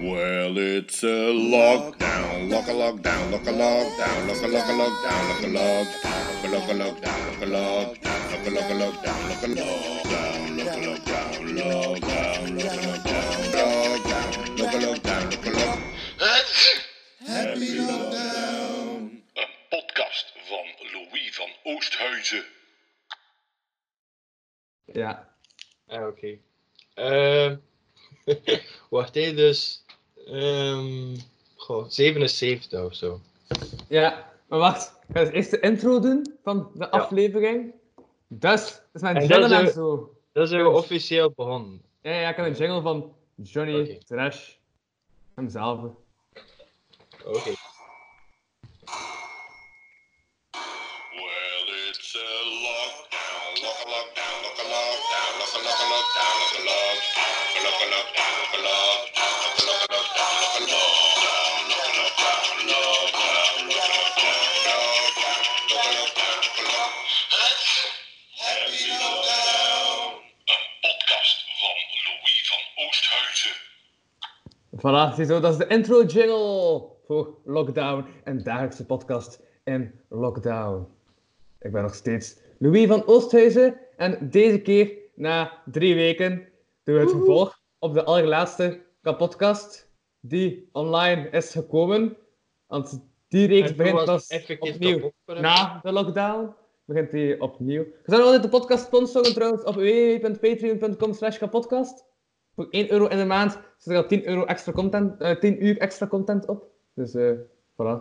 Well, it's a lockdown, lock a lockdown, lock a lockdown, lock a lock a lockdown, lock a lockdown, lock a lockdown, lock a lockdown, lock a lock a lockdown, lock a lockdown, lock a lockdown, lockdown, lock a lockdown, lockdown, lock a lockdown, lock a lock. Happy lockdown. Een podcast van Louis van Oosthuizen. Ja. Ah, oké. Ehm, wacht even, dus... ehm goh, 77 of zo. Ja, maar wacht. Ik ga eerst de intro doen van de aflevering. Dus, dat is mijn En jingle dat is, en zo. Dat zijn we officieel begonnen. Ja, ja, ik heb een jingle van Johnny Oké. Trash. Hemzelf. Oké. Voilà, ziezo, dat is de intro jingle voor Lockdown en dagelijkse podcast in Lockdown. Ik ben nog steeds Louis van Oosthuizen en deze keer, na drie weken, doen we het vervolg op de allerlaatste podcast die online is gekomen. Want die reeks begint pas opnieuw na de lockdown. Begint die opnieuw. Je zou altijd de podcast sponsoren trouwens op www.patreon.com slash kapodcast. Voor 1 euro in de maand zit er al 10, euro extra content, eh 10 uur extra content op. Dus eh voilà.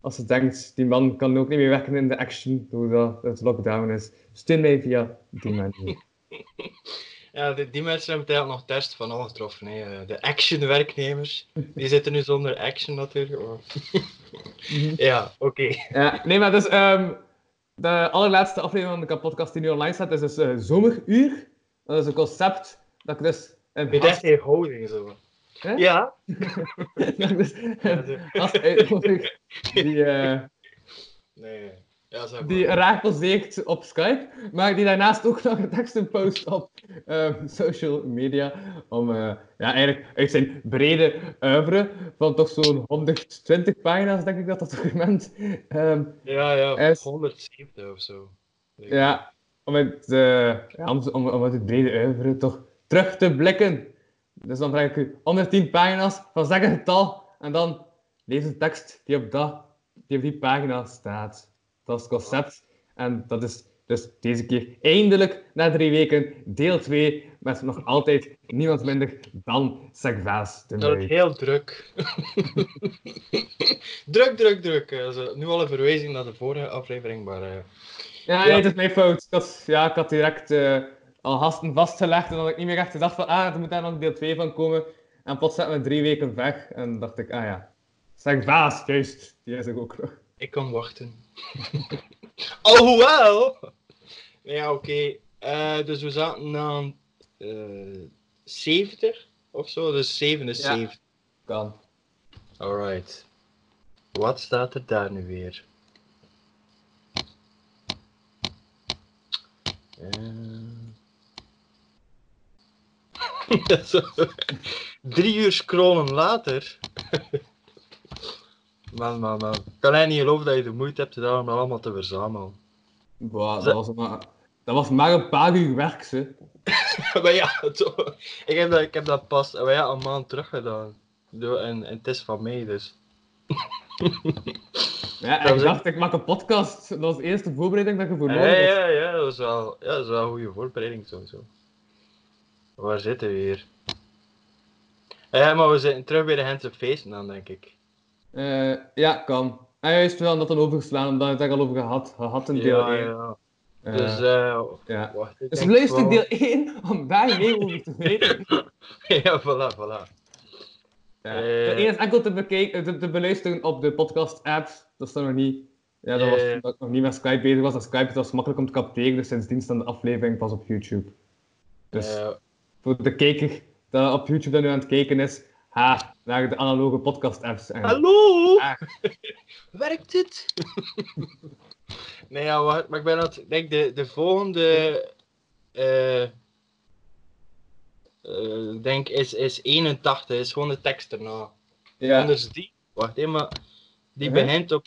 Als je denkt, die man kan ook niet meer werken in de action doordat het lockdown is, steun mij via die manier. Ja, die, die mensen hebben het eigenlijk nog test van al getroffen. Hè. Eh, De action-werknemers, die zitten nu zonder action natuurlijk. maar- ja, oké. Ja, nee, maar dus ehm, de allerlaatste aflevering van de kapotkast die nu online staat, is dus eh, Zomeruur. Dat is een concept dat ik dus... een Met echt geen houding zo. Hè? Ja? dus uitnodig die... eh, Nee. Ja, zeg maar. die raar poseert op Skype, maar die daarnaast ook nog een teksten post op ehm, social media. Om eh, ja, eigenlijk uit zijn brede oeuvre van toch zo'n 120 pagina's, denk ik dat dat document ehm, Ja, ja. is- 170 of zo. ja, om het, eh, ja, om, om, om het brede oeuvre toch terug te blikken. Dus dan vraag ik u 110 pagina's van zeg een getal en dan lees een tekst die op, dat, die, op die pagina staat. Dat is het concept. En dat is dus deze keer eindelijk, na drie weken, deel 2, met nog altijd niemand minder dan Segvaas Dat is heel druk. druk, druk, druk. Nu al een verwijzing naar de vorige aflevering, maar... eh, Ja, Ja. nee, het is mijn fout. Ik had, ja, ik had direct eh, al gasten vastgelegd en had ik niet meer echt gedacht van, ah, er moet daar nog deel 2 van komen. En plots zaten we drie weken weg en dacht ik, ah ja, zeg baas, juist, die is er ook nog. Ik kan wachten. Alhoewel! Ja, oké. Eh, dus we zaten aan eh 70 of zo, dus 77. Kan. Alright. Wat staat er daar nu weer? Eh. Drie uur scrollen later. man, man, man. Ik kan eigenlijk niet geloven dat je de moeite hebt gedaan om dat allemaal te verzamelen. Boah, dat, was maar, dat was maar een paar uur werk, ze. maar ja, zo, ik, heb dat, ik heb dat pas maar ja, een maand terug gedaan. En, en het is van mij, dus. Ja, Dat ik dacht, ik maak een podcast. Dat was de eerste voorbereiding dat je voor Ja, nodig hebt. ja, ja, dat is wel, ja, dat is wel een goede voorbereiding sowieso. Waar zitten we hier? Ja, maar we zitten terug bij de Hense feesten dan, denk ik. Eh, ja, kan. En juist wel dat dan overgeslaan, omdat we het er al over gehad, gehad in deel ja, 1. ja. Eh, Dus, eh ja. wacht. ik Dus denk luister wel- deel 1 om daar meer over te weten. ja, voilà, voilà. Ja. Is enkel te, bekijken, te, te beluisteren op de podcast-apps. Dat is dan nog niet. Ja, dat was dat ik nog niet met Skype bezig was. En Skype het was makkelijk om te capteren, dus sindsdien staan de aflevering pas op YouTube. Dus voor de kijker dat op YouTube dat nu aan het kijken is, ha, naar de analoge podcast-apps. En... Hallo? Ah. Werkt het? nee, ja, maar ik ben. Ik denk de, de volgende... eh, denk is, is 81, is gewoon de tekst erna. Ja. Anders die, wacht even, maar die begint op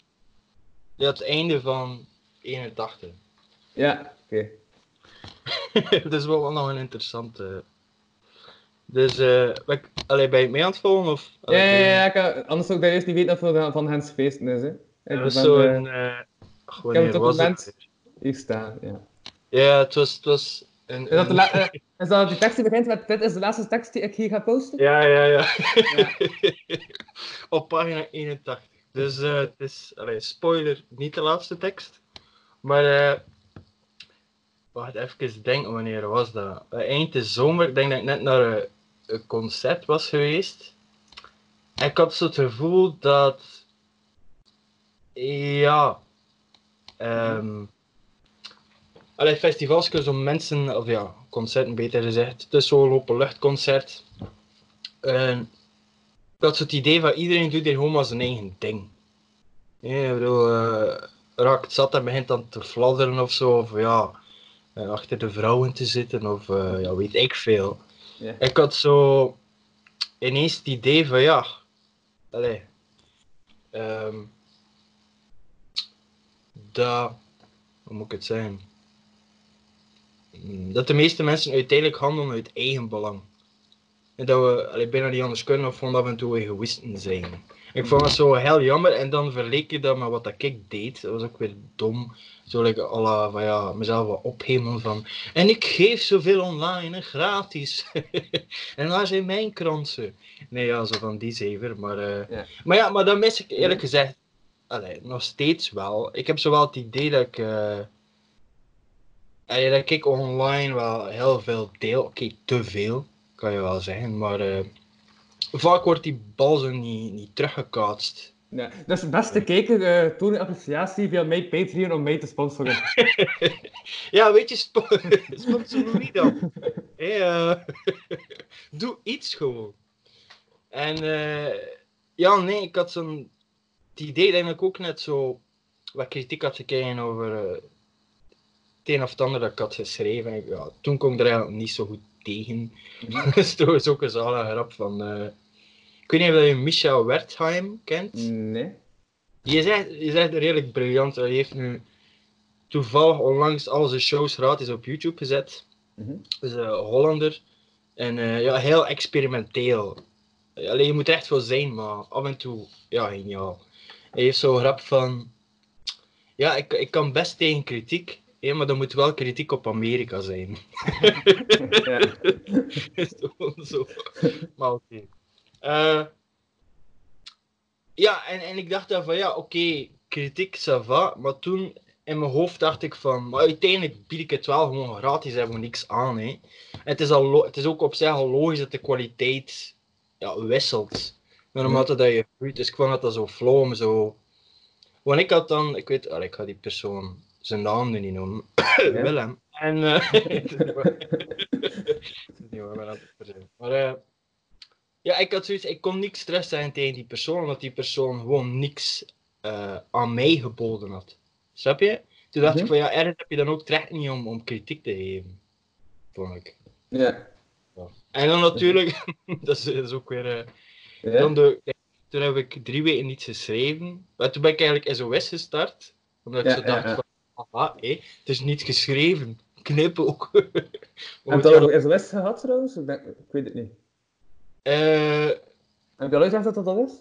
het einde van 81. Ja, oké. dat is wel nog een interessante. Dus, eh ben ik- allee, ben je mee aan het volgen? Of, Ja, allee, ja, ja, ik, anders zou ik daar eerst niet weten of het van Hens feesten is. Hè. Ik Dat was zo'n. eh, eh, ach, heb het hier staan, ja. Ja, het was. Het was een, Is dat, de een- eh, is dat die tekst die begint met dit is de laatste tekst die ik hier ga posten? Ja, ja, ja. Op pagina 81. Dus eh, het is, allee, spoiler, niet de laatste tekst. Maar, eh wacht even denken, wanneer was dat? Eind de zomer, ik denk dat ik net naar een, een concert was geweest. En ik had het gevoel dat, ja, ehm allee, festivals kunnen zo mensen, of ja, concerten beter gezegd, is zo'n openluchtconcert. En ik had zo het idee van iedereen doet hier gewoon maar zijn eigen ding. Ja, ik eh, raakt zat en begint dan te fladderen of zo, of ja, eh, achter de vrouwen te zitten, of eh, ja, weet ik veel. Ik had zo ineens het idee van ja, ehm, dat, hoe moet ik het zeggen? Mm, Dat de meeste mensen uiteindelijk handelen uit eigen belang. En dat we allee, bijna niet anders kunnen of gewoon af en toe egoïsten zijn. Ik vond dat zo heel jammer en dan verleek je dat met wat dat ik deed. Dat was ook weer dom. Zo like, à la, van ja, mezelf wat ophemelen van. En ik geef zoveel online, gratis. en waar zijn mijn kransen? Nee, ja, zo van die zever. Maar, eh, Ja. maar ja, maar dan mis ik eerlijk gezegd allee, nog steeds wel. Ik heb zo wel het idee dat ik. eh, allee, dat ik online wel heel veel deel. Oké, te veel, kan je wel zeggen. Maar eh, vaak wordt die bal zo niet, niet teruggekaatst. Ja. Dus beste kijker, eh toon uw appreciatie via mijn Patreon om mij te sponsoren. Ja, weet je, spo sponsor wie dan? Hey, eh, doe iets gewoon. En eh, ja, nee, ik had zo'n idee dat ik ook net zo wat kritiek had gekregen over het een of het ander dat ik had geschreven. En, ja, toen kon ik er eigenlijk niet zo goed tegen. dat is ook een zalige grap van. eh, ik weet niet of je Micha Wertheim kent. Nee. Je zegt, je zegt redelijk briljant. Hij heeft nu toevallig onlangs al zijn shows gratis op YouTube gezet. Mhm. is een Hollander. En eh, ja, heel experimenteel. Alleen je moet er echt voor zijn, maar af en toe, ja, geniaal. Hij heeft zo'n grap van... Ja, ik, ik kan best tegen kritiek, hè, maar dan moet wel kritiek op Amerika zijn. Ja. zo. Maar oké. Eh, ja, en, en ik dacht dan van ja, oké, kritiek, ça va. Maar toen in mijn hoofd dacht ik van, maar uiteindelijk bied ik het wel gewoon gratis, hebben we niks aan. Hè. En het, is al het is ook op zich al logisch dat de kwaliteit ja, wisselt. Naarmate dat je groeit. Dus ik vond dat dat zo flow om zo. Want ik had dan, ik weet, allee, ik ga die persoon zijn naam nu niet noemen. Willem. En. hoor, maar eh, ja, ik had zoiets, ik kon niks stress zijn tegen die persoon, omdat die persoon gewoon niks eh, aan mij geboden had. Snap je? Toen dacht Mhm. ik van ja, ergens heb je dan ook terecht niet om, om kritiek te geven. Vond ik. Ja. En dan natuurlijk, dat, is, dat is ook weer. Ja. dan de, toen heb ik drie weken niets geschreven. Maar toen ben ik eigenlijk SOS gestart. Omdat ik Ja, zo ja, dacht ja. van, aha, hé, het is niet geschreven. Knip ook. Heb je ja, al een SOS gehad trouwens? Ik, denk- ik weet het niet. eh, Heb je al uitgelegd wat dat is?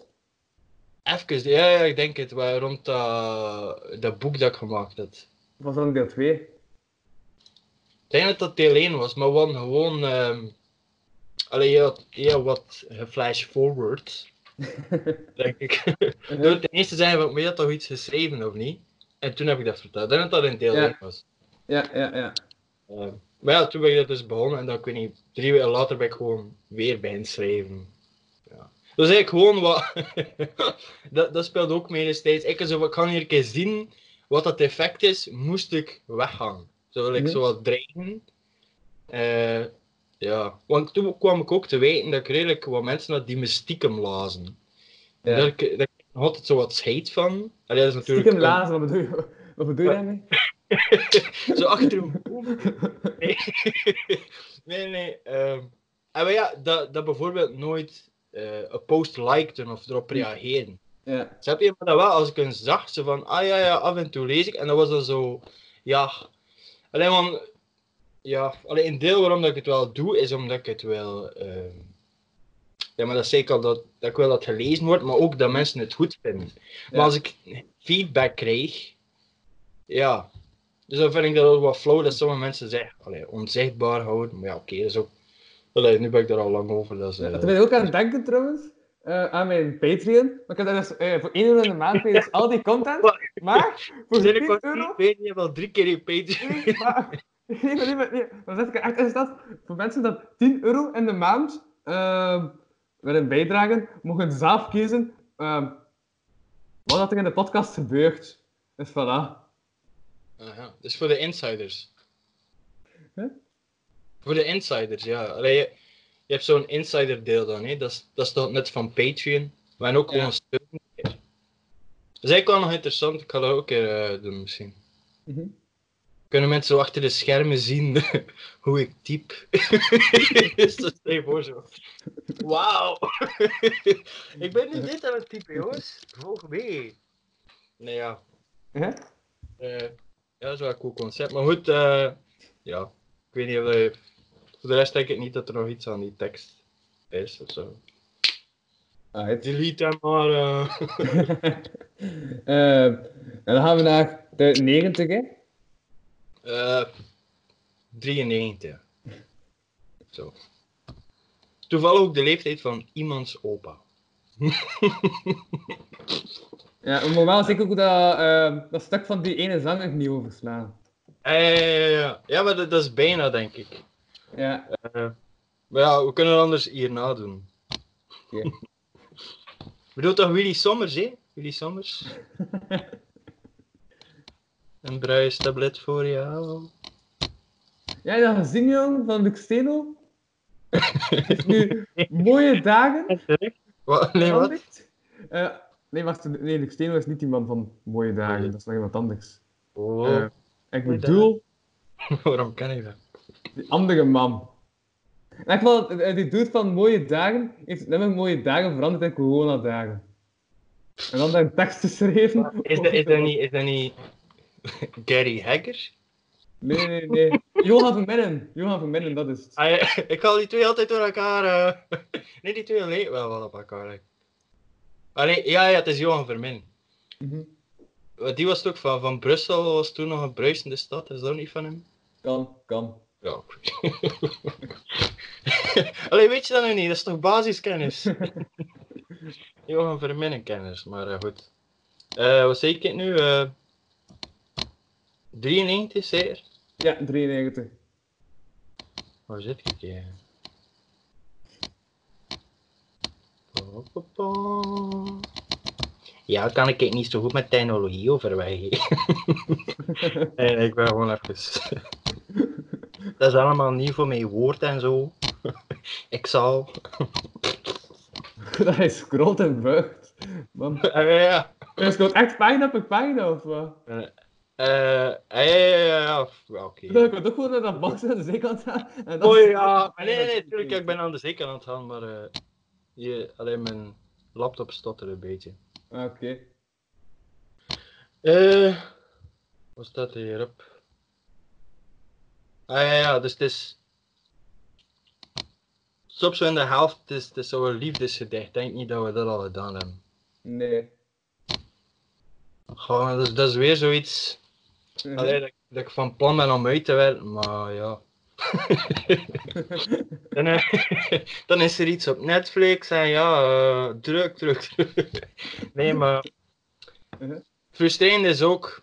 Even, ja, ja, ik denk het, waar rond dat, dat boek dat ik gemaakt had. Was dat deel 2? Ik denk dat dat deel 1 was, maar gewoon, gewoon ehm allee, je had heel wat geflash forward, denk ik. Door ten eerste zijn van, maar je had toch iets geschreven of niet? En toen heb ik dat verteld. Denk dat dat in deel Ja. 1 was. Ja, ja, ja. Ehm, maar ja, toen ben ik dat dus begonnen en dan, ik weet niet, drie weken later ben ik gewoon weer bij schrijven. Ja. Dus eigenlijk gewoon wat, dat, dat speelt ook mee destijds. Ik, zo, ik kan hier een keer zien wat dat effect is, moest ik weggaan. Zo wil ik Mhm. zo wat dreigen. Eh, ja, want toen kwam ik ook te weten dat ik redelijk wat mensen had die me stiekem lazen. Ja. Dat ik, dat ik altijd zo wat scheid van. Allee, dat is natuurlijk Stiekem een- lazen, wat bedoel je, wat bedoel je daarmee? zo achter een boom. Nee, nee, nee. En maar ja, dat, dat bijvoorbeeld nooit eh, een post liken of erop reageren. Ja. Snap je? Maar dat wel, als ik een zag, zo van, ah ja, ja, af en toe lees ik. En dat was dan zo, ja. Alleen man, ja, alleen een deel waarom dat ik het wel doe, is omdat ik het wel. ehm, ja, maar dat zei ik al, dat, dat ik wil dat gelezen wordt, maar ook dat mensen het goed vinden. Maar Ja. als ik feedback krijg, ja. Dus dan vind ik dat ook wat flauw dat sommige mensen zeggen, allee, onzichtbaar houden. Maar ja, oké, dat is ook. Allee, nu ben ik daar al lang over. Dat is, eh, Dat ben ik ook aan het denken trouwens. eh, aan mijn Patreon. Maar ik heb dat dus eh, voor 1 euro in de maand dus al die content. Maar voor Zijn 10 ik euro. niet weet, je hebt al drie keer je Patreon. Nee, maar, nee, maar, nee, maar, nee. Dan zet ik echt in staat. Voor mensen dat 10 euro in de maand ehm willen bijdragen, mogen zelf kiezen ehm, wat dat er in de podcast gebeurt. Dus voilà. Aha, dus voor de insiders. Huh? Voor de insiders, ja. Allee, je, je hebt zo'n insider deel dan, hè. Dat, is, dat is toch net van Patreon. Maar ook Ja. gewoon steun. Dat is eigenlijk wel nog interessant. Ik ga dat ook een keer eh, doen misschien. Mhm. Kunnen mensen zo achter de schermen zien hoe ik typ? is dat stel voor zo. Wauw! ik ben nu dit aan het typen, jongens. Volg mee. Nee, ja. Eh, ja, dat is wel een cool concept. Maar goed, eh, ja. Ik weet niet of je... Voor de rest denk ik niet dat er nog iets aan die tekst is of zo. Alright. Delete hem maar. eh. En dan gaan we naar de 90, hè? Eh, 93. Zo. Toevallig ook de leeftijd van iemands opa. Ja, normaal zie ik ook dat, ehm, dat stuk van die ene zanger niet overslaan. Eh, ja, ja, ja. ja, maar dat, dat is bijna, denk ik. Ja. Eh, maar ja, we kunnen het anders hierna doen. Oké. Bedoel toch Willy Sommers, hè? Willy Sommers. Een bruistablet voor jou. Ja, je dat gezien, jong, van Steno? Heeft nu mooie dagen. Wat? Nee, wat? Eh, nee, wacht, nee, Luc Steno is niet die man van mooie dagen, Nee. dat is nog iemand anders. Oh, Eh, ik bedoel, waarom ken ik dat? die andere man. In geval, eh, die dude van mooie dagen heeft nummer mooie dagen veranderd in coronadagen. En dan daar een tekst geschreven. Is dat, is dat, niet, is dat niet Gary Hacker? Nee, nee, nee. Johan Verminnen. Johan Verminnen, dat is het. Ah, ja, ik haal die twee altijd door elkaar. eh. Nee, die twee lijken wel wat op elkaar. nee, ja, ja, het is Johan Vermin. Mhm. Die was toch van, van Brussel, was toen nog een bruisende stad, is dat niet van hem? Kan, kan. Ja. Allee, weet je dat nu niet? Dat is toch basiskennis? Johan Verminnen kennis, maar eh, goed. Eh, wat zei ik nu? 93 zeker? Ja, 93. Waar zit ik hier? Ja, kan ik niet zo goed met technologie overweg. nee, ik ben gewoon even. Dat is allemaal nieuw voor mijn woord en zo. ik zal. dat is groot en buigt. Man, Eh, ja. is gewoon echt pijn op een pijn, of wat? Eh, eh, ja, ja, ja, ja, ja, oké. Dan kan ik ook gewoon naar dat box aan de zijkant gaan. En dan- Oh ja, nee, nee, nee, tuurlijk, ik ben aan de zijkant aan het gaan, maar eh, je, alleen mijn laptop stottert een beetje. Ah, Oké. Eh, wat staat er hierop? Ah ja, ja, dus het is. Stop zo in de helft, het is, het is zo'n liefdesgedicht. Ik denk niet dat we dat al gedaan hebben. Nee. Gewoon, dat, is, dat is weer zoiets. Allee, dat, dat ik van plan ben om uit te werken, maar ja. dan, eh, dan is er iets op Netflix en ja, eh, druk, druk, druk. nee, maar. Mhm. Frustrerend is ook.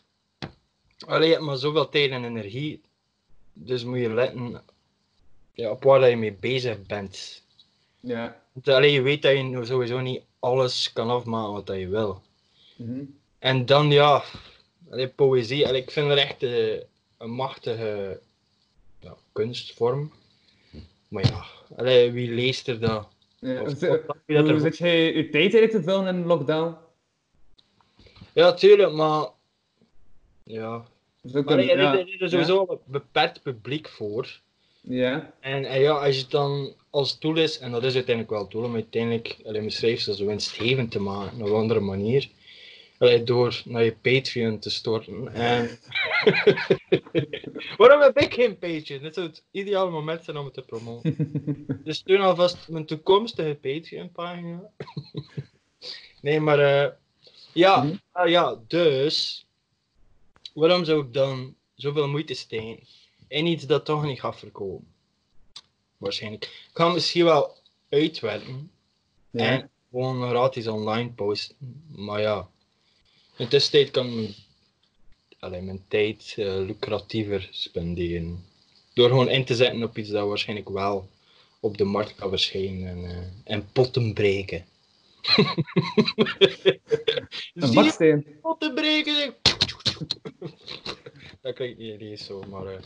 Allee, je hebt maar zoveel tijd en energie. Dus moet je letten ja, op waar dat je mee bezig bent. Ja. Want, allee, je weet dat je nou sowieso niet alles kan afmaken wat je wil. Mhm. En dan ja, allee, poëzie, allee, ik vind het echt eh, een machtige ja, kunstvorm. Maar ja, allee, wie leest er dat? Ja, Of- of dat Hoe zit jij je tijd eigenlijk te vullen in lockdown? Ja, tuurlijk, maar ja. Maar een- er, ja. is sowieso een beperkt publiek voor. Ja. En, en ja, als je het dan als doel is, en dat is uiteindelijk wel het doel, om uiteindelijk alleen schrijfs als winstgevend te maken op een andere manier. Door naar je Patreon te storten. En... Waarom heb ik geen Patreon? Dit zou het ideale moment zijn om het te promoten. Dus steun alvast mijn toekomstige Patreon-pagina. nee, maar eh, ja, Mhm. ah, ja, dus waarom zou ik dan zoveel moeite steken in iets dat toch niet gaat verkopen? Waarschijnlijk. Ik ga misschien wel uitwerken Ja. en gewoon gratis online posten. Maar ja, in tussentijd kan ik mijn, tijd eh, lucratiever spenderen. Door gewoon in te zetten op iets dat waarschijnlijk wel op de markt kan verschijnen en, eh, en potten breken. Een baksteen. potten breken? dat klinkt niet eens zo, maar... eh,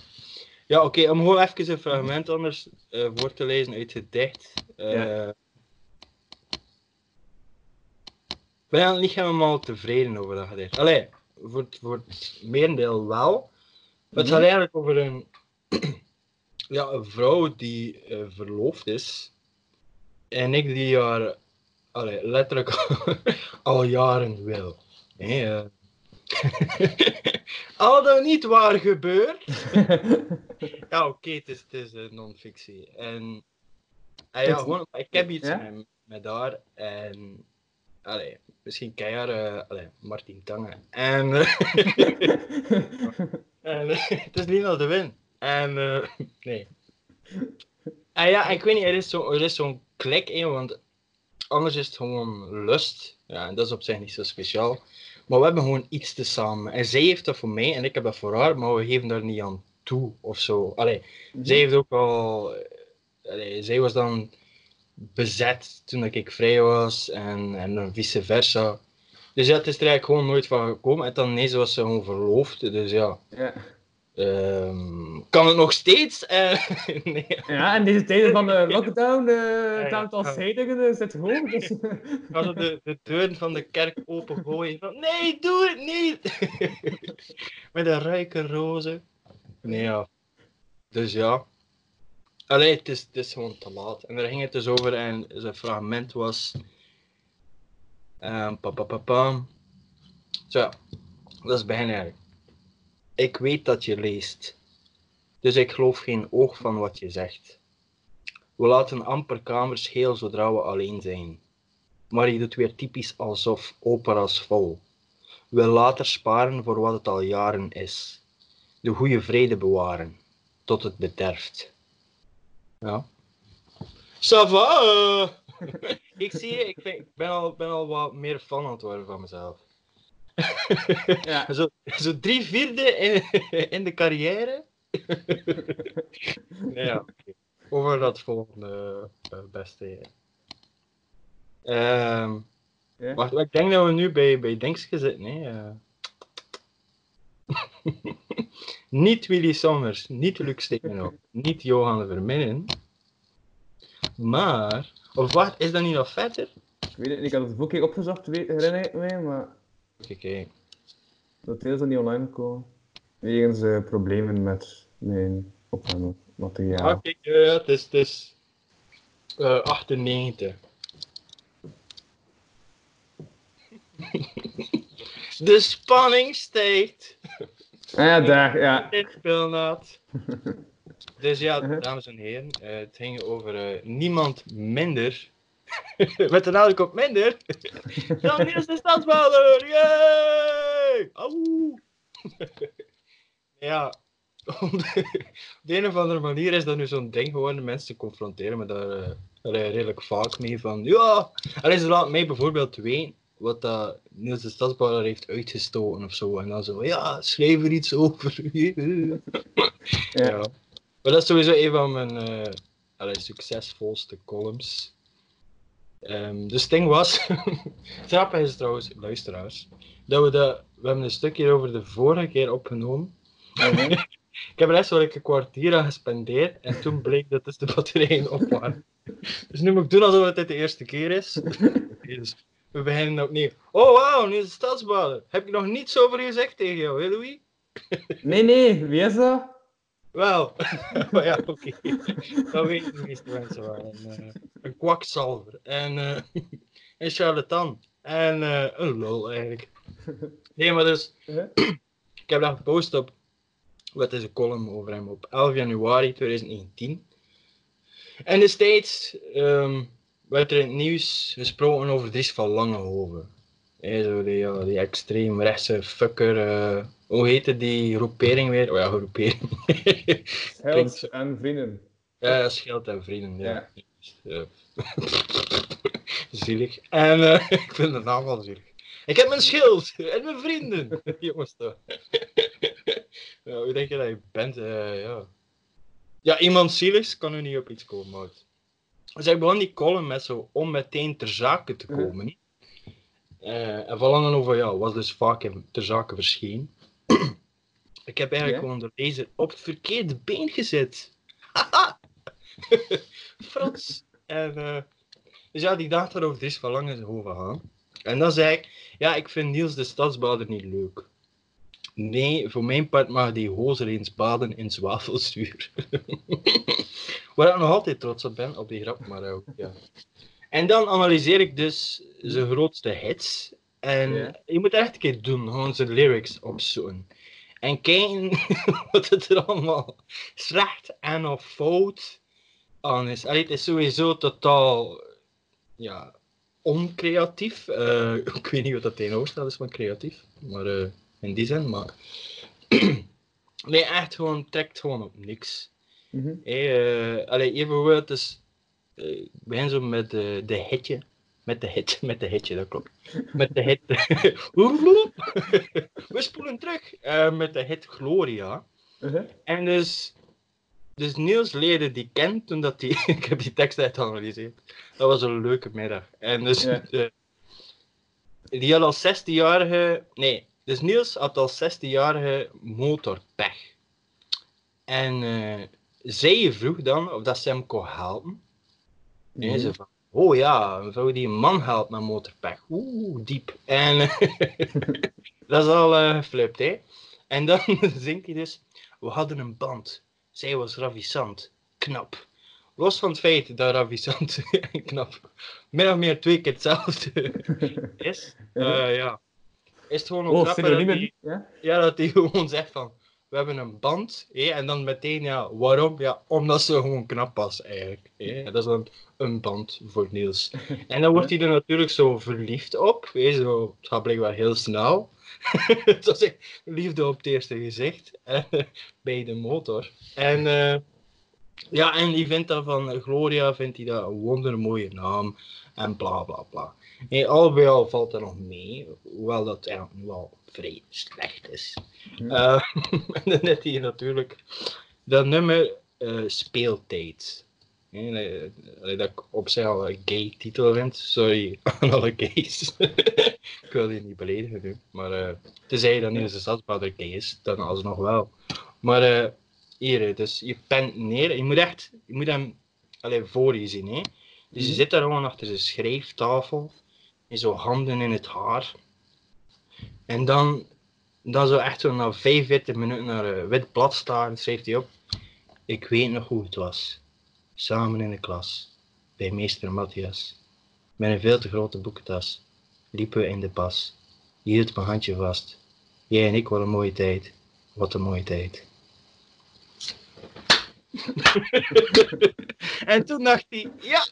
Ja, oké, om gewoon even een fragment anders voor te lezen uit het gedicht. Ja. Ik ben eigenlijk niet helemaal tevreden over dat gedicht. Allee, voor het, voor het merendeel wel. Maar het gaat Mhm. eigenlijk over een, ja, een vrouw die eh, verloofd is. En ik die haar allee, letterlijk al jaren wil. Nee, eh. al dan niet waar gebeurt. Ja, oké, het is, het is non-fictie. En, en ja, gewoon, ik heb iets Ja? met, met haar en allee, misschien je haar, eh, allee, Martin Tange. En, eh, en eh, het is Lina de Win. En nee. En ja, ik weet niet, er is zo- er is zo'n klik in, want anders is het gewoon lust. Ja, en dat is op zich niet zo speciaal. Maar we hebben gewoon iets te samen. En zij heeft dat voor mij en ik heb dat voor haar, maar we geven daar niet aan toe of zo. Allee, zij heeft ook al. allee, zij was dan bezet toen ik vrij was en, en dan vice versa. Dus ja, het is er eigenlijk gewoon nooit van gekomen. En dan nee, ze was ze gewoon verloofd. Dus ja, ja. ehm, kan het nog steeds? Eh, nee. ja, in deze tijden van de lockdown, eh ja. het aantal scheidingen zit hoog. Dus... Gaan ze de, de deuren van de kerk opengooien? Van, nee, doe het niet! Met een rijke roze. Nee, ja. Dus ja. Allee, het is, gewoon te laat. En daar ging het dus over en zijn fragment was... Um, pa, pa, pa, pam. Zo dat is begin eigenlijk. Ik weet dat je leest. Dus ik geloof geen oog van wat je zegt. We laten amper kamers heel zodra we alleen zijn. Maar je doet weer typisch alsof opera's vol. We later sparen voor wat het al jaren is. De goede vrede bewaren, tot het bederft. Ja. Ça va, ik zie je, ik, vind, ik ben, al, ben al wat meer fan aan het worden van mezelf. ja. Zo, zo drie vierde in, in de carrière. nee, ja. Over dat volgende eh, beste. Ehm Ja. Wacht, ik denk dat we nu bij, bij Denkske zitten. Hè? Eh. niet Willy Sommers, niet Luc Stekenhoff, niet Johan Verminnen. Maar, of wacht, is dat niet nog verder? Ik weet het niet, ik had het boekje opgezocht, herinner ik mij, maar Oké, dat deel is nog niet online gekomen. Wegens eh, problemen met mijn opnamemateriaal. Ja, ja, het is, het is eh, 98. De spanning steekt. Ja, daar, ja. Speelnaad. Dus ja, dames en heren, eh, het ging over eh, niemand minder. Met de nadruk op minder. Dan Niels de Stadsbader! Yay! Auw! ja, op de, een of andere manier is dat nu zo'n ding geworden, mensen te confronteren met daar allee, redelijk vaak mee van ja, en ze laat mij bijvoorbeeld weten wat dat Niels de Stadsbader heeft uitgestoten of zo. En dan zo, ja, schrijf er iets over. ja. Maar dat is sowieso een van mijn allee, succesvolste columns. Ehm dus het ding was, het is trouwens, luisteraars, dat we dat, we hebben een stukje over de vorige keer opgenomen. Mhm. Ik heb er echt wel een kwartier aan gespendeerd en toen bleek dat dus de batterijen op waren. Dus nu moet ik doen alsof het de eerste keer is. We beginnen opnieuw. Oh wauw, nu is het stadsbaden. Heb ik nog niets over je gezegd tegen jou, hè Louis? Nee, nee, wie is dat? Wel, maar ja, oké. Dat weten de meeste mensen wel. Een, eh, een kwakzalver. En eh, een charlatan. En eh, een lul eigenlijk. Nee, maar dus... Huh? Ik heb dat gepost op... Wat is een column over hem? Op 11 januari 2019. En destijds ehm werd er in het nieuws gesproken over Dries van Langehoven. Hey, zo die, ja, die extreem rechtse fucker. eh, hoe heette die groepering weer? Oh ja, groepering. Held en vrienden. Ja, dat scheelt en vrienden. Ja. Ja. Zielig. En eh, ik vind de naam wel zielig. Ik heb mijn schild en mijn vrienden. Jongens toch. ja, hoe denk je dat je bent? Eh, ja. ja, iemand zieligs kan nu niet op iets komen. Maat. Dus ik begon die column met zo om meteen ter zake te komen. Eh, en van over, ja, was dus vaak in ter zake verschenen. ik heb eigenlijk gewoon de lezer op het verkeerde been gezet. Frans. En, eh, dus ja, die dacht daarover Dries van Lange over gaan. En dan zei ik, ja, ik vind Niels de Stadsbader niet leuk. Nee, voor mijn part mag die hozer eens baden in zwavelzuur. Waar ik nog altijd trots op ben, op die grap, maar ook, ja. En dan analyseer ik dus zijn grootste hits. En je moet echt een keer doen, gewoon zijn lyrics opzoeken. En kijken wat het er allemaal slecht en of fout aan is. Allee, het is sowieso totaal ja, oncreatief. Eh, ik weet niet wat dat tegenovergesteld is van creatief, maar eh, in die zin. Maar nee, echt gewoon, trekt gewoon op niks. Mhm. Hey, eh, allee, hier bijvoorbeeld, dus, eh, ik begin zo met de, de hitje. Met de hit, met de hitje, dat klopt. Met de hit. We spoelen terug eh, met de hit Gloria. Uh-huh. En dus, dus Niels leerde die ken toen dat die, ik heb die tekst uitgeanalyseerd. Dat was een leuke middag. En dus, eh, die had als 16-jarige, nee, dus Niels had als 16-jarige motorpech. En eh, zij vroeg dan of dat ze hem kon helpen. En Mhm. ze van, oh ja, een vrouw die een man helpt met motorpech. Oeh, diep. En dat is al eh geflipt, hè. En dan zingt hij dus, we hadden een band. Zij was ravissant. Knap. Los van het feit dat ravissant en knap min of meer twee keer hetzelfde is, eh, ja. Is het gewoon ook Oh, grappig dat Ja? ja, dat hij gewoon zegt van, we hebben een band, en dan meteen, ja, waarom? Ja, omdat ze gewoon knap was, eigenlijk. Dat is dan een band voor Niels. En dan wordt hij er natuurlijk zo verliefd op, hè, zo, het gaat blijkbaar heel snel. dat is echt liefde op het eerste gezicht, bij de motor. En eh, ja, en die vindt dat van Gloria, vindt hij dat een wondermooie naam, en bla bla bla. Nee, al bij al valt dat nog mee, hoewel dat eigenlijk nu wel vrij slecht is. Hm. Eh, dan heeft hij natuurlijk dat nummer eh, Speeltijd. Nee, nee, dat ik op zich al een gay titel vind. Sorry aan alle gays. ik wil die niet beledigen nu. Maar eh tenzij dat niet eens een stadsbader gay is, dan alsnog wel. Maar eh, hier, dus je pent neer. Je moet echt, je moet hem alleen voor je zien. Hè? Dus je Mhm. zit daar gewoon achter zijn schrijftafel. En zo handen in het haar. En dan, dan zo echt zo na 45 minuten naar een wit blad staan, schrijft hij op. Ik weet nog hoe het was. Samen in de klas. Bij meester Matthias. Met een veel te grote boekentas. Liepen we in de pas. Je hield mijn handje vast. Jij en ik, wat een mooie tijd. Wat een mooie tijd. en toen dacht hij, ja,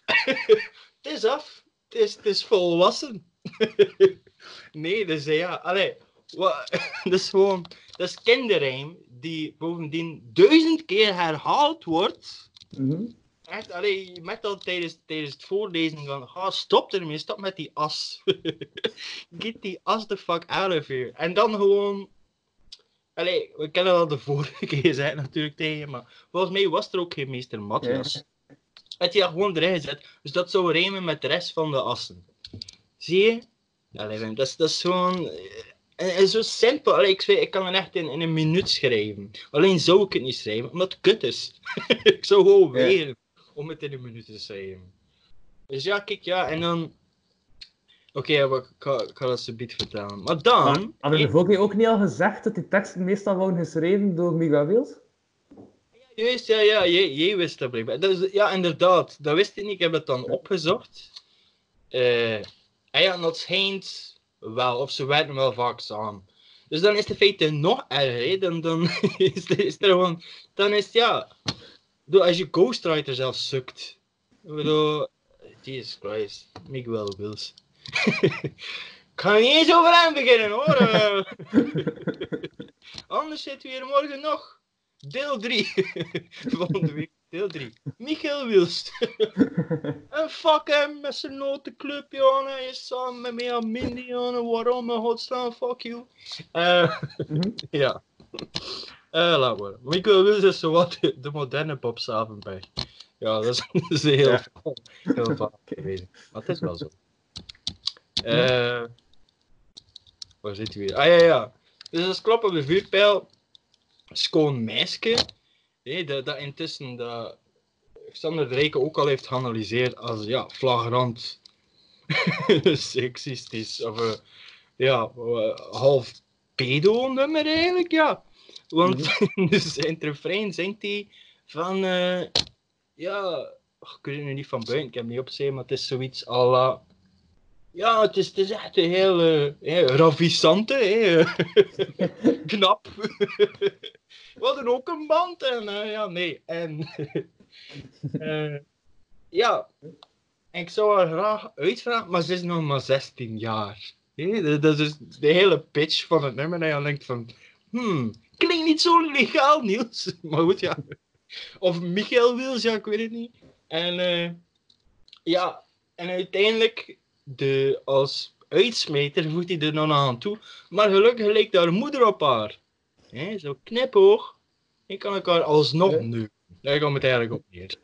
het is af. Het is, het is volwassen. nee, dus eh, ja, allee, wa- dat is gewoon, dat is kinderrijm die bovendien duizend keer herhaald wordt. Mhm. Echt, allee, je merkt al tijdens, tijdens het voorlezen van, ga stop ermee, stop met die as. Get die as the fuck out of here. En dan gewoon, allee, we kennen al de vorige keer gezegd natuurlijk tegen je, maar volgens mij was er ook geen meester Matthias. Had hij dat gewoon erin gezet, dus dat zou rijmen met de rest van de assen. Zie je? Allee, dat is, dat is gewoon... eh, En, en zo simpel. Allee, ik, ik kan het echt in, in een minuut schrijven. Alleen zou ik het niet schrijven, omdat het kut is. ik zou gewoon Ja. weren om het in een minuut te schrijven. Dus ja, kijk, ja, en dan... Oké, ja, maar ik ga, ik ga dat zo beet vertellen. Maar dan... Hadden de ook niet al gezegd dat die teksten meestal worden geschreven door Miguel Wils? Juist, ja, ja, jij, jij wist dat blijkbaar. Dat is, ja, inderdaad, dat wist ik niet. Ik heb het dan opgezocht. Eh en ja, dat schijnt wel, of ze werken wel vaak samen. Dus dan is de feite nog erger. hè. Dan, dan, is er, is er gewoon, dan is het ja. Als je Ghostwriter zelf sukt. Ik bedoel, Jesus Christ, Miguel Wils. Ik ga niet eens over hem beginnen hoor. eh. Anders zitten we hier morgen nog. Deel 3. Volgende week, deel 3. Michael Wilst. en fuck hem met zijn notenclub, jongen. Hij is samen met mij aan Mindy, jongen. Waarom, in godsnaam, fuck you. Eh, Mhm. ja. Eh, laat maar. Michael Wilst is de, de moderne Bob Savenberg. Ja, dat is, dat is heel, Ja. heel vaak geweest. Maar het is wel zo. Eh, waar zit hij weer? Ah ja, ja. Dus dat is klop op de vuurpijl. Schoon meisje. Nee, dat, dat intussen de Rijken ook al heeft geanalyseerd als ja, flagrant seksistisch. Of eh, ja, eh, half pedo-nummer eigenlijk, ja. Want dus in het refrein zingt hij van, eh, ja, ik weet het nu niet van buiten, ik heb het niet opzij, maar het is zoiets à la... Ja, het is, het is echt een heel heel ravissante, knap. We hadden ook een band en eh, ja, nee. En eh, ja, ik zou haar graag uitvragen, maar ze is nog maar 16 jaar. hè. Dat- is de hele pitch van het nummer. En je denkt van, hmm, klinkt niet zo legaal, Niels. Maar goed, ja. Of Michael Wils, ja, ik weet het niet. En ja, en uiteindelijk, de, als uitsmijter voegt hij er nog aan toe. Maar gelukkig leek haar moeder op haar. Hè, zo knipoog. Ik kan elkaar alsnog Ja. nu. Daar komt het eigenlijk op neer.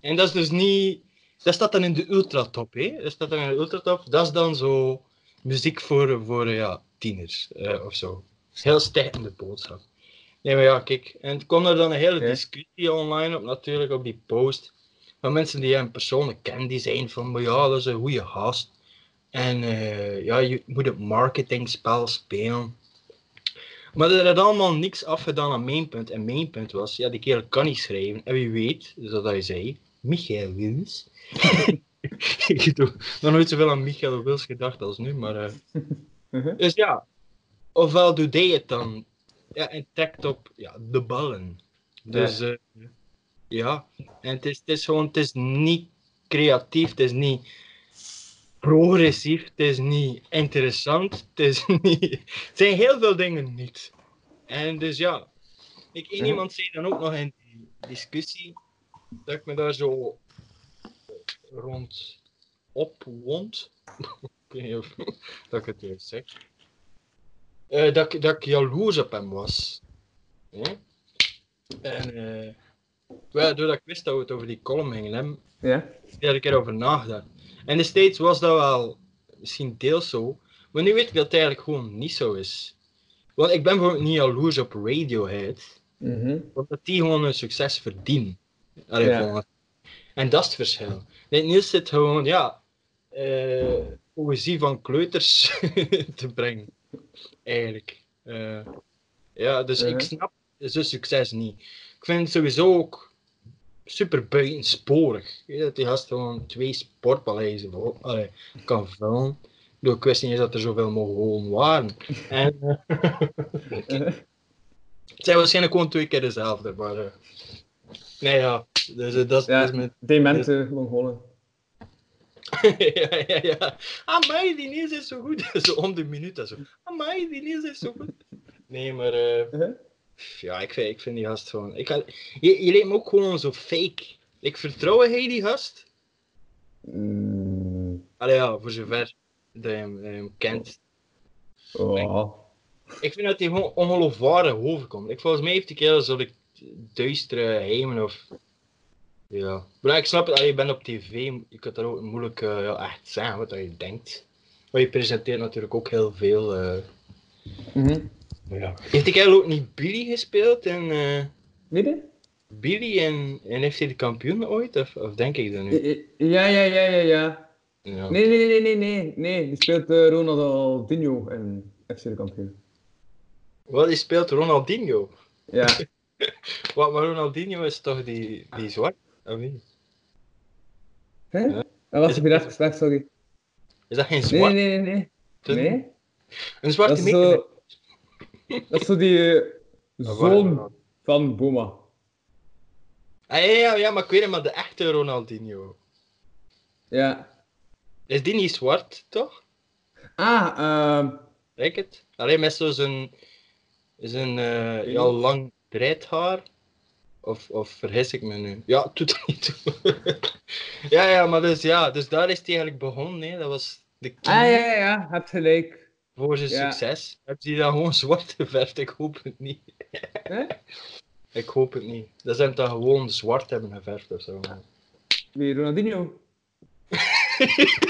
En dat is dus niet... Dat staat dan in de ultratop, hè. Dat staat dan in de ultratop. Dat is dan zo muziek voor, voor ja, tieners, eh, of zo. Heel stijgende boodschap. Nee, maar ja, kijk. En het kwam er dan een hele discussie online op, natuurlijk, op die post. Van mensen die hem persoonlijk kennen, die zijn van, maar ja, dat is een goede gast. En eh, ja, je moet het marketingspel spelen. Maar er had allemaal niks afgedaan aan mijn punt. En mijn punt was, ja, die kerel kan niet schrijven. En wie weet, dat hij zei, Michael Wils. ik heb nog nooit zoveel aan Michael Wils gedacht als nu, maar... eh, Mhm. dus ja, ofwel doet hij het dan ja, en trekt op ja, de ballen. Dus ja, ja. en het is, het is gewoon, het is niet creatief, het is niet progressief, het is niet interessant, het is niet... Het zijn heel veel dingen niet. En dus ja, ik, één iemand zei dan ook nog in die discussie dat ik me daar zo rond opwond. ik weet niet of dat ik het juist zeg. Eh, dat, ik- dat ik jaloers op hem was. En wel, doordat ik wist dat we het over die column gingen hebben, heb ik er een keer over nagedacht. En destijds was dat wel misschien deels zo, maar nu weet ik dat het eigenlijk gewoon niet zo is. Want ik ben bijvoorbeeld niet jaloers op Radiohead, want dat die gewoon een succes verdienen. En dat is het verschil. Nee, Niels zit gewoon, ja, eh poëzie van kleuters te brengen. Eigenlijk. Eh, ja, dus ik snap zijn succes niet. Ik vind sowieso ook super buitensporig. Dat die gast gewoon twee sportpaleizen allee, kan vullen. Wist niet eens dat er zoveel mogen waren. En, eh, het zijn waarschijnlijk gewoon twee keer dezelfde, maar... eh, nee, ja. Dus, eh, dat, is, Ja, is mijn... demente Mongolen. ja, ja, ja. Amai, die is zo goed. zo om de minuut zo. Amai, die Niels is zo goed. Nee, maar... eh, Mhm. Ja, ik vind, ik vind die gast gewoon... Ik je, je lijkt me ook gewoon zo fake. Ik vertrouw hij die gast. Mm, Allee, ja, voor zover dat je hem, dat je hem kent. oh. Ik vind dat hij gewoon ongeloofwaardig overkomt. Ik, volgens mij heeft die kerel zo de duistere heimen of... Ja. Maar ik snap het, je bent op tv, je kunt daar ook moeilijk eh, ja, echt zeggen wat je denkt. Maar je presenteert natuurlijk ook heel veel. eh, Mhm. Ja. Heeft die kerel ook niet Billy gespeeld? En, eh, Weet je? Billy en, en heeft hij de kampioen ooit? Of, of denk ik dat nu? Ja, ja, ja, ja, ja. Ja. Nee, nee, nee, nee, nee, nee. Die speelt eh, Ronaldinho in FC de kampioen. Wat, die speelt Ronaldinho? Ja. Wat, maar Ronaldinho is toch die, die zwart? Of niet? Hè? Ja. Dat was weer even slecht, sorry. Is dat geen Nee, zwart? nee, nee, nee. Ten- Nee? Een zwarte zo... Dat is zo die eh, zoon van Boma. Ah, ja, ja, ja, maar ik weet het, maar de echte Ronaldinho. Ja. Is die niet zwart, toch? Ah, ehm... Lijkt het? Alleen met zo zijn, zijn eh, ja, lang dreidhaar. Of, of vergis ik me nu? Ja, doet er niet toe. ja, ja, maar dus ja, dus daar is hij eigenlijk begonnen. Hè. Dat was de key ah, ja, ja, ja, hebt gelijk. Voor zijn Ja. succes. Heb je dan gewoon zwart geverfd? Ik hoop het niet. Ik hoop het niet. Dat ze hem dan gewoon zwart hebben geverfd of zo. Wie, Ronaldinho?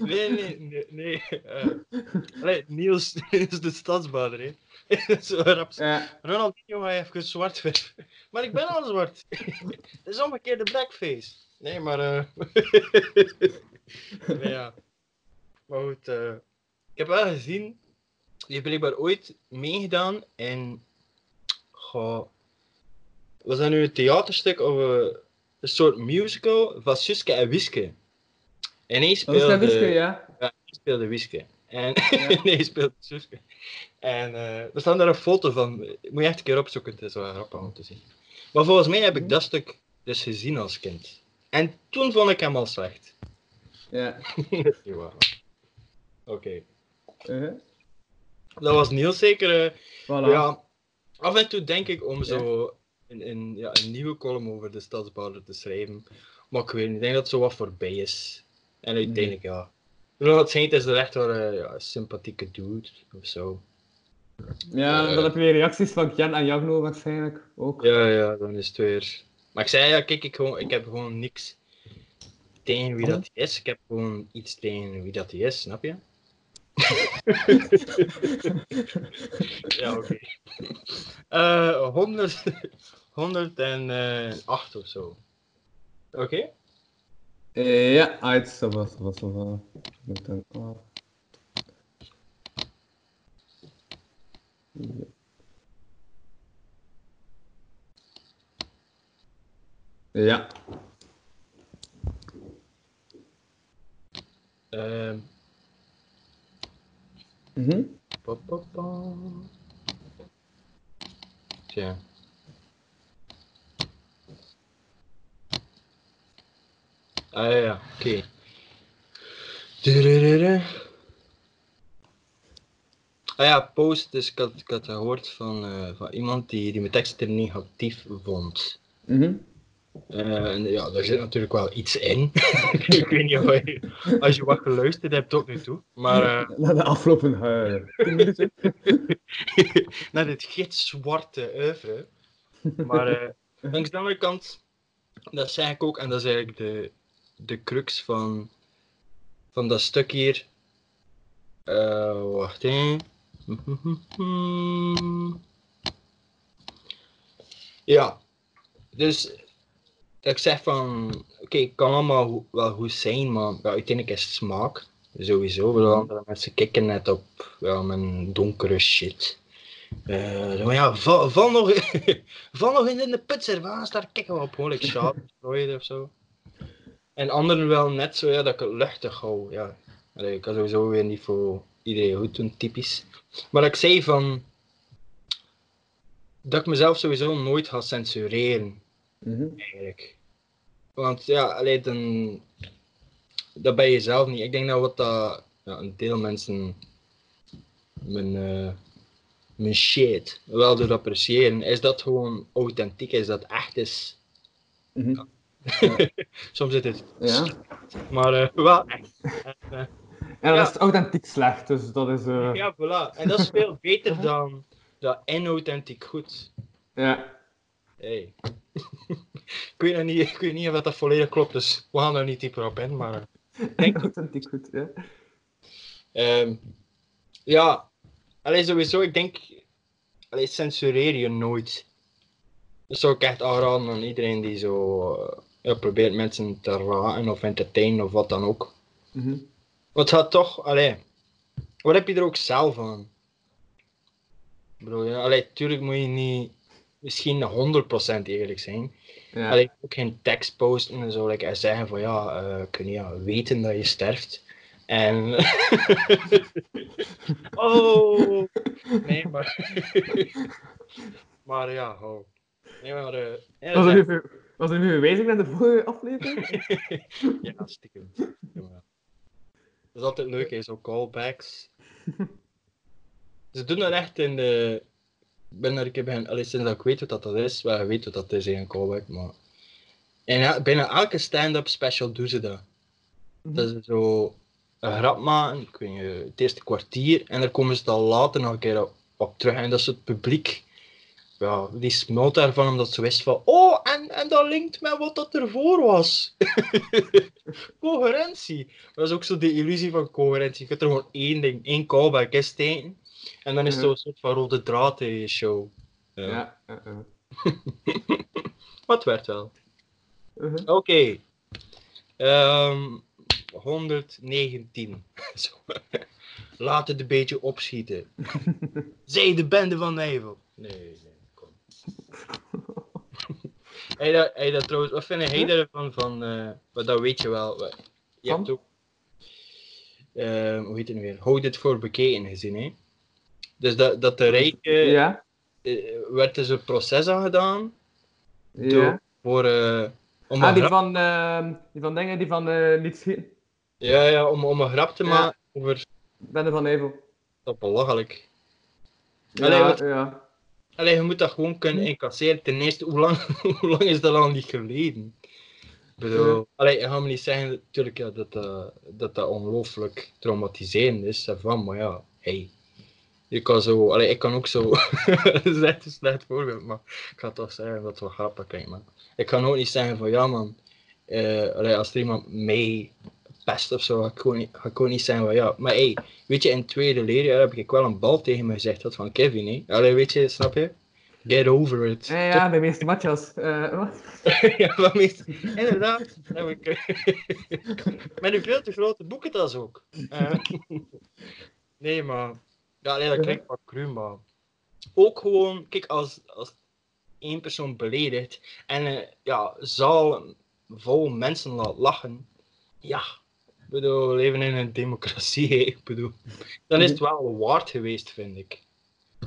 Nee, nee, nee. nee. eh, allee, Niels is de stadsbader, hè. Zo rap. Ja. Ronaldinho, heeft even zwart verven. Maar ik ben al zwart. Dat is omgekeerde blackface. Nee, maar... nee, ja. Maar goed, eh, heb wel gezien... Die heeft blijkbaar ooit meegedaan in... Goh, was dat nu een theaterstuk of een soort musical van Suske en Wiske? En hij speelde... Wiske, ja. Ja, ik speelde Wiske. En Ja. nee, hij speelde Suske. En eh, er staat daar een foto van. Moet je echt een keer opzoeken, het is wel grappig om te zien. Maar volgens mij heb ik dat stuk dus gezien als kind. En toen vond ik hem al slecht. Ja. Dat is niet waar. Oké. Uh-huh. Dat was Niels zeker. eh, Voilà. ja, af en toe denk ik om zo een, een, ja, een nieuwe column over de stadsbouwer te schrijven. Maar ik weet niet, ik denk dat het zo wat voorbij is. En uiteindelijk, ja. Ronald Saint is er echt wel eh, ja, een sympathieke dude of zo. Ja, Eh. dan heb je weer reacties van Jan en Jagno waarschijnlijk ook. Ja, ja, dan is het weer. Maar ik zei ja, kijk, ik, gewoon, ik heb gewoon niks tegen wie dat is. Ik heb gewoon iets tegen wie dat is, snap je? Ja, oké. Eh 100, 108 of zo. Oké? Eh, ja, uit, dat was, dat was, dat was. Moet dan- oh. Ja. Ja, Mhm. pa. Tja. Ah ja, ja, oké. Durururu. Ah ja, post, dus ik had, ik had gehoord van, eh, van iemand die, die mijn teksten negatief vond. Mhm. Eh, en ja, daar zit natuurlijk wel iets in. ik weet niet of je, als je wat geluisterd hebt tot nu toe. Maar eh, Na de afgelopen eh, tien minuten. naar dit gitzwarte oeuvre. Maar eh, langs de andere kant, dat zeg ik ook, en dat is eigenlijk de, de crux van, van dat stuk hier. Eh, wacht hè. Ja, dus dat ik zeg van, oké, het kan allemaal wel goed zijn, maar ja, uiteindelijk is het smaak. Sowieso, we andere mensen kijken net op ja, mijn donkere shit. Eh, maar ja, val, val, nog, val nog in de putser, waar daar kijken we op, gewoon like Sharp of zo. En anderen wel net zo, ja, dat ik het luchtig hou, ja. Allee, ik kan sowieso weer niet voor iedereen goed doen, typisch. Maar ik zei van, dat ik mezelf sowieso nooit ga censureren Mhm. eigenlijk. Want ja, alleen dan. Dat ben je zelf niet. Ik denk dat wat dat. Ja, een deel mensen. Mijn, eh, mijn shit wel door appreciëren. Is dat gewoon authentiek? Is dat echt is? Mhm. Soms zit het. Ja. Maar eh, wel echt. En, Ja, Ja. dat is authentiek slecht, dus dat is... eh ja, voilà. En dat is veel beter dan. Dat inauthentiek goed. ja. Hey. Ik, weet niet, ik weet niet of dat volledig klopt, dus we gaan er niet dieper op in. Maar eh, denk authentiek goed, ja. Ehm, ja, alleen sowieso, ik denk, alleen censureer je nooit. Dat zou ik echt aanraden aan iedereen die zo eh, ja, probeert mensen te raken of entertainen of wat dan ook. Want het gaat toch, allee, wat heb je er ook zelf aan? Bedoel, ja, allee, tuurlijk moet je niet misschien 100% eerlijk zijn. Ja. Allee, ook geen tekst posten en zo like, en zeggen van ja, eh kun je ja, weten dat je sterft. En. oh! Nee, maar. maar ja, oh. Nee, maar. ja, dat Was is nu, ver- was er nu verwijzing naar de vorige aflevering? Ja, stiekem. Ja. Dat is altijd leuk, hè, zo callbacks. Ze doen dat echt in de. Ik ben er een keer bij, allee, sinds dat ik weet wat dat is, wel, je weet wat dat is, een callback, maar. En ja, bijna elke stand-up special doen ze dat. Dat ze zo een grap maken, ik weet niet, het eerste kwartier, en daar komen ze dan later nog een keer op, op terug. En dat is het publiek. Ja, die smult daarvan omdat ze wist van, oh, en, en dat linkt met wat dat ervoor was. coherentie. Dat is ook zo de illusie van coherentie. Je kunt er gewoon één ding, één callback in steken. En dan is het Ja. zo een soort van rode draad in je show. Ja. Ja. Maar het werd wel. Mhm. Oké. Ehm, 119. Zo. Laat het een beetje opschieten. Zij de bende van Nevel. Nee, nee, kom. Hey, dat, hey, dat trouwens, wat vind jij ervan? Van, eh, maar dat weet je wel. Je Van? hebt ook. ehm, hoe heet het nu weer? Hou dit voor bekeken gezien, hè? Dus dat, dat de rijke. Ja. eh, werd dus een proces aan gedaan. Ja. Door, voor. eh, om Ah, die grap- van, ehm, die van dingen die van eh niet schieten. Ja, ja, om, om een grap te Ja. maken over Bende van Evel. dat belachelijk. Ja, Allee, wat- ja. Allee, je moet dat gewoon kunnen incasseren. Ten eerste, hoe lang, hoe lang is dat al niet geleden? Ik bedoel, Ja. allee, je gaat me niet zeggen natuurlijk, ja, dat, dat, dat dat ongelooflijk traumatiserend is. Van, maar ja, hey. Je kan zo, allee, ik kan ook zo, dat is echt een slecht voorbeeld, maar ik ga toch zeggen dat het wel grappig klinkt, man. Ik kan ook niet zeggen van, ja man, eh, allee, als er iemand mee pest of zo, ga ik gewoon niet, ga ik gewoon niet zeggen van, ja, maar hey, weet je, in het tweede leerjaar heb ik wel een bal tegen me gezegd, dat van Kevin, hè. Allee, weet je, snap je? Get over it. Ja, ja, bij meeste matchas. Eh, wat? ja, wat meest... Inderdaad. heb ik, met een veel te grote boekentas ook. Eh, nee, maar... Ja, nee, dat klinkt wat cru, maar... Ook gewoon, kijk, als, als één persoon beledigt en een ja, zaal vol mensen laat lachen, ja, ik bedoel, we leven in een democratie, hè, ik bedoel. Dan is het wel waard geweest, vind ik.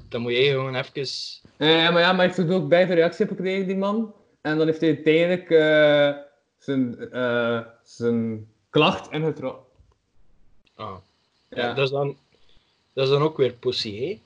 Dan moet je gewoon even... Eh, ja, maar ja, maar hij heeft ook bij de reactie op gekregen, die man. En dan heeft hij uiteindelijk eh, zijn, eh, zijn klacht ingetrokken. Ah. Ja. Ja, dat, is dan, dat is dan ook weer pussy, hè?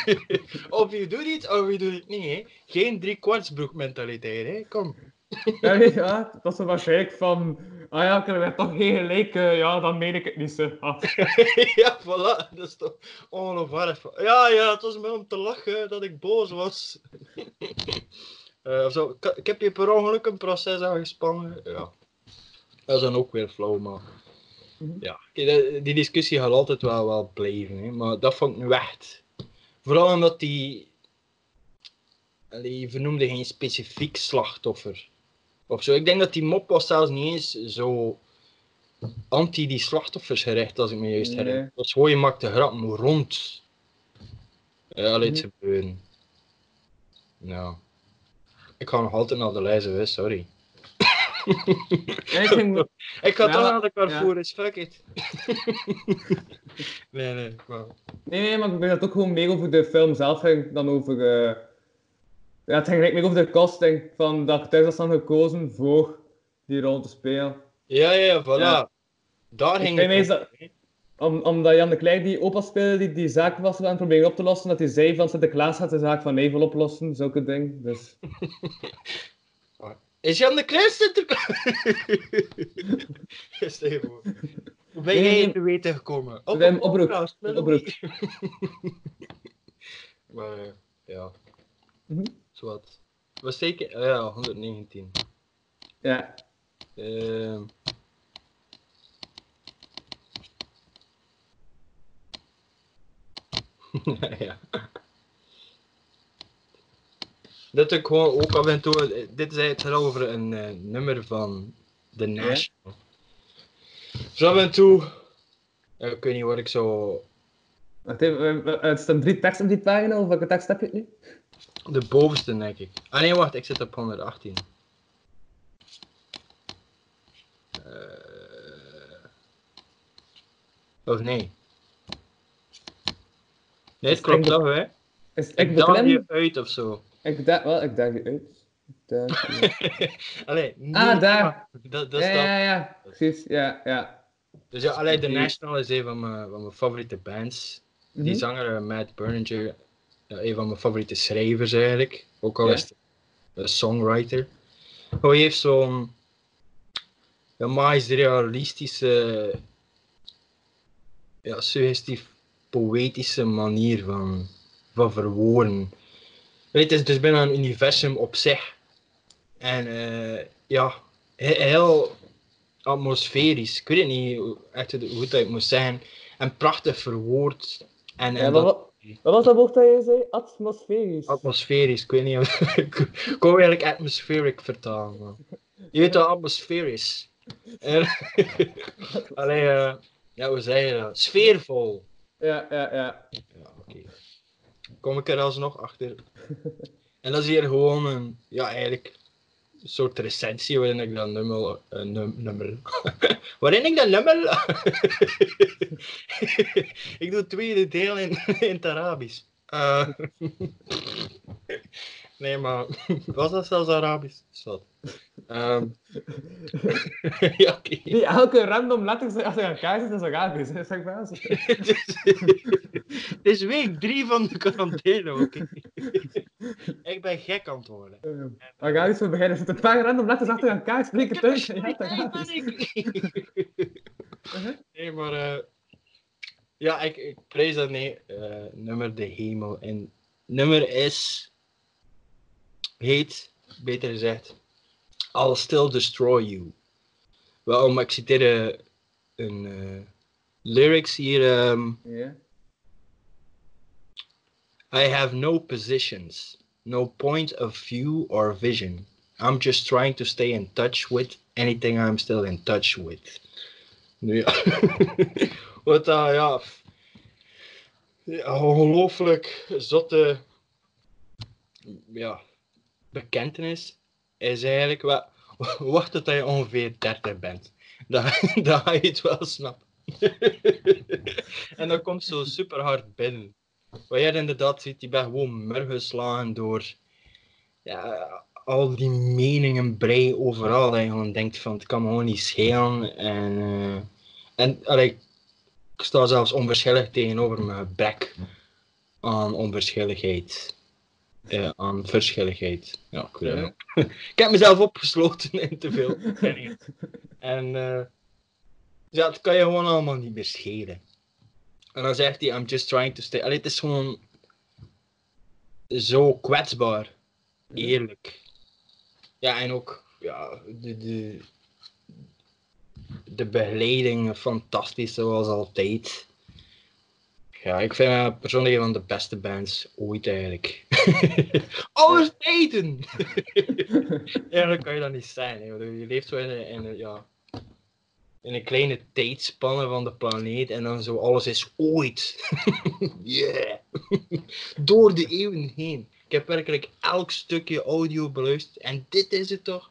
of je doet iets, of je doet het niet, hè? Geen driekwartsbroek mentaliteit, hè? Kom. Ja, dat is waarschijnlijk van... Ah ja, ik heb toch geen gelijk, eh, ja, dan meen ik het niet zo. Ah. ja, voilà, dat is toch ongeloofwaardig. Ja, ja, het was me om te lachen dat ik boos was. Eh, of zo, ik, ik heb je per ongeluk een proces aangespannen. Ja. Dat is dan ook weer flauw, maar... Mhm. Ja, die- discussie gaat altijd wel, wel blijven, hè? maar dat vond ik nu echt. Vooral omdat die. Die vernoemde geen specifiek slachtoffer. Of zo. Ik denk dat die mop was zelfs niet eens zo anti die slachtoffers gericht, als ik me juist herinner. Nee. Het was gewoon, je maakte grappen rond. Ja, al iets Mhm. gebeuren. Nou. Ik ga nog altijd naar de hè, sorry. Ik. Ik ga Ja, toch naar de Carrefour, is fuck it. nee, nee, maar... Nee, nee, maar ik denk dat het ook gewoon meer over de film zelf ging dan over... eh, Ja, het ging meer over de casting van de acteurs dat zijn gekozen voor die rol te spelen. Ja, ja, voilà. Ja. Daar Ik ging het mij om. Om, omdat Jan de Klerk die opa speelde, die die zaak was aan het proberen op te lossen, dat hij zei van Sinterklaas gaat de zaak van Nevel oplossen, zulke ding. Dus... Is Jan de Klein Sinterklaas? Stel je voor. Hoe ben jij in te weten gekomen? Op een oproep. Oproep. Maar eh, ja, Mhm. zwart. Was zeker? ah ja, 119. Ja. Ehm. ja. Dat ik gewoon ook af en toe. eh, Dit is het over een eh, nummer van The National. Dus af en toe. ik weet niet wat ik zo. Wacht even, Het staan drie teksten op die pagina, of welke tekst heb je het nu? De bovenste, denk ik. Ah nee, wacht, ik zit op 118. Eh Of nee. Nee, het klopt toch, hè? Is ik Ik je uit of zo. Ik daag wel, ik je uit. Allee, Ah, daar. Dat, ja, ja, ja, precies, ja, ja. Dus ja, allee, The. National is een van mijn, van mijn favoriete bands. Die Mhm. zanger eh, Matt Berninger, een van mijn favoriete schrijvers eigenlijk. Ook al is het een songwriter. Hij heeft zo'n maar realistische, ja, suggestief poëtische manier van, van verwoorden. Weet, het is dus bijna een universum op zich. En eh, ja, he- heel atmosferisch. Ik weet niet hoe, echt hoe dat ik moet zeggen. En prachtig verwoord. En, en Ja, dat- wat, wat was dat woord dat je zei? Atmosferisch. Atmosferisch, ik weet niet of ik kon eigenlijk atmospheric vertalen. Man. Je weet wel, atmosferisch. En- Allee, eh, ja, hoe zeg je dat? Sfeervol. Ja, ja, ja. Ja, oké. Kom ik er alsnog achter. En dat is hier gewoon een, ja, eigenlijk een soort recensie waarin ik dat nummer, eh, num- nummer, waarin ik dat nummer, ik doe het tweede deel in, in het Arabisch. Eh, nee, maar was dat zelfs Arabisch? Zat. Ehm ja, elke random letter achter elkaar zit is Arabisch, hè, zeg maar. Het is- week drie van de quarantaine, oké? Ik ben gek aan het worden. Arabisch voor beginnen. Er zitten een paar random letters achter spreken thuis. Ja, het Arabisch. Nee, maar eh, ja, ik, ik prijs dat nee, eh, nummer de hemel. En nummer is, heet, beter gezegd, I'll Still Destroy You. Waarom, ik citeer eh, een eh, lyrics hier. ehm, Ja. I have no positions, no point of view or vision. I'm just trying to stay in touch with anything I'm still in touch with. Ja. Wat ja. f- ja. Ongelooflijk zotte. Ja. Bekentenis is eigenlijk. Wat, wacht tot je ongeveer 30 bent. Dan, dan ga je het wel snappen. en dat komt zo super hard binnen. Wat jij inderdaad ziet, die ben gewoon murgeslagen door ja, al die meningen brei overal. En je gewoon denkt van het kan me gewoon niet schelen. En, eh, en allee, ik sta zelfs onverschillig tegenover mijn gebrek aan onverschilligheid. Eh, aan verschilligheid. Ja, ik, ik heb mezelf opgesloten in te veel. En eh, ja, het kan je gewoon allemaal niet meer schelen. En dan zegt hij, I'm just trying to stay. Allee, het is gewoon zo kwetsbaar. Eerlijk. Ja, en ook ja, de, de, de begeleiding fantastisch, zoals altijd. Ja, ik vind het persoonlijk een van de beste bands ooit eigenlijk. Aller tijden! Eigenlijk kan je dat niet zijn. Je leeft zo in in ja, in een kleine tijdspanne van de planeet en dan zo alles is ooit. yeah! Door de eeuwen heen. Ik heb werkelijk elk stukje audio beluisterd en dit is het toch?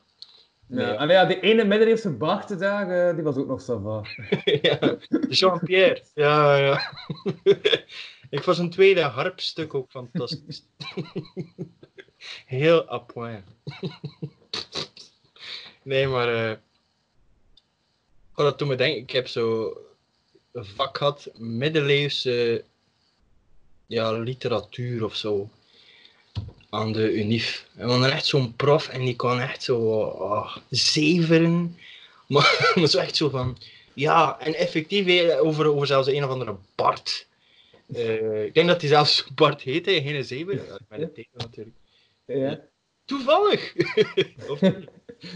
Ja. Nee. Allee, ja, die ene middeleeuwse eh, die was ook nog van. ja, Jean-Pierre. Ja, ja. Ik vond zijn tweede harpstuk ook fantastisch. Heel à point. nee, maar... eh oh, dat doet me denken, ik heb zo vak gehad, middeleeuwse ja, literatuur of zo. Aan de UNIF. En hadden echt zo'n prof en die kon echt zo oh, zeveren. Maar, maar zo echt zo van... Ja, en effectief eh, over, over zelfs een of andere Bart. Eh, ik denk dat hij zelfs Bart heette, geen zeven. Ja, Met een teken natuurlijk. Toevallig! of niet?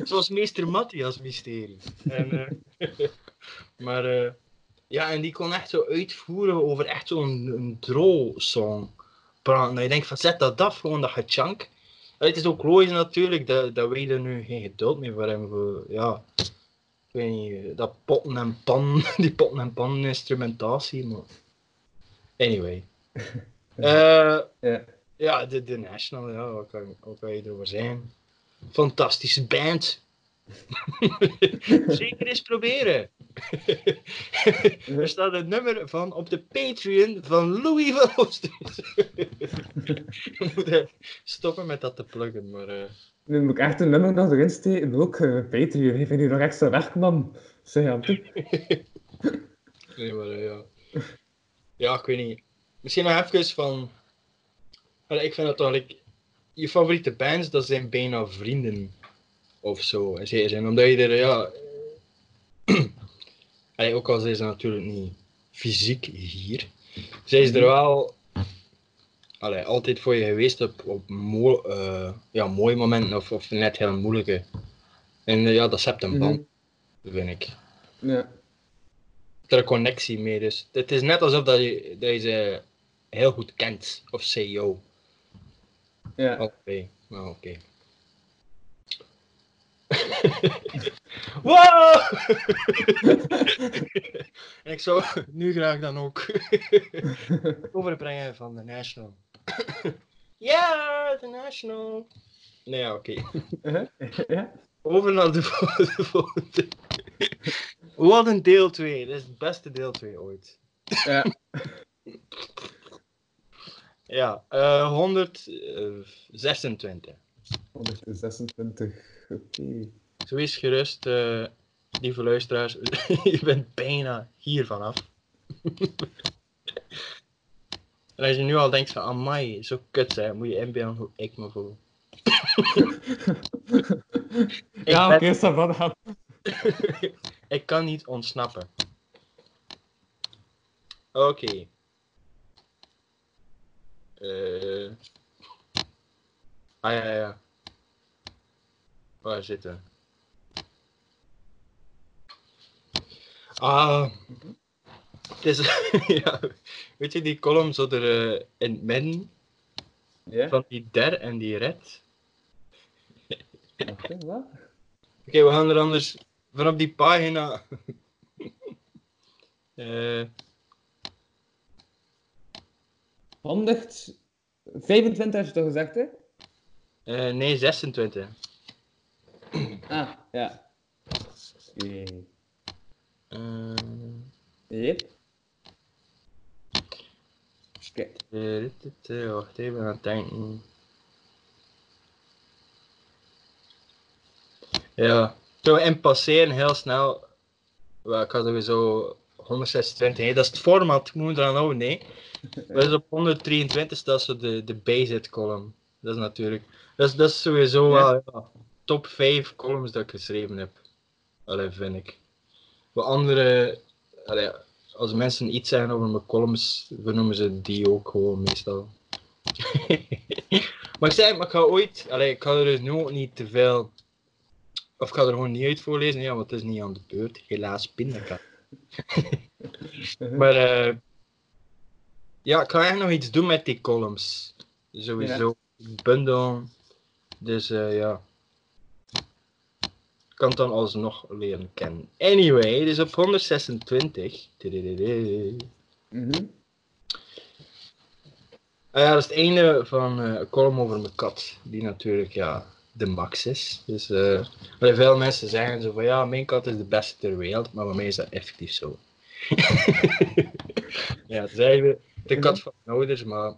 Zoals meester Matthias mysterie. En, eh, maar eh, ja, en die kon echt zo uitvoeren over echt zo'n een drol-song. Dat je denkt van zet dat af, gewoon dat gechank. Ja, Het is ook logisch natuurlijk dat, dat wij er nu geen geduld meer voor hebben. Voor, ja, ik weet niet, dat potten en pan, die potten en pan instrumentatie, maar... Anyway. Eh, Ja. Ja, de, de National, ja, wat kan, wat kan je erover zeggen? Fantastische band. Zeker eens proberen. er staat een nummer van op de Patreon van Louis van. We moeten stoppen met dat te pluggen, maar... eh, Nu moet ik echt een nummer nog erin steken. Ook uh, Patreon. Ik vind hier nog extra werk, man. Zeg aan toe. Nee, maar eh, ja. Ja, ik weet niet. Misschien nog even van. Allee, ik vind dat toch. like, je favoriete bands, dat zijn bijna vrienden. Of zo. Zin. Omdat je er, ja. Allee, ook al zijn ze natuurlijk niet fysiek hier. Zijn ze er wel. Allee, altijd voor je geweest op, op mo eh, ja, mooie momenten of, of net heel moeilijke. En eh, ja, dat zet een band, vind ik Ja. er een connectie mee. Dus het is net alsof dat je, dat je ze heel goed kent. Of CEO. Ja. Oké, nou oké. wow! en ik zou nu graag dan ook overbrengen van de National. ja, de National. Nee, ja, oké. Uh-huh. ja. Over naar de volgende. Wat een deel 2. Dit is het beste deel 2 ooit. Ja. Ja, eh 126. 126. Oké. Zo is gerust, eh, lieve luisteraars. je bent bijna hier vanaf. en als je nu al denkt van, amai, zo kut zijn, moet je inbeelden hoe ik me voel. Ja, oké, okay, gaan. ik kan niet ontsnappen. Oké. Eh. Ah ja, ja. Waar zitten? Ah. Het is, ja, weet je die column zo er eh, in het midden Ja? van die der en die red? Oké, wat? Oké, we gaan er anders vanaf die pagina. Eh 125 had je toch gezegd, hè? eh, nee, 26. Ah, ja. Oké. Eh, Yep. Oké. dit, dit, eh, wacht even aan het denken. Ja, zo in passeren heel snel. Ik had sowieso 126, hè. dat is het format, ik moet eraan houden, nee. Dus op 123 staat zo de, de basic column. Dat is natuurlijk, dat is, dat is sowieso wel ja, top 5 columns dat ik geschreven heb. Allee, vind ik. Wat andere, allee, als mensen iets zeggen over mijn columns, vernoemen ze die ook gewoon meestal. maar ik zei, maar ik ga ooit, allee, ik ga er dus nu ook niet te veel, of ik ga er gewoon niet uit voorlezen, ja, want het is niet aan de beurt. Helaas, pindakaas. Maar eh, ja, ik ga echt nog iets doen met die columns. Sowieso. Bundel. Dus eh, ja. Ik kan het dan alsnog leren kennen. Anyway, dus op 126. Tidididi. Mhm. Ah ja, dat is het einde van een column over mijn kat. Die natuurlijk, ja, de max is. Dus eh, maar veel mensen zeggen zo van, ja, mijn kat is de beste ter wereld. Maar bij mij is dat effectief zo. ja, het is eigenlijk de kat van mijn ouders, maar...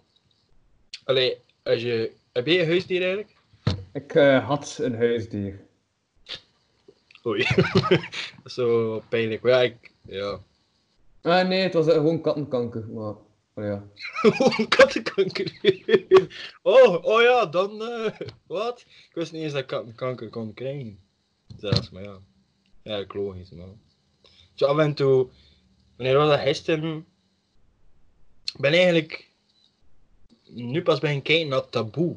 Allee, als je... Heb jij een huisdier eigenlijk? Ik eh, had een huisdier. Oei. dat is zo pijnlijk. Maar ja, ik... Ja. Ah nee, het was eh, gewoon kattenkanker. Maar, oh ja. Oh, kattenkanker. oh, oh ja, dan... eh, wat? Ik wist niet eens dat ik kattenkanker kon krijgen. Zelfs, maar ja. Ja, logisch, man. Zo af en toe... Wanneer was dat gisteren? Ik ben eigenlijk... Nu pas ben kijken naar Taboe.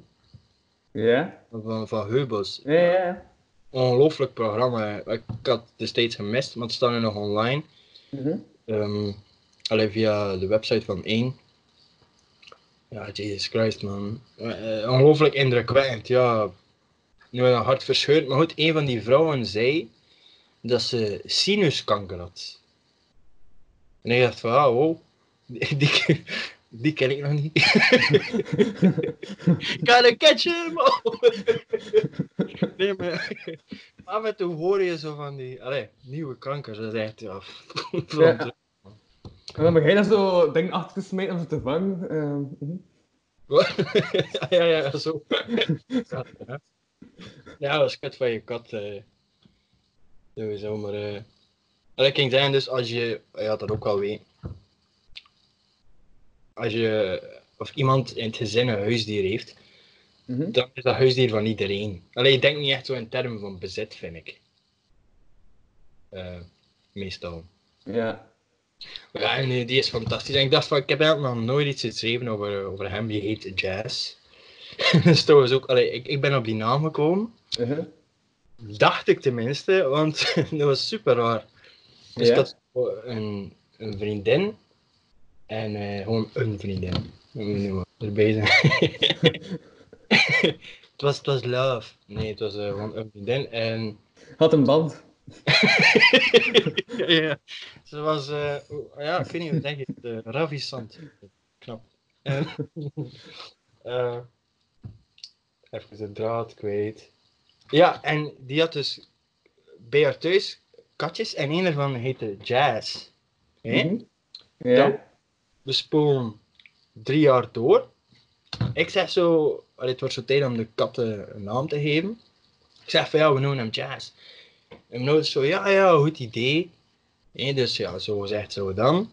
Ja? Van, van Heubels. Ja, ja. Ongelooflijk programma. Ik had het destijds gemist, maar het staat nu nog online. Mhm. Ehm alleen via de website van 1. Ja, Jesus Christ, man. Eh, ongelooflijk indrukwekkend, ja. Nu een hart verscheurd, maar goed, een van die vrouwen zei dat ze sinuskanker had. En ik dacht van, ah, wow. Die, die, Die ken ik nog niet. Gotta catch him! nee, maar af en toe hoor je zo van die allee, nieuwe kankers. Dat is echt, ja... Ja. En dan begin je zo dingen achter te smijten om ze te vangen. ehm, mhm. ja, ja, ja, zo. ja, ja. ja, dat is kut van je kat. eh sowieso, maar... eh wat ik ging zeggen, dus als je... Ja, dat ook wel weet. Als je... Of iemand in het gezin een huisdier heeft, Mhm. dan is dat huisdier van iedereen. Alleen je denkt niet echt zo in termen van bezit, vind ik. Eh, meestal. Ja. Die is fantastisch. En ik dacht van, ik heb eigenlijk nog nooit iets geschreven over, over hem, die heet Jazz. dus dat was ook, allee, ik, ik ben op die naam gekomen. Mhm. Dacht ik tenminste, want dat was super raar. Dus Ja. zo een, een vriendin. En eh, gewoon een vriendin. We erbij zijn. het, was, het was love. Nee, het was eh, gewoon een vriendin. En Had een band. ja, ja. Ze was, eh, ja, ik weet niet hoe zeg je het, ravissant. Knap. En, even de draad kwijt. Ja, en die had dus bij haar thuis katjes en een ervan heette Jazz. Hè? Mhm. Ja. We spoelen drie jaar door. Ik zeg zo, het wordt zo tijd om de katten een naam te geven. Ik zeg van ja, we noemen hem Jazz. En ouders zo, ja, ja, goed idee. Dus ja, zo gezegd, zo dan.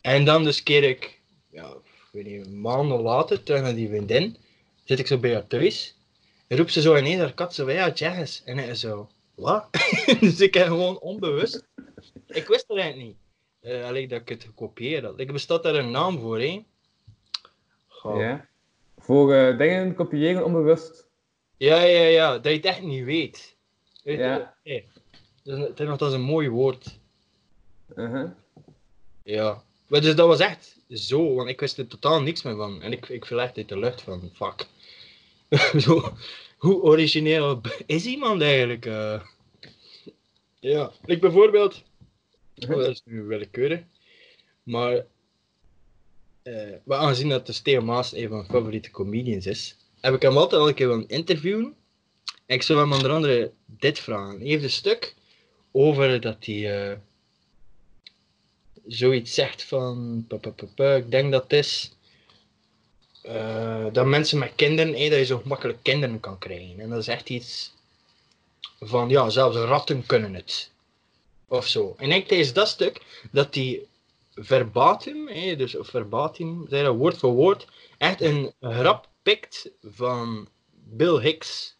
En dan dus keer ik, ja, weet niet, maanden later terug naar die vriendin. Zit ik zo bij haar thuis. En roept ze zo ineens haar kat zo ja, Jazz. En hij zo, wat? dus ik heb gewoon onbewust. Ik wist het eigenlijk niet. Alleen dat ik het gekopieerd had. Ik bestaat daar een naam voor, hè? Goh. ja. Voor eh, dingen kopiëren onbewust. Ja, ja, ja, dat je het echt niet weet. Weet? Ja. Nee. Dat is, het is nog dat is een mooi woord. Mhm. Ja. Maar dus dat was echt zo, want ik wist er totaal niks meer van. En ik, ik viel echt uit de lucht van, fuck. zo, hoe origineel is iemand eigenlijk? eh? Ja, ik bijvoorbeeld, oh, dat is nu willekeurig, maar, eh, maar aangezien dat de Theo Maas een van mijn favoriete comedians is, heb ik hem altijd al een keer willen interviewen. En ik zou hem onder andere dit vragen. Hij heeft een stuk over dat hij eh, zoiets zegt van, ik denk dat het is, eh, dat mensen met kinderen, hé, dat je zo gemakkelijk kinderen kan krijgen. En dat is echt iets van, ja, zelfs ratten kunnen het. Of zo. En ik denk tijdens dat stuk, dat die verbatim, hé, dus verbatim, zei dat woord voor woord, echt een grap pikt van Bill Hicks.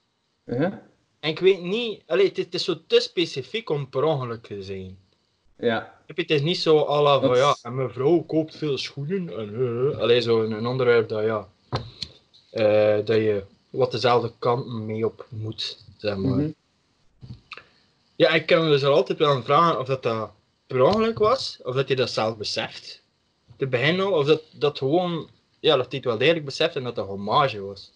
En ik weet niet, allee, het, is, het is zo te specifiek om per ongeluk te zijn. Ja. Het is niet zo à la van Dat- ja, en mijn vrouw koopt veel schoenen. En, allee, zo een, een onderwerp dat ja, eh, dat je wat dezelfde kanten mee op moet, zeg maar. Mhm. Ja, ik kan me dus al altijd wel aan vragen of dat, dat per ongeluk was, of dat hij dat zelf beseft. Te beginnen al, of dat, dat gewoon, ja, dat hij het wel degelijk beseft en dat dat hommage was.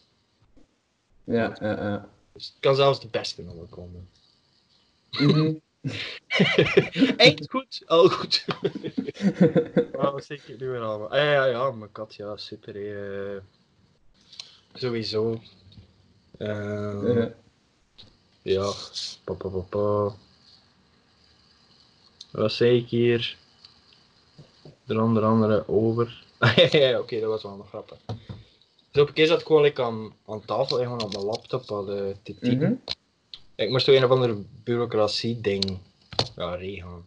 Ja, ja, ja. Dus het kan zelfs de beste nog wel komen. Mhm. Eind goed, al goed. Wat zeg ik nu weer allemaal? Ah, ja, ja, ja, mijn kat, ja, super. eh. sowieso. Ja. Ja, pa, pa, pa, pa. Wat zei ik hier? Er onder andere over. Ja, ja, oké, dat was wel nog grappig. Dus op een keer zat ik gewoon like, aan, aan tafel, gewoon op mijn laptop al eh, te typen. Mhm. Ik moest toch een of andere bureaucratie-ding ja, regelen.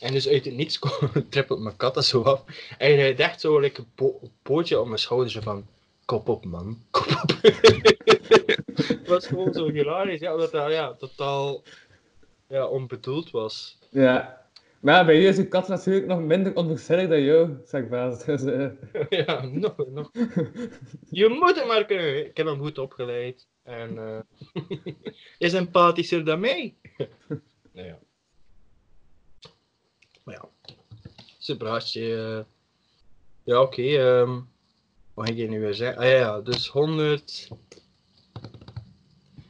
En dus uit het niets trippelt mijn kat er zo af. En hij dacht zo like, een po- pootje op mijn schouder zo van... Kop op, man. Kop op. Het was gewoon zo hilarisch. Ja, omdat dat ja, totaal ja, onbedoeld was. Ja. Maar bij jou is je kat natuurlijk nog minder onverschillig dan jou, zeg ik baas. Dus, eh, ja, nog, nog. Je moet het maar kunnen. Ik heb hem goed opgeleid. En eh is empathischer dan mij. nou ja. Maar ja. Super hartje. eh. Ja, oké. ehm, wat ik hier nu weer zeggen? Ah ja, dus 100.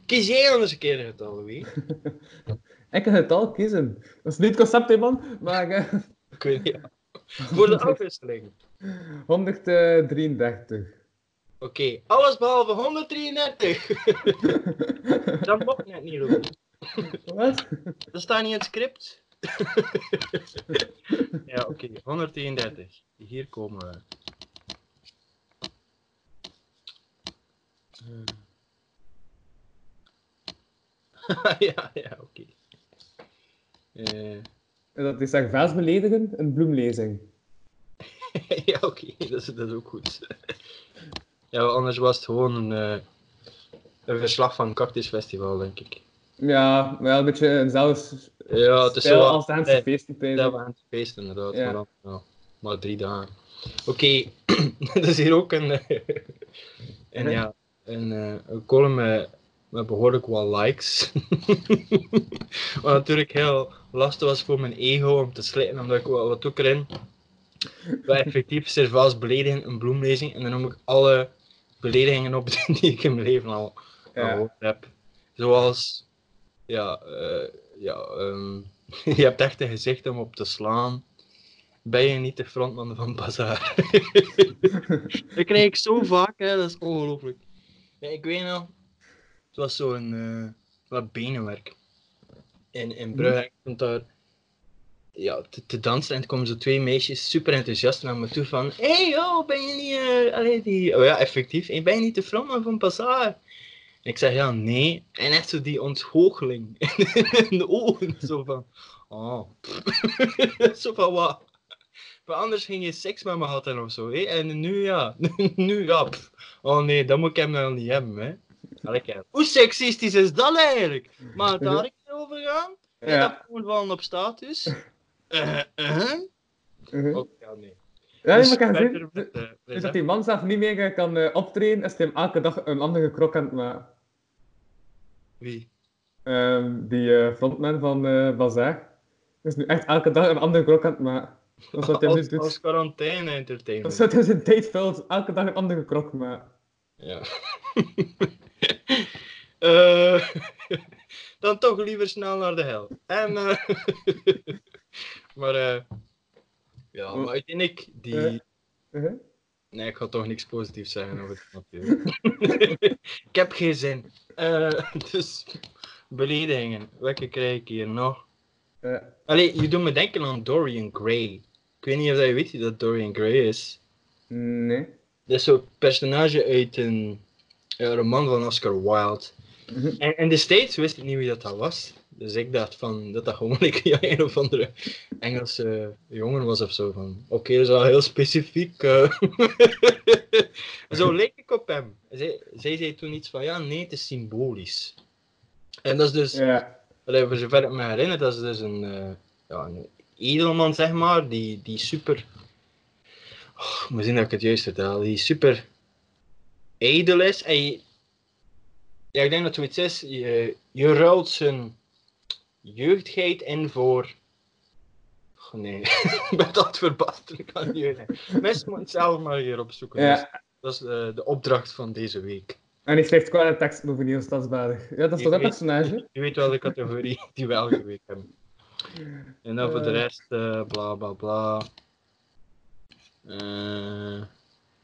Kies jij anders een keer een getal, Louis? ik kan het al kiezen. Dat is niet het concept, hè, man. Maar eh, Ik weet niet. Voor de afwisseling. 133. Oké, alles behalve 133. Dat mocht net niet, Ruben. Wat? Dat staat niet in het script. ja, oké, 133. Hier komen we. Hmm. ja, ja, oké. Eh, Dat is vaas beledigen, een bloemlezing. ja, oké, dat, is, dat is ook goed. ja, anders was het gewoon een, eh, een verslag van een cactusfestival, denk ik. Ja, wel een beetje eenzelfde Ja, het is zo als de nee, feesten. pijs ik. Dat we aan het feest inderdaad, Ja. maar ja, drie dagen. Oké, dat is hier ook een, eh, een, Mhm. ja, een, een column met, behoorlijk wat likes. wat natuurlijk heel lastig was voor mijn ego om te slijten, omdat ik wat, ik erin? Wel effectief servaas beledigen, een bloemlezing, en dan noem ik alle beledigingen op die ik in mijn leven al Ja. gehoord heb. Zoals, ja, eh, ja ehm, je hebt echt een gezicht om op te slaan. Ben je niet de frontman van Bazaar? dat krijg ik zo vaak, hè? dat is ongelooflijk. Ja, ik weet nog, was zo'n eh wat benenwerk. In, in Brugge, ik stond daar ja, te, te dansen en komen zo twee meisjes super enthousiast naar me toe van Hé hey, joh, ben je niet, allee, die... Oh ja, effectief, ben je niet de frontman van? En ik zeg ja, nee. En echt zo die ontgoocheling in de ogen. Zo van, oh. zo van wat. Maar anders ging je seks met me hadden of zo. En nu ja, nu ja. pff. Oh nee, dat moet ik hem nou niet hebben. Hè? Kijk. Hoe seksistisch is dat eigenlijk? Maar daar ik het over gaan? Ja. dat gewoon vallen op status? Eh, eh? Mhm. Oh, ja, nee. Ja, nee, Dus maar kan zien met, eh, dus is dat die man zelf niet meer kan eh, optreden, is hij hem elke dag een andere krok aan het maken. Wie? Ehm, die eh, frontman van eh Bazaar is nu echt elke dag een andere krok aan het maken. Dat is wat hij nu Als, als doet. quarantaine Dat entertainment. is wat hij zijn tijd vult, elke dag een andere krok maken. Ja. Eh, dan toch liever snel naar de hel. En, eh, maar, eh, ja, maar uiteindelijk, die... Nee, ik ga toch niks positiefs zeggen over het ik heb geen zin. Dus, beledigingen. Welke krijg ik hier nog? Allee, je doet me denken aan Dorian Gray. Ik weet niet of je weet dat Dorian Gray is. nee. Dat is zo'n personage uit een, een roman van Oscar Wilde. Mhm. En, en destijds wist ik niet wie dat, dat was. Dus ik dacht van, dat dat gewoon like, ja, een of andere Engelse jongen was of zo. Van, Oké, dat is wel heel specifiek. eh. zo leek ik op hem. Zij, zij zei toen iets van, ja, nee, het is symbolisch. En dat is dus, Ja. voor zover ik me herinner, dat is dus een, eh, ja, een edelman, zeg maar, die, die super... Oh, ik moet zien dat ik het juist vertel. Die super edel is. En je- ja, ik denk dat het zoiets is. Je, je ruilt zijn jeugdigheid in voor... Oh, nee, ik ben dat verbaasd. Ik kan niet. Mensen moeten het zelf maar hier opzoeken. Ja. Dus dat is eh, de opdracht van deze week. En hij schrijft qua tekst over Niels. Ja, dat is toch dat Ik weet- personage? Je weet welke categorie die we elke week hebben. En dan voor de Eh. rest, eh, bla bla bla.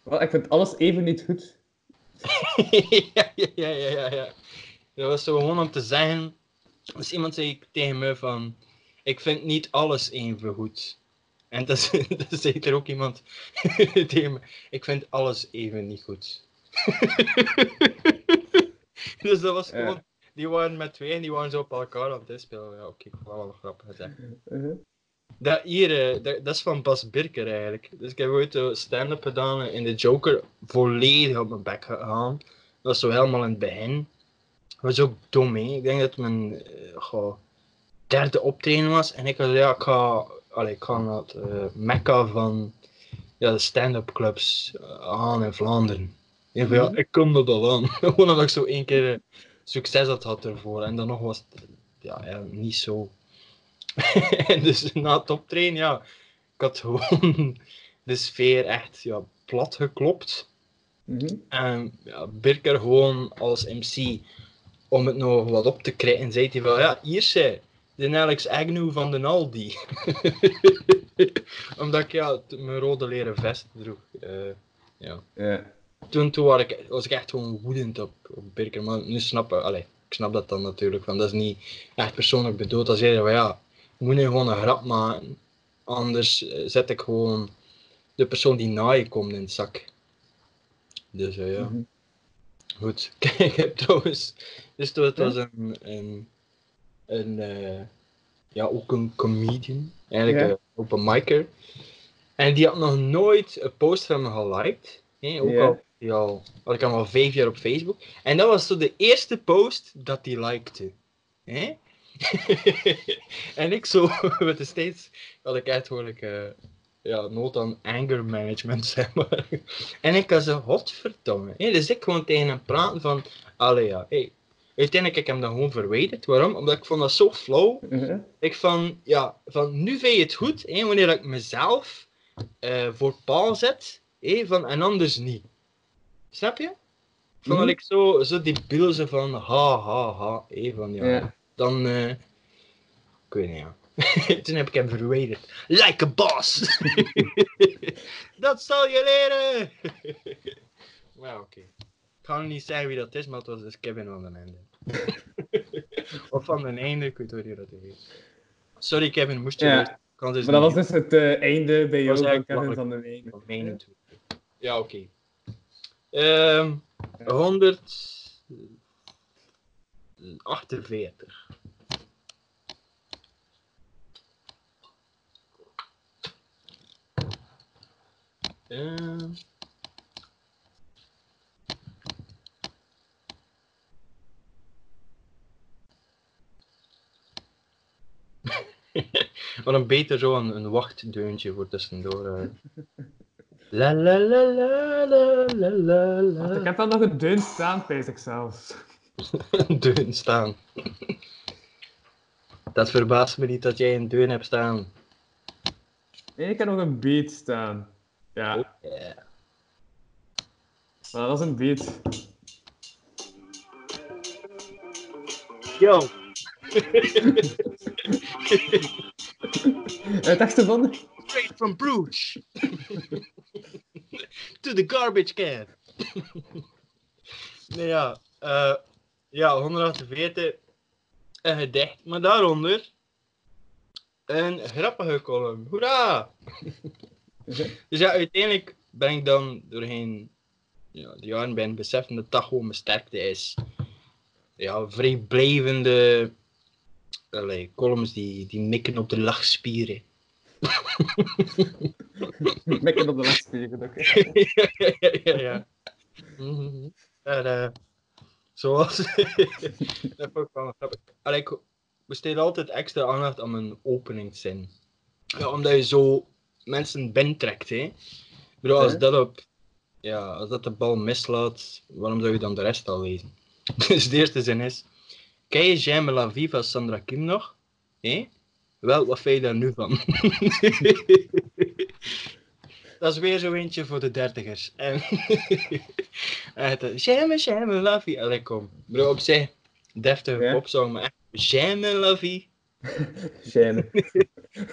Wel, ik vind alles even niet goed. ja, ja, ja, ja. Dat was zo gewoon om te zeggen. Dus iemand zei tegen me van. Ik vind niet alles even goed. En dan dan zei er ook iemand tegen me. Ik vind alles even niet goed. dus dat was gewoon. Die waren met twee en die waren zo op elkaar aan het spelen. Ja, oké, dat wel grappig gezegd. Uh-huh. Dat hier, eh, dat, dat is van Bas Birker eigenlijk. Dus ik heb ooit eh, stand-up gedaan in de Joker volledig op mijn bek gegaan. Dat was zo helemaal in het begin. Dat was ook dom, hè. Ik denk dat mijn eh, goh, derde optreden was. En ik had, ja, ik ga, allee, ik ga naar het eh, mekka van ja, de stand-up clubs aan in Vlaanderen. Ik, ja, ik kom dat al aan. Gewoon omdat ik zo één keer succes had gehad ervoor. En dan nog was het ja, ja, niet zo en dus na het optreden, ja, ik had gewoon de sfeer echt ja, plat geklopt. Mhm. En ja, Birker gewoon als MC, om het nog wat op te krijgen, zei hij van, ja, hier zei, de Alex Agnew van de Aldi. Omdat ik ja, mijn rode leren vest droeg. Eh, ja. Toen, toen was, ik, was ik echt gewoon woedend op, op Birker. Maar nu snap ik, allee, ik snap dat dan natuurlijk. Want dat is niet echt persoonlijk bedoeld. Je van ja, moet nu gewoon een grap maken. Anders eh, zet ik gewoon de persoon die na je komt in het zak. Dus eh, ja. Mhm. Goed. Kijk, ik heb trouwens. Dus het was een. een, een eh, ja, ook een comedian. Eigenlijk Ja. een open micer. En die had nog nooit een post van me geliked. hè, ook Ja. al, al had ik hem al vijf jaar op Facebook. En dat was zo de eerste post dat hij likte. hè. en ik zo, met de steeds had ik echt hoorlijk ja, nood aan anger management, zeg maar. En ik had zo, godverdomme. hè. Dus ik gewoon tegen hem praten van, allee ja, hey. Uiteindelijk heb ik hem dan gewoon verwijderd. Waarom? Omdat ik vond dat zo flauw. Mhm. Ik van, ja, van nu vind je het goed, wanneer ik mezelf eh, voor paal zet, van, en anders niet. Snap je? Van dat Mhm. ik zo, zo die bilzen van, ha, ha, ha, hè, van, ja, Ja. Dan, eh, ik weet niet, ja. Toen heb ik hem verwijderd. Like a boss! dat zal je leren! maar ja, oké. Ik ga niet zeggen wie dat is, maar het was dus Kevin van den Einde. of van den Einde, ik weet niet hoe dat is. Sorry Kevin, moest je Ja. kan dus Maar dat was dus het eh, einde bij jou van Kevin van de Ween. op mijn Twitter. Ja, oké. Ehm 148. Ehm Maar dan beter zo een, een wachtdeuntje voor tussendoor. eh. La la la la la la la Ik heb dan nog een deun staan, ik zelfs. Een deun staan. Dat verbaast me niet dat jij een deun hebt staan. Nee, ik heb nog een beat staan. Ja, Oh, yeah. maar dat is een beat. Yo, Het echte van... straight from Bruges. to the garbage can. nee, ja. eh ja, 148. Een gedicht, maar daaronder een grappige column. Hoera! Dus ja, uiteindelijk ben ik dan doorheen ja, de jaren ben beseffen dat dat gewoon mijn sterkte is. Ja, vrijblijvende allee, columns die, die mikken op de lachspieren. Mikken op de lachspieren. oké. ja, ja, ja, ja. Mhm. En, zoals... dat vond ik wel grappig. Allee, ik besteed altijd extra aandacht aan mijn openingszin. Ja, omdat je zo mensen binnentrekt, hè. Ik bedoel, als dat op... Ja, als dat de bal mislaat, waarom zou je dan de rest al lezen? dus de eerste zin is... Ken je J'aime la vie van Sandra Kim nog? Hé? Wel, wat vind je daar nu van? Dat is weer zo eentje voor de dertigers. En het J'aime, j'aime la vie. Allee, kom. Bro, op zich, deftige Ja. popsong, maar echt J'aime la vie.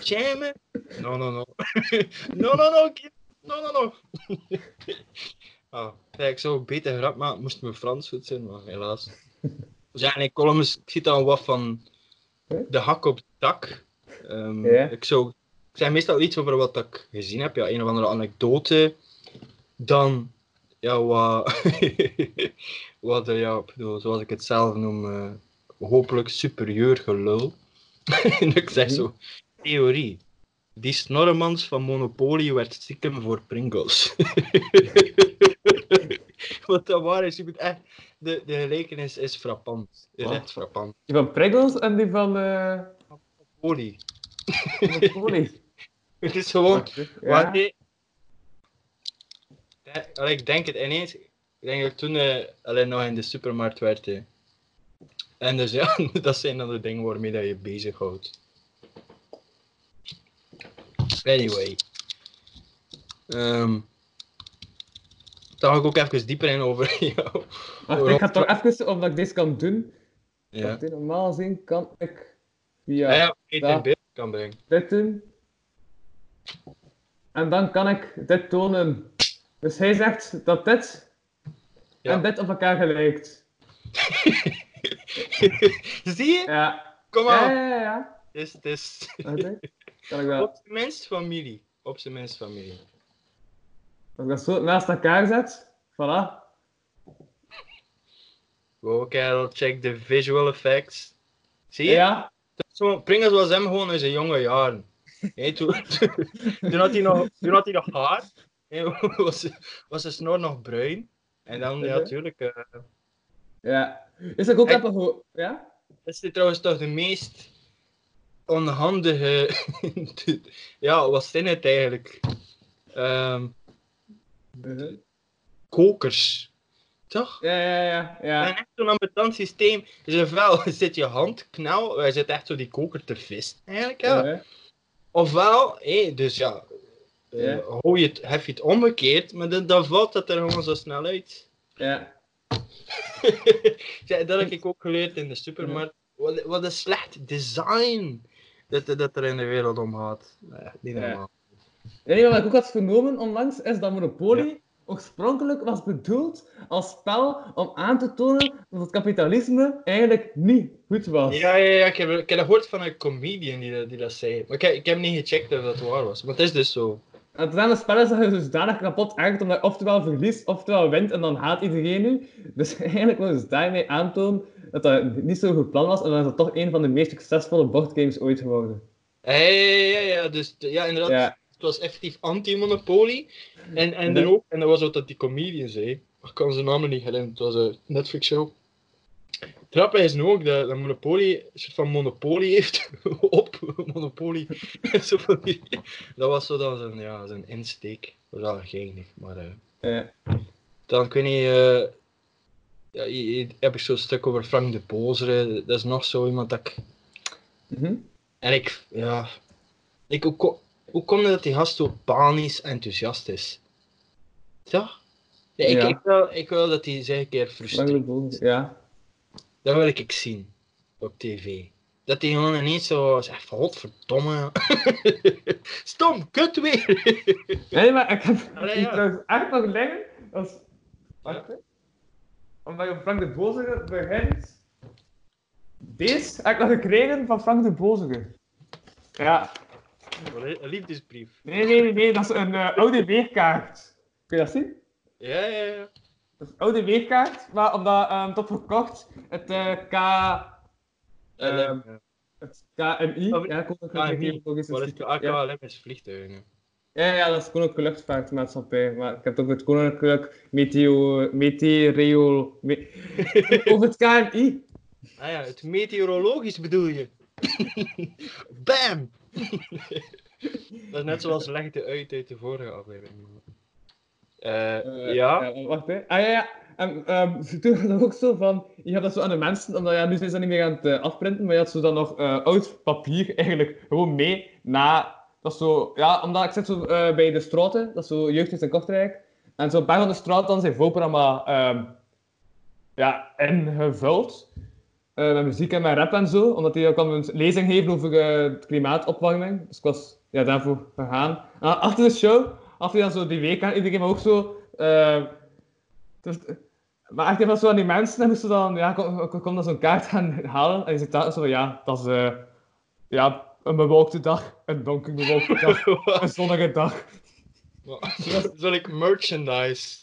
J'aime. No, no, no. no, no, no. kid. No, no, no. oh, ik zou beter grap maken, moest mijn Frans goed zijn, maar helaas. Dus ja, nee, columns, ik zie dan wat van de hak op het dak. Ehm, Ja. Ik zou zeg meestal iets over wat ik gezien heb, ja, een of andere anekdote. Dan, ja, wat, wat er, ja, bedoel, zoals ik het zelf noem, eh, hopelijk superieur gelul. en ik zeg zo, theorie. Die snorremans van Monopoly werd stiekem voor Pringles. Wat dat waar is, je moet echt, de, de gelijkenis is frappant. Echt frappant. Die van Priggles en die van eh Monopoly. Monopoly. Het is gewoon, Ja. Allee, ik denk het ineens. Ik denk dat ik toen eh, alleen nog in de supermarkt werd. hè. En dus ja, dat zijn dan de dingen waarmee dat je bezighoudt. Anyway. Ehm dan ga ik ook even dieper in over jou. Wacht, ik ga toch even, omdat ik deze kan doen. Ja. Normaal gezien kan ik via Ja, ja, Ja. in beeld kan brengen. dit doen. En dan kan ik dit tonen. Dus hij zegt dat dit Ja. en dit op elkaar gelijkt. Zie je? Ja. Kom aan. ja, ja. ja. Is. Kan ik dat, op zijn minst familie. Op zijn minst familie. als ik dat zo naast elkaar zet, voilà. Wow, kerel, check de visual effects. Zie je? Ja, Zo, Pringles was hem gewoon in zijn jonge jaren. Hey, toen, toen, had hij nog, toen had hij nog haar. Hey, was, was zijn snor nog bruin. En dan, ja, natuurlijk. eh, ja. Is dat ook even goed? Ja? is dit trouwens toch de meest onhandige. ja, wat zijn het eigenlijk? Ehm, Mhm. kokers. Toch? Ja, ja, ja. En ja. echt zo'n ambetant systeem. Dus ofwel zit je hand hij zit echt zo die koker te vissen, eigenlijk. Ja. Ja. Ofwel, hé, dus ja, eh, Ja. hou je het, hef je het omgekeerd, maar dan, dan valt dat er gewoon zo snel uit. ja. ja, dat heb ik ook geleerd in de supermarkt. Wat, wat een slecht design dat, dat er in de wereld omgaat. Nee, niet normaal. Ja, nee, wat ik ook had vernomen onlangs is dat Monopoly oorspronkelijk was bedoeld als spel om aan te tonen dat het kapitalisme eigenlijk niet goed was. Ja, ja, ja ik, heb, ik heb dat gehoord van een comedian die, dat- die dat zei. Maar ik, heb- ik heb niet gecheckt of dat waar was. Maar het is dus zo. Het zijn de spellen dat je zodanig kapot ergert omdat je oftewel verliest, oftewel wint en dan haat iedereen nu. Dus eigenlijk wil je daarmee aantonen dat dat niet zo'n goed plan was en dan is dat toch een van de meest succesvolle boardgames ooit geworden. Ja, ja, ja, ja, dus ja, inderdaad. Ja, Het was effectief anti-monopoly. En, en, Nee. dan ook, en dat was ook dat die comedian zei. Ik kan zijn naam niet herinneren, het was een Netflix-show. Het grappige is nu ook dat, dat Monopoly een soort van monopolie heeft op die- dat was zo dan zijn, ja, zijn insteek. Dat was wel geinig, maar... eh, ja. dan kun je... eh, ja, je- je- heb ik zo'n stuk over Frank de Bozere. Dat is nog zo iemand dat ik... Mhm. En ik, ja. Ik, ko- hoe komt het dat die gast zo panisch enthousiast is? Ja, ik, Ja. Ik, wil, ik wil dat hij zich een keer frustreert. Ja. Dat wil ik zien op tv. Dat hij gewoon ineens zo zegt: van godverdomme. Stom, kut weer. Nee, maar ik heb Allee, ja. trouwens echt nog liggen. Dat is... Wacht, hè. Omdat je Frank de Bozige begint. Deze heb ik nog gekregen van Frank de Bozige. Ja. Een liefdesbrief. Nee, nee, nee, nee, dat is een eh, oude weerkaart. Kun je dat zien? Ja, ja, ja. Dat is een oude weerkaart, maar omdat ehm tot verkocht het eh, K... ehm, het KMI, Oh, ja, Koninklijke Wat is. AKLM vliegtuigen. Ja, ja, dat is Koninklijke Luchtvaartmaatschappij. Maar ik heb het over het Koninklijk Meteo... Meteoreo... Me- over het KMI. Ah ja, het meteorologisch bedoel je. Bam! dat is net zoals legde uit uit de vorige aflevering. Eh, Eh, ja. Wacht, hè. Ah, ja, ja. En ehm, ze doen dat ook zo van... Je hebt dat zo aan de mensen, omdat ja, nu zijn ze dat niet meer aan het eh, afprinten, maar je had zo dan nog oud papier eigenlijk gewoon mee na... Dat is zo... Ja, omdat ik zit zo bij de Straten, dat is zo jeugd in Kortrijk. En zo'n paar van de Straten dan zijn voorprogramma ehm ja, ingevuld. Eh, met muziek en met rap en zo, omdat hij ook al een lezing geven over eh, klimaatopwarming. Dus ik was ja, daarvoor gegaan. En achter de show, af en dan zo die week iedereen, maar ook zo... eh, dus, maar echt even zo aan die mensen, en moesten dan, ja, kom, dan zo'n kaart gaan halen. En zit daar zo van, ja, dat is ja, een bewolkte dag, een donker bewolkte dag, een zonnige dag. Zal ik merchandise?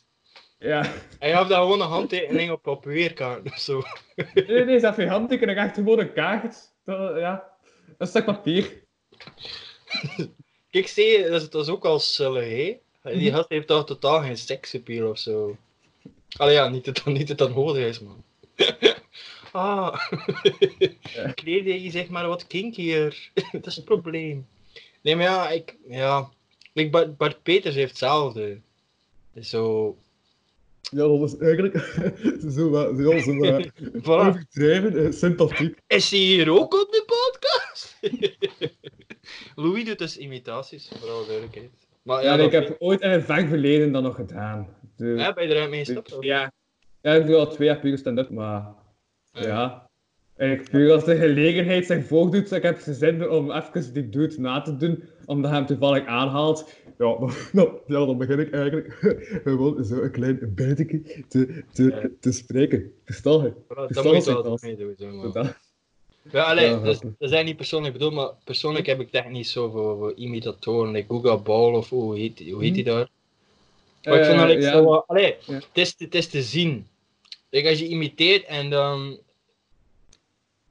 Ja. En je hebt daar gewoon een handtekening op weerkaart of zo. Nee, nee, is geen handtekening, echt gewoon een kaart. Dat, ja, een stuk papier. Kijk, zie dat is, dat is ook al sulle, hè? Die gast heeft toch totaal geen seksappeal of zo. Allee, ja, niet dat niet dat dat nodig is, man. ah, kleed je zeg maar wat kinkier. dat is het probleem. Nee, maar ja, ik, ja. Ik, Bart, Bart Peters heeft hetzelfde. Zo, Ja, dat is eigenlijk zo, wat- zo, zo wat voilà. overdreven, eh, sympathiek. Is hij hier ook op de podcast? Louis doet dus imitaties, voor alle duidelijkheid. Maar Ja, ik heb ooit in een ver verleden dat nog gedaan. Ja, ben je eruit mee gestapt? ja. ja, ik doe al twee jaar puur stand-up, maar ja. Eigenlijk puur als de gelegenheid zich voordoet, ik heb zin om even die dude na te doen, omdat hij hem toevallig aanhaalt. Ja, dan, dan, ja, dan begin ik eigenlijk gewoon zo een klein beetje te, te, te spreken. Verstaan je? Dat moet je wel het mee doen. Zo, maar. Dat- Ja, allee, Ja, dat, is niet persoonlijk bedoeld, maar persoonlijk heb ik echt niet zo voor, voor imitatoren. Like Google Ball of hoe heet, hoe heet die daar? Maar ik vind dat Eh, ik ja. zo wat- allee, Ja. het, is, het is te zien. Like, als je imiteert en dan.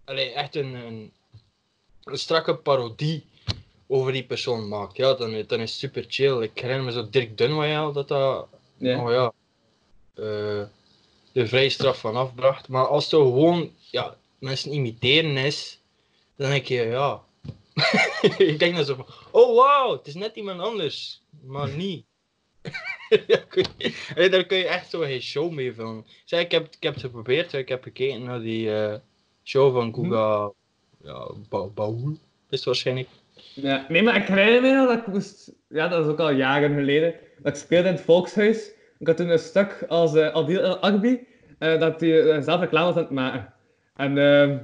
Allee, echt een, een, een strakke parodie over die persoon maakt, ja, dan, dan is het super chill. Ik herinner me zo Dirk Dunwayel dat dat. Ja. Oh ja. eh, de vrijstraf van afbracht. Maar als het gewoon ja, mensen imiteren is, dan denk je ja. ik denk dan zo van, oh wow, het is net iemand anders, maar niet. ja, kun je, daar kun je echt zo geen show mee filmen. Zeg, ik, heb, ik heb het geprobeerd, ik heb gekeken naar die eh, show van Guga ja, Ba- Baul, is het waarschijnlijk. Ja, nee, maar ik herinner me nog dat ik moest... Ja, dat is ook al jaren geleden. Dat ik speelde in het Volkshuis. Ik had toen een stuk als uh, Adil El Agbi. eh, dat hij eh, zelf reclame was aan het maken. En ehm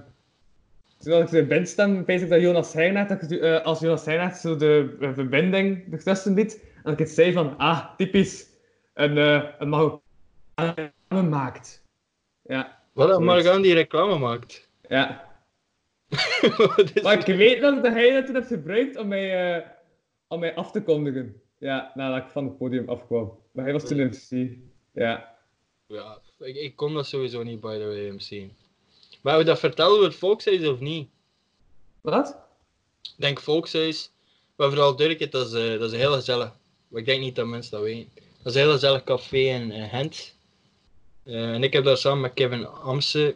toen had ik de bandstem, bezig dat Jonas Heijnaert, dat ik, als Jonas Heijnaert zo de verbinding ertussen liet. En dat ik het zei van, ah, typisch. Een, een Marokkaan maakt. Ja, Wat een. Margan die reclame maakt. Ja. Maar ik weet nog dat hij dat toen heeft gebruikt om mij, eh, om mij af te kondigen. Ja, nadat ik van het podium afkwam. Maar hij was toen MC. Ja. Ja, ik, ik kon dat sowieso niet by the way MC. Maar we dat vertellen we het volkshuis of niet? Wat? Ik denk volkshuis, maar vooral duidelijkheid, dat is, eh, dat is heel gezellig. Maar ik denk niet dat mensen dat weten. Dat is een heel gezellig café in, in Gent. Eh, en ik heb daar samen met Kevin Amse,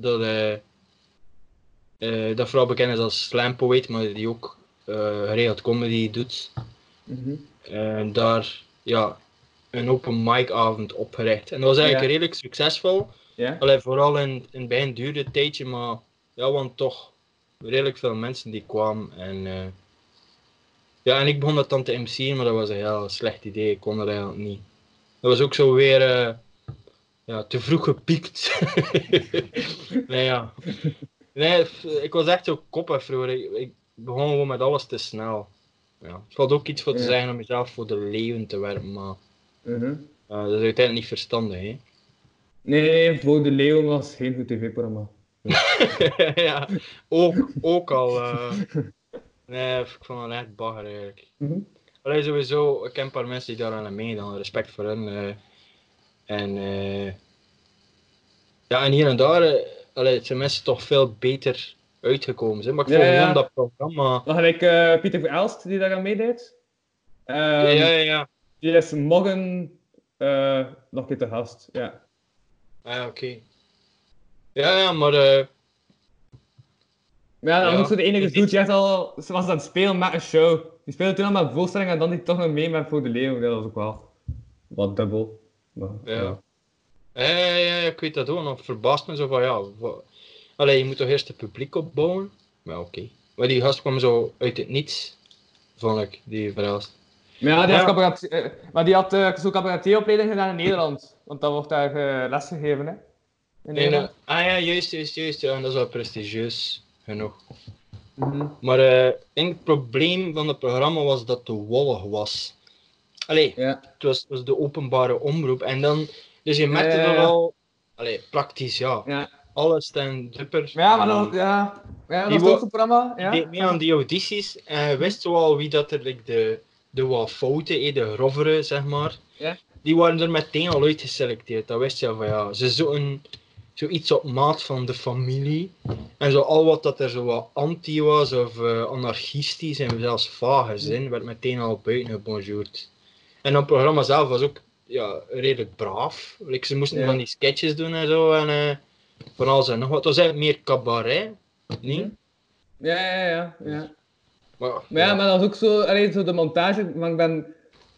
dat, eh, dat vooral bekend is als slam poet, maar die ook eh geregeld comedy doet. En daar ja, een open mic avond opgericht. En dat was eigenlijk Ja. redelijk succesvol. Ja? Allee, vooral in, in het begin duurde het tijdje, maar ja, want toch redelijk veel mensen die kwamen. En, ja, en ik begon dat dan te MC'en, maar dat was een heel slecht idee. Ik kon dat eigenlijk niet. Dat was ook zo weer ja, te vroeg gepiekt. nee, ja. Nee, ik was echt zo koppig vroeger. Ik, ik begon gewoon met alles te snel. Ja. Het valt ook iets voor te Ja. zeggen om jezelf voor de leeuwen te werpen, maar Mhm. eh, dat is uiteindelijk niet verstandig. Hè? Nee, voor de Leeuwen was geen goed tv-programma. ja, ook, ook al. eh, nee, ik vond het echt bagger eigenlijk. Mhm. Allee, sowieso, ik ken een paar mensen die daar aan meedaan, respect voor hen. En eh, ja, en hier en daar allee, zijn mensen toch veel beter uitgekomen. Zijn. Maar ik Ja, vond ja. dat programma. Dan heb ik eh, Pieter Verelst die daar aan meedeed. Ehm, ja, ja, ja. Die is morgen eh, nog een keer te gast. Ja. Ah, ja, oké. Ja, ja, maar ja, dan Ja. de enige dude die echt al... Ze was aan het spelen met een show. Die speelde toen al met voorstellingen en dan die toch nog mee met Voor de Leeuwen. Dat was ook wel wat dubbel. Maar, Ja. ja. Ja, ja, ja, ik weet dat ook nog. Verbaast me zo van ja. wa- Allee, je moet toch eerst het publiek opbouwen? Maar oké. Maar die gast kwam zo uit het niets, vond ik, die verhaast. Maar ja, die Ja. had, cabaret- eh, maar die had eh, zo'n gedaan in Nederland. Want dat wordt daar eh, lesgegeven, hè. In Nee. Nederland. Ah ja, juist, juist, juist. Ja, en dat is wel prestigieus genoeg. Mhm. Maar eh, denk het probleem van het programma was dat het te wollig was. Allee, Ja. het was, het was de openbare omroep. En dan, dus je merkte Ja, ja, er ja. al, allee, praktisch ja, Ja. alles ten dupper. Maar ja, maar dat, ja. Ja, dat was een programma. Ja. deed mee aan die audities en je wist zo al wie dat er like, de, de wat fouten, eh, de grovere zeg maar, Ja. die waren er meteen al uitgeselecteerd. Dat wist je al van ja, ze zoeken zoiets op maat van de familie. En zo al wat dat er zo wat anti was of eh, anarchistisch en zelfs vage zin, werd meteen al buiten gebonjourd. En dan het programma zelf was ook ja, redelijk braaf. Like, ze moesten Ja. van die sketches doen en zo en eh, van alles en nog wat. Het was eigenlijk meer cabaret, niet? Mhm. Ja, ja, ja. ja. Maar, Maar ja, maar dat was ook zo, alleen zo de montage. Maar ik ben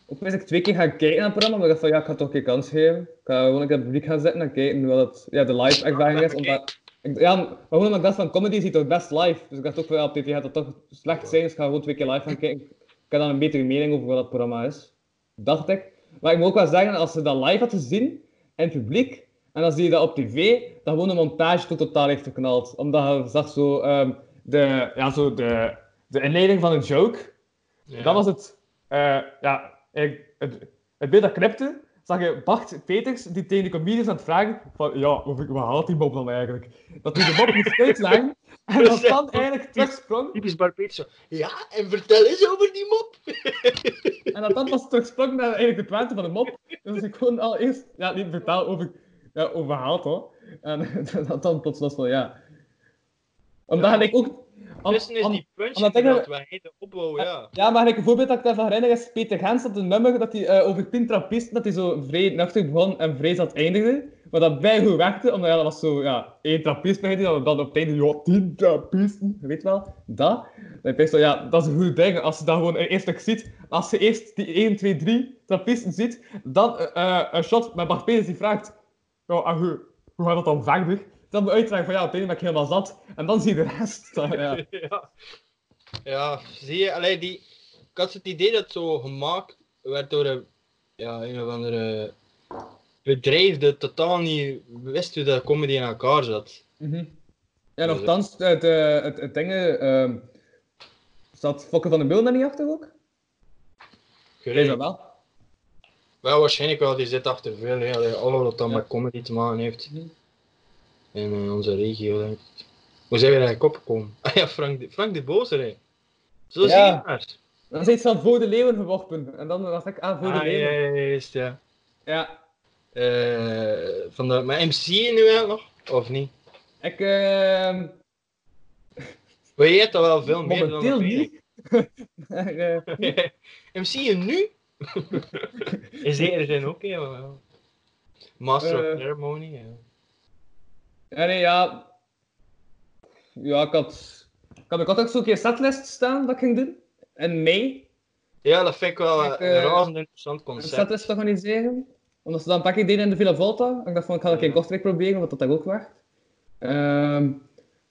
ook eens twee keer gaan kijken naar het programma. Maar ik dacht van ja, ik ga toch een keer kans geven. Ik ga gewoon een keer het publiek gaan zitten en kijken hoe dat ja, de live ervaring is. Omdat, ik, ja, maar gewoon omdat ik dacht van comedy ziet toch best live. Dus ik dacht ook van ja, op tv gaat dat toch slecht zijn. Dus ik ga gewoon twee keer live gaan kijken. Ik heb dan een betere mening over wat dat programma is. Dacht ik. Maar ik moet ook wel zeggen, als ze dat live hadden zien in het publiek. En dan zie je dat op tv, dat gewoon een montage tot totaal heeft geknald. Omdat je zag zo, ehm, de, ja, zo de, de inleiding van een joke. Ja. Dat was het, eh, ja, eigenlijk het, het beeld dat knipte, zag je Bart Peters die tegen de comedians aan het vragen van, ja, hoe, hoe haalt die mop dan eigenlijk? Dat hij de mop moest uitleggen en dat dan eigenlijk terugsprong Typisch Bart Peters zo. Ja, en vertel eens over die mop. en dat dan pas terugsprong naar eigenlijk de puinten van de mop. Dus ik gewoon al eerst, ja, niet vertaal over, ja, over haalt hoor. En dat dan plots was van, ja. Omdat Ja. ik ook... Tussen is die punch omdat ik- inderdaad waar hij de opbouw, ja. Ja, maar een voorbeeld dat ik daarvan herinner is Peter Gens op een nummer dat hij eh, over tien trappisten, dat hij zo vrij nuchter begon en vrij zat eindigde. Maar dat bij goed werkte, omdat ja, dat was zo, ja, één trappist bij die, dan, dan op het einde, ja, tien trappisten, je weet wel, dat. Dan denk ja, dat is een goed ding, als je dat gewoon eerst ziet. Als je eerst die 1, 2, 3 trappisten ziet, dan eh, een shot met Bart Peters die vraagt, ja, hoe, hoe gaat dat dan verder? Dan je uitleggen van, ja, op het einde ben ik helemaal zat. En dan zie je de rest. ja. ja. Ja, zie je, allee, die... Ik had het idee dat het zo gemaakt werd door een, ja, een of andere bedrijf dat totaal niet wist hoe dat comedy in elkaar zat. Mhm. Ja, nogthans, het, eh, het, het ding, ehm zat Fokke van de Beul daar niet achter ook? Dat wel. Wel, waarschijnlijk wel, die zit achter veel, hè. Allee, alles wat dan Ja. met comedy te maken heeft. Mhm. In eh, onze regio, denk ik. Hoe zijn we er eigenlijk opgekomen? Ah ja, Frank de, Frank de Bozer, hè. Zo Ja. zie je maar. Dan is iets van voor de leeuwen geworpen. En dan dacht ik, ah, voor de Ah, leeuwen. ja, ja, juist, ja. Ja. Eh, van de, maar MC nu eigenlijk nog? Of niet? Ik, ehm Maar je hebt dat wel veel meer dan momenteel op niet. Eh. MC je nu? In zekere zin ook, wel. Master of Ceremony, ja. Ja, nee, ja. Ja, ik had... Ik had, ik ook zo'n keer setlist staan dat ik ging doen. In mei. Ja, dat vind ik wel Ik, eh, een eh, razend interessant Een concept. setlist organiseren. Omdat ze dat een paar keer deden in de Villa Volta. Ik dacht van, ik ga dat een keer in Kortrijk proberen, wat dat daar ook werkt. Ehm,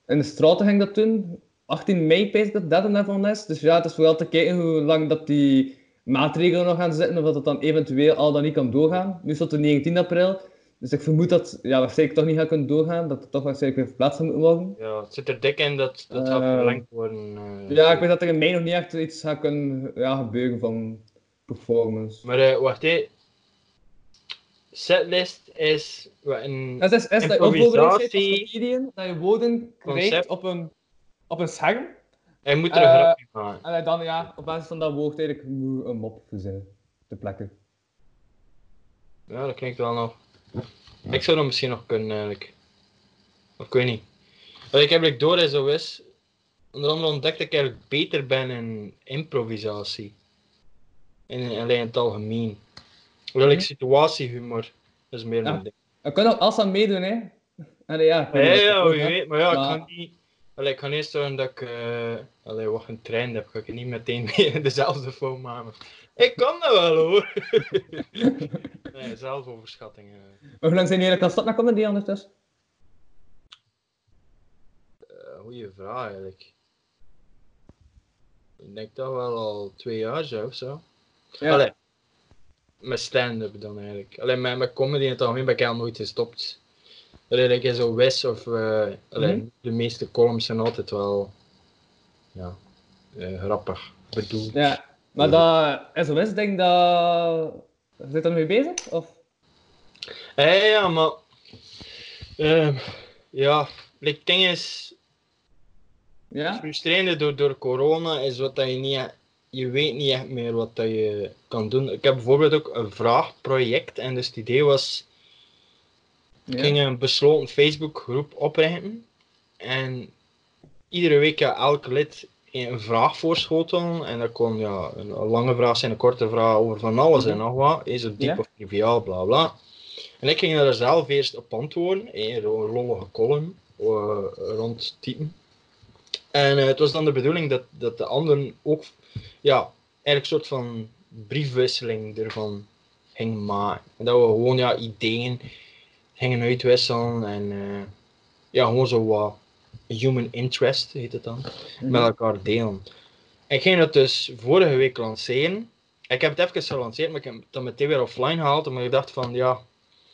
in de straten ging dat doen. 18 mei, pees ik dat dat daarvan is. Dus ja, het is vooral te kijken hoe lang dat die maatregelen nog gaan zitten. Of dat het dan eventueel al dan niet kan doorgaan. Nu is het de 19 april. Dus ik vermoed dat ja, waarschijnlijk toch niet gaat kunnen doorgaan. Dat het toch waarschijnlijk weer verplaatst moet worden. Ja, het zit er dik in dat dat gaat Eh, verlengd worden. eh. Ja, ik weet dat er in mei nog niet echt iets gaat kunnen ja, gebeuren van performance. Maar eh, wacht, hè. Setlist is wat een Het is, is dat je dat je woorden krijgt Concept. op een, op een scherm. Hij moet er een Eh, grapje maken. En dat dan ja, op basis van dat woord eigenlijk moet een mop verzinnen. Te plekken. Ja, dat klinkt wel nog. Ik zou dat misschien nog kunnen eigenlijk. Of ik weet niet. Wat ik eigenlijk door is zo is. Onder andere ontdekt dat ik eigenlijk beter ben in improvisatie. In, alleen in het algemeen. Wel ik Mhm. situatiehumor. Dat is meer Ja. mijn ding. Je kunt ook alles aan meedoen, hè? En ja, Ja, ja, weet. Maar ja, ik ga niet. Allee, ik ga eerst zorgen dat ik eh allee, wat getraind heb. Ga ik niet meteen in dezelfde foam maken. Ik kan dat wel hoor. nee, zelfoverschatting. eh. Hoe lang zijn jullie eigenlijk al stad naar comedy ondertussen? Eh, goeie vraag eigenlijk. Ik denk dat wel al twee jaar zo of zo. Ja. Allee, met stand-up dan eigenlijk. Alleen met, met comedy in het algemeen ben ik al nooit gestopt. Like in zo West of allee, Mhm. de meeste columns zijn altijd wel ja, eh, grappig bedoeld. Ja. Maar dat SOS, denk dat... Zit er mee bezig? Of? Eh, ja, maar ehm, ja, like, het ding is, Het Ja? frustrerende door, door corona is wat dat je niet, je weet niet echt meer wat dat je kan doen. Ik heb bijvoorbeeld ook een vraagproject en dus het idee was, ik ging een besloten Facebookgroep oprichten en iedere week ja, elk lid een vraag voorschotelen en dat kon ja, een, lange vraag zijn, een korte vraag over van alles en nog wat, is het diep Ja. of triviaal, bla bla. En ik ging daar zelf eerst op antwoorden, in een lollige column eh, rond typen. En eh, het was dan de bedoeling dat, dat de anderen ook ja, eigenlijk een soort van briefwisseling ervan gingen maken. En dat we gewoon ja, ideeën gingen uitwisselen en eh, ja, gewoon zo wat human interest heet het dan, met elkaar delen. Ik ging dat dus vorige week lanceren. Ik heb het even gelanceerd, maar ik heb het dan meteen weer offline gehaald, omdat ik dacht van ja,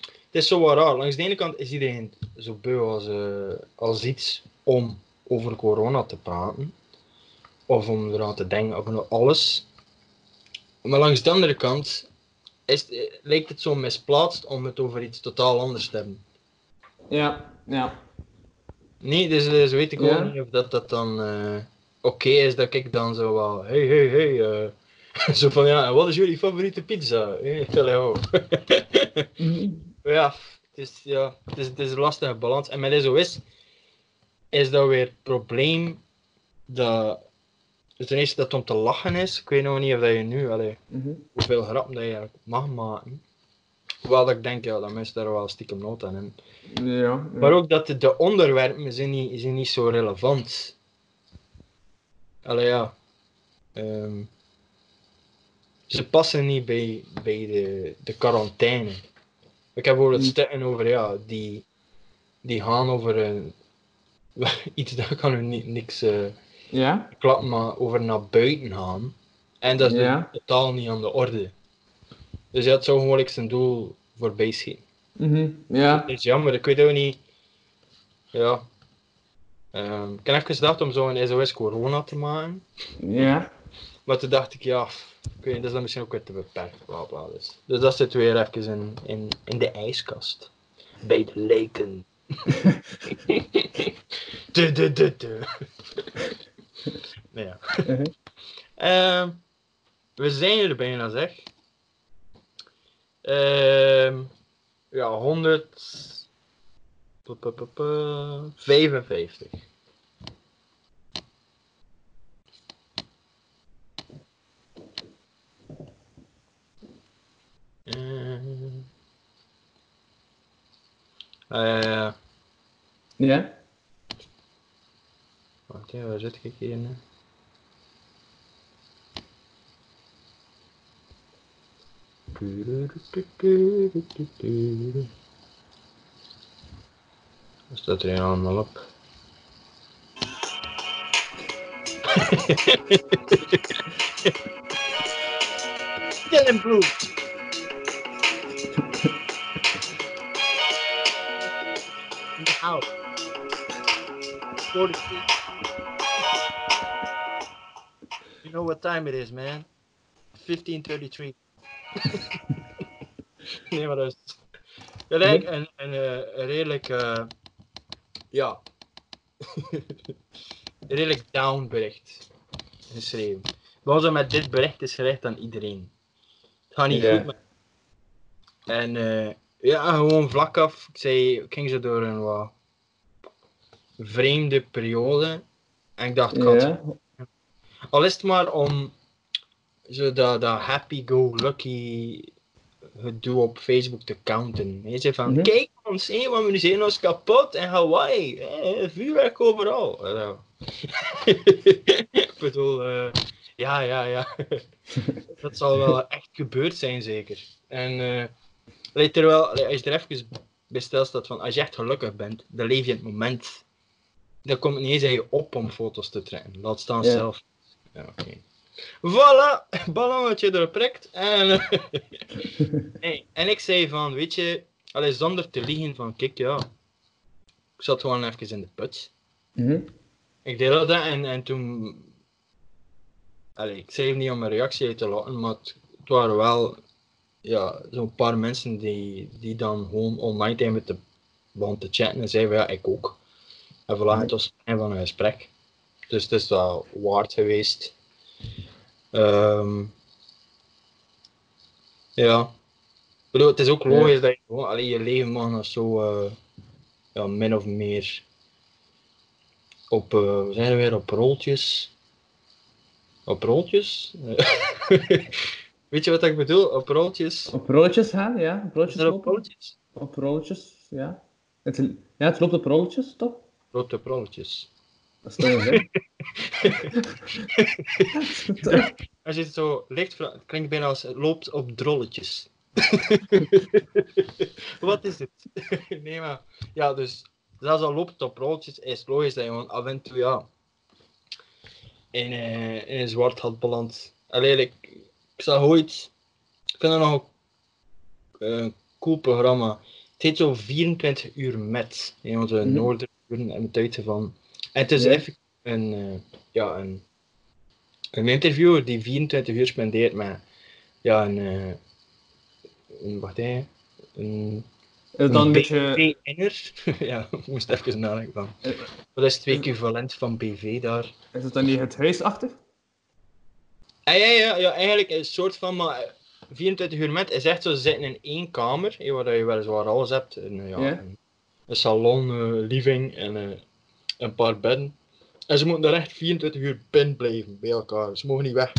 het is zo wat raar. Langs de ene kant is iedereen zo beu als, eh, als iets om over corona te praten. Of om eraan te denken over alles. Maar langs de andere kant is, het- eh, lijkt het zo misplaatst om het over iets totaal anders te hebben. Ja, ja. Nee, dus, dus weet ik ook niet of dat, dat dan eh, oké is dat ik dan zo wel, hey, hey, hey, eh, zo van ja, wat is jullie favoriete pizza? Hey. Mhm. ja, het is, ja, het is, het is een lastige balans. En met zo is, is dat weer het probleem dat, ten eerste dat het om te lachen is. Ik weet nog niet of dat je nu, allee, Mhm. hoeveel grappen dat je mag maken. Wel dat ik denk, ja, dat mensen daar wel stiekem nood aan hebben. Ja. ja. Maar ook dat de, de onderwerpen zijn niet, zijn niet zo relevant. Allee ja. Ehm, ze passen niet bij, bij de, de quarantaine. Ik heb bijvoorbeeld Hmm. stukken over, ja, die, die gaan over een, iets dat kan niet, niks eh Ja? klappen, maar over naar buiten gaan. En dat is Ja. totaal niet aan de orde. Dus ja, het zou gewoon zijn doel voorbij schieten. Mhm. Ja. Het is jammer, ik weet ook niet. Ja. Ehm, ik heb even gedacht om zo een SOS corona te maken. Ja. Maar toen dacht ik, ja, ik weet dat is dan misschien ook weer te beperkt. Bla bla. Dus, dus dat zit weer even in, in, in de ijskast. Bij de leken. de, de, de, de. Nee, ja. Mhm. Ehm, we zijn er bijna, zeg. Ehm, ja, 100. pu- pu- pu- pu- 55. Ehm. Eh, Ja? wacht even, waar zit ik hier nu? Staat er hier allemaal op? Blue. In the house. 43. You know what time it is, man? 1533. nee, maar dat is gelijk een, een, eh, een redelijk, eh, ja, redelijk down bericht geschreven. Behalve met dit bericht is gericht aan iedereen. Het gaat niet goed met... En eh, ja, gewoon vlak af. Ik zei, ik ging zo door een wat vreemde periode. En ik dacht, ik had Ja. al is het maar om zo dat, dat happy-go-lucky gedoe op Facebook te counten. Je zegt van, Mhm. kijk ons, hé, want we zijn ons kapot in Hawaii. Hé, vuurwerk overal. En zo. Ik bedoel, eh, ja, ja, ja. dat zal wel echt gebeurd zijn, zeker. En eh, terwijl, als je er even bij stilstaat van, als je echt gelukkig bent, dan leef je in het moment. Dan komt het niet eens aan je op om foto's te trekken. Laat staan zelf. Ja, oké. Voilà, ballonnetje prikt. En, nee, en ik zei van, weet je, allee, zonder te liegen van, kijk ja, ik zat gewoon even in de put. Mhm. Ik deelde dat en, en toen, allee, ik zei niet om mijn reactie uit te laten, maar het, het waren wel, ja, zo'n paar mensen die, die dan gewoon online tegen me te, te chatten en zeiden van, ja, ik ook. En voilà, het was het einde van een gesprek. Dus het is wel waard geweest. Ehm, ja. Ik bedoel, het is ook logisch dat je gewoon allee, je leven mag nog zo eh, ja, min of meer op, we zijn er weer op roltjes. Op roltjes? Weet je wat ik bedoel? Op roltjes. Op rolletjes gaan, ja. Op er op roltjes? Op rolletjes, ja. Het, ja, het loopt op rolletjes, toch? Rood op rolletjes. Dat is toch? Als je het zo licht het klinkt bijna als het loopt op drolletjes. Wat is het? nee, maar ja, dus zelfs al loopt het op rolletjes, is het logisch dat je gewoon af en toe ja, in, eh, in een zwart had beland. Alleen, ik, ik zag ooit, ik vind dat nog een, een cool programma, heet zo 24 uur met. In onze Mhm. noorderuren en het van. En het is Ja. even een, eh, ja, een, een interviewer die 24 uur spendeert met ja, een, eh, een wacht hè, een, het dan een een beetje... Ja, ik moest even nadenken van. Wat is het equivalent van BV daar? Is het dan niet het huisachtig? Ah, ja, ja, ja, eigenlijk is het soort van, maar eh, 24 uur met is echt zo, ze zitten in één kamer, waar je weliswaar alles hebt. Een, eh, ja, Ja. een, een salon, living en een paar bedden. En ze moeten daar echt 24 uur binnen blijven, bij elkaar. Ze mogen niet weg.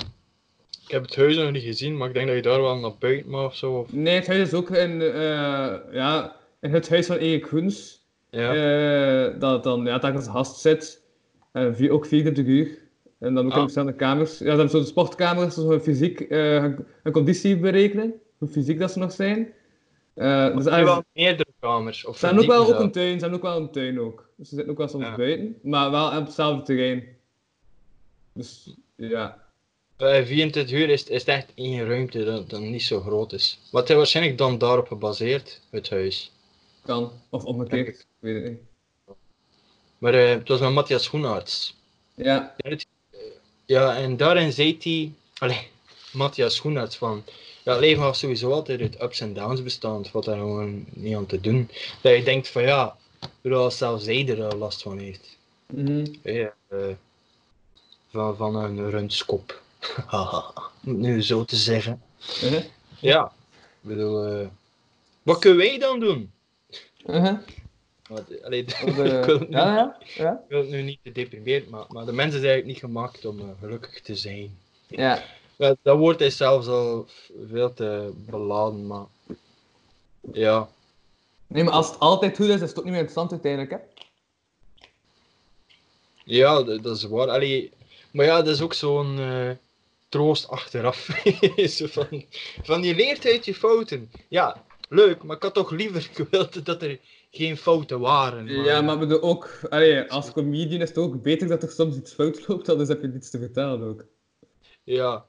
Ik heb het huis nog niet gezien, maar ik denk dat je daar wel naar buiten mag of zo. Of, Nee, het huis is ook in, eh, ja, in het huis van Erik Groens. ja. Eh, dat dan ja, telkens gast zit. Eh, vier, ook 24 uur. En dan ook Ah. in verschillende kamers. Ja, ze hebben zo'n sportkamer, zo'n fysiek, hun- hun conditie berekenen. Hoe fysiek dat ze nog zijn. Eh, dus er eigenlijk- wel meerdere kamers. Of ze hebben ook wel ook een tuin, ze hebben ook wel een tuin ook. Dus ze zitten ook wel soms Ja. buiten, maar wel op hetzelfde terrein. Dus ja. Bij 24 uur is, is het echt één ruimte dat, dat niet zo groot is. Wat is waarschijnlijk dan daarop gebaseerd, het huis. Kan. Of omgekeerd, ik weet het niet. Maar eh, het was met Matthias Schoenaerts. Ja, Ja, en daarin zei hij, allee, Matthias Schoenaerts van, ja, het leven gaat sowieso altijd uit ups en downs bestaan, wat daar gewoon niet aan te doen. Dat je denkt van ja, als zelfs zij er eh, last van heeft. mhm. Ja, eh, van, van een rundskop. Om het nu zo te zeggen. Uh-huh. Ja, ik bedoel, eh, wat kunnen wij dan doen? Want, allee, Of, ik, wil het nu, ja, ja, ja. ik wil het nu niet te deprimerend maken, maar de mensen zijn eigenlijk niet gemaakt om gelukkig te zijn. Ja. Ja, dat woord is zelfs al veel te beladen, maar ja. Nee, maar als het altijd goed is, is het ook niet meer interessant uiteindelijk, hè? Ja, dat, is waar. Allee, maar ja, dat is ook zo'n eh, troost achteraf. Zo van, van je leert uit je fouten. Ja, leuk, maar ik had toch liever gewild dat er geen fouten waren. Ja, maar we doen ook, allee, als comedian is het ook beter dat er soms iets fout loopt, anders heb je iets te vertellen ook. Ja.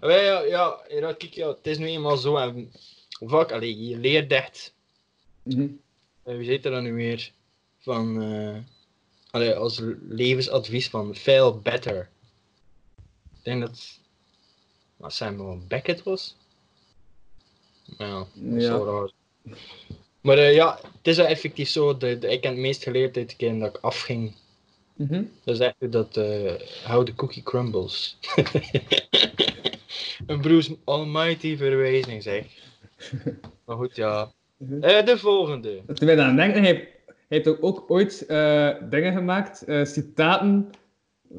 Ja, ja, ja, kijk, ja, het is nu eenmaal zo. En vaak, allee, je leert echt. Eh, wie zit er dan nu weer? Van, allee, als levensadvies van fail better. Ik denk dat wat Samuel Beckett was. Dat is Ja. zo raar. Maar eh, ja, het is wel effectief zo. De, de- ik heb het meest geleerd uit de keer dat ik afging. Mhm. Dat is echt dat eh how the cookie crumbles. Een Bruce Almighty verwijzing zeg. Maar goed, ja. Mhm. Eh, de volgende. Dat wij aan denken, hij, hij heeft ook, ook ooit eh, dingen gemaakt, eh, citaten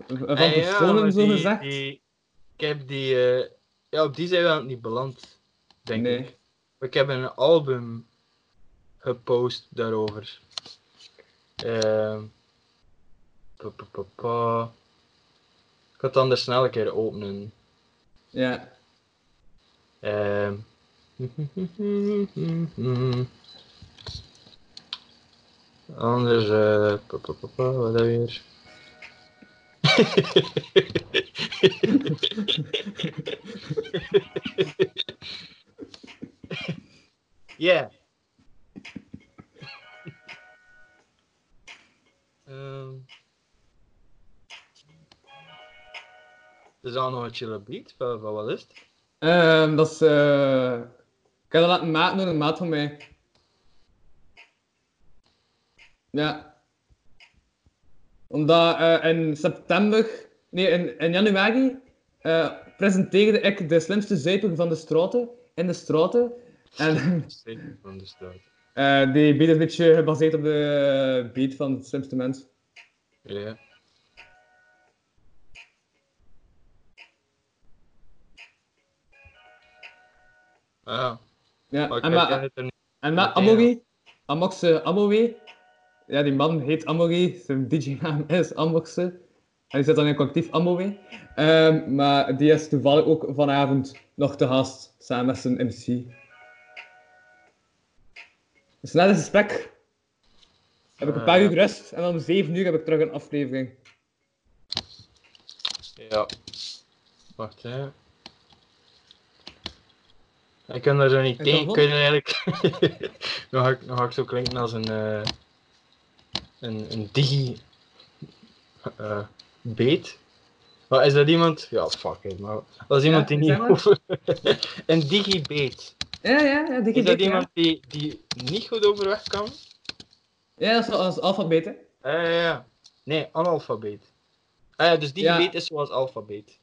van ja, personen zo gezegd. die- ik heb die, ja, op die zijn we niet beland, denk Nee. ik. Maar ik heb een album gepost daarover. Ehm pa, pa, pa, pa. Ik ga het dan er snel een keer openen. Ja. Ehm Anders, eh, pa, pa, wat hebben we hier? Yeah. Er is al nog een chille beat, van, van wat is het? Ehm, dat is... eh, ik heb dat laten maken door een maat van mij. Ja. Omdat eh, in september... Nee, in, in januari eh, presenteerde ik de slimste zuiper van de straten in de straten. En van de straat. eh, die beat is een beetje gebaseerd op de beat van de slimste mens. Ja. Ah, Ja, en, maar, en met Amory, Amokse Amory, ja die man heet Amory, zijn DJ-naam is. En die zit dan in collectief Amory. Ehm, maar die is toevallig ook vanavond nog te gast, samen met zijn MC. Dus na dit gesprek heb ik een paar Eh. uur rust en om 7 uur heb ik terug een aflevering. Ja. Wacht hè. Ik kan daar zo niet En tegen. dan Kun je eigenlijk... dan, ga ik, dan ga ik zo klinken als een... eh, een, een digi... eh, beet. Maar is dat iemand... Ja, fuck it. Maar dat is iemand Ja, die niet over... een digibeet. Ja, ja, ja. Die Is dat ja. iemand die, die niet goed overweg kan? Ja, dat is, alfabet, hè. Ja, ja, ja. Nee, analfabeet. Ah ja, dus die Ja. beet is zoals alfabeet.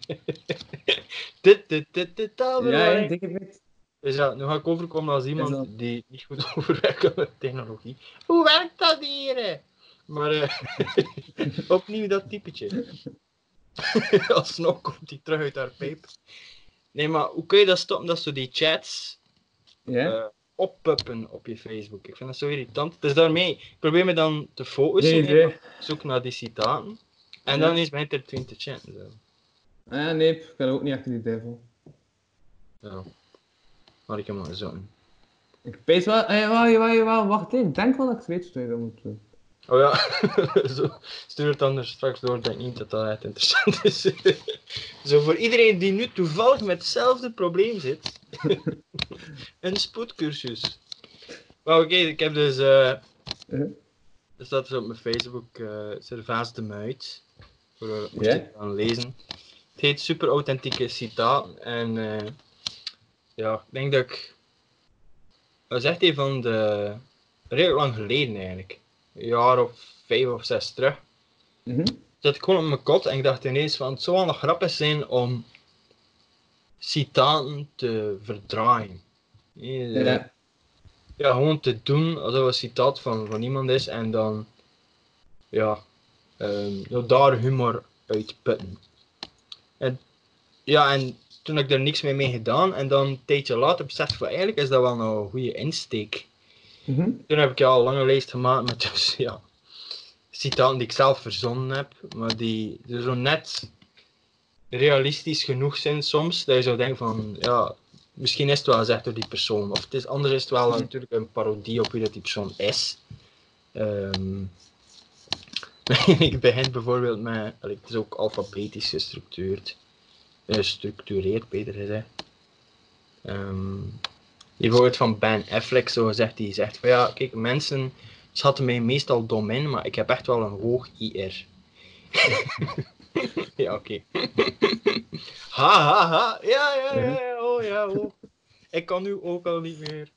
dit, dit, dit, dit, taal Ja, dikke bit. Dus ja, nu ga ik overkomen als iemand dat- die niet goed overweg kan met technologie. Hoe werkt dat hier? Maar eh, opnieuw dat typetje. Alsnog komt hij terug uit haar pijp. Nee, maar hoe kun je dat stoppen dat zo die chats eh, oppuppen op je Facebook? Ik vind dat zo irritant. Dus daarmee, ik probeer me dan te focussen. Nee, idee. zoek naar die citaten. En Ja. dan is mijn er 20 chatten. Zo. Ah, nee, ik kan ook niet achter die duivel. Ja. Maar ik heb maar zo. Ik pees wel, eh, wacht, even. Ik denk wel dat ik weet wat je dat moet doen. Oh ja, zo, stuur het anders straks door. Ik denk niet dat dat echt interessant is. zo voor iedereen die nu toevallig met hetzelfde probleem zit. een spoedcursus. Maar oké, ik heb dus... Uh, er staat dus op mijn Facebook eh Servaas de Muid. Voor uh, het gaan lezen. Heet Super Authentieke Citaten. En eh, ja, ik denk dat ik... Dat is echt een van de... Redelijk lang geleden eigenlijk. Een jaar of vijf of zes terug. Zat ik gewoon op mijn kot en ik dacht ineens van... Het zou wel nog grappig zijn om... Citaten te verdraaien. Eh, Ja. ja, gewoon te doen alsof het een citaat van, van iemand is en dan ja, nou, daar humor uit putten. En, ja, en toen heb ik er niks meer mee gedaan en dan een tijdje later besef ik van eigenlijk is dat wel een goede insteek. Mhm. Toen heb ik ja, al een lange lijst gemaakt met dus, ja, citaten die ik zelf verzonnen heb, maar die, zo net realistisch genoeg zijn soms, dat je zou denken van, ja, misschien is het wel gezegd door die persoon, of het is, anders is het wel natuurlijk een parodie op wie dat die persoon is. Ehm, ik begin bijvoorbeeld met, het is ook alfabetisch gestructureerd, eh, gestructureerd beter gezegd. Ehm, hier bijvoorbeeld van Ben Affleck zo gezegd, die zegt van ja, kijk, mensen schatten mij meestal dom in, maar ik heb echt wel een hoog IR. ja, oké. ha, ha, ha. Ja, ja, ja, ja, oh ja, oh. Ik kan nu ook al niet meer.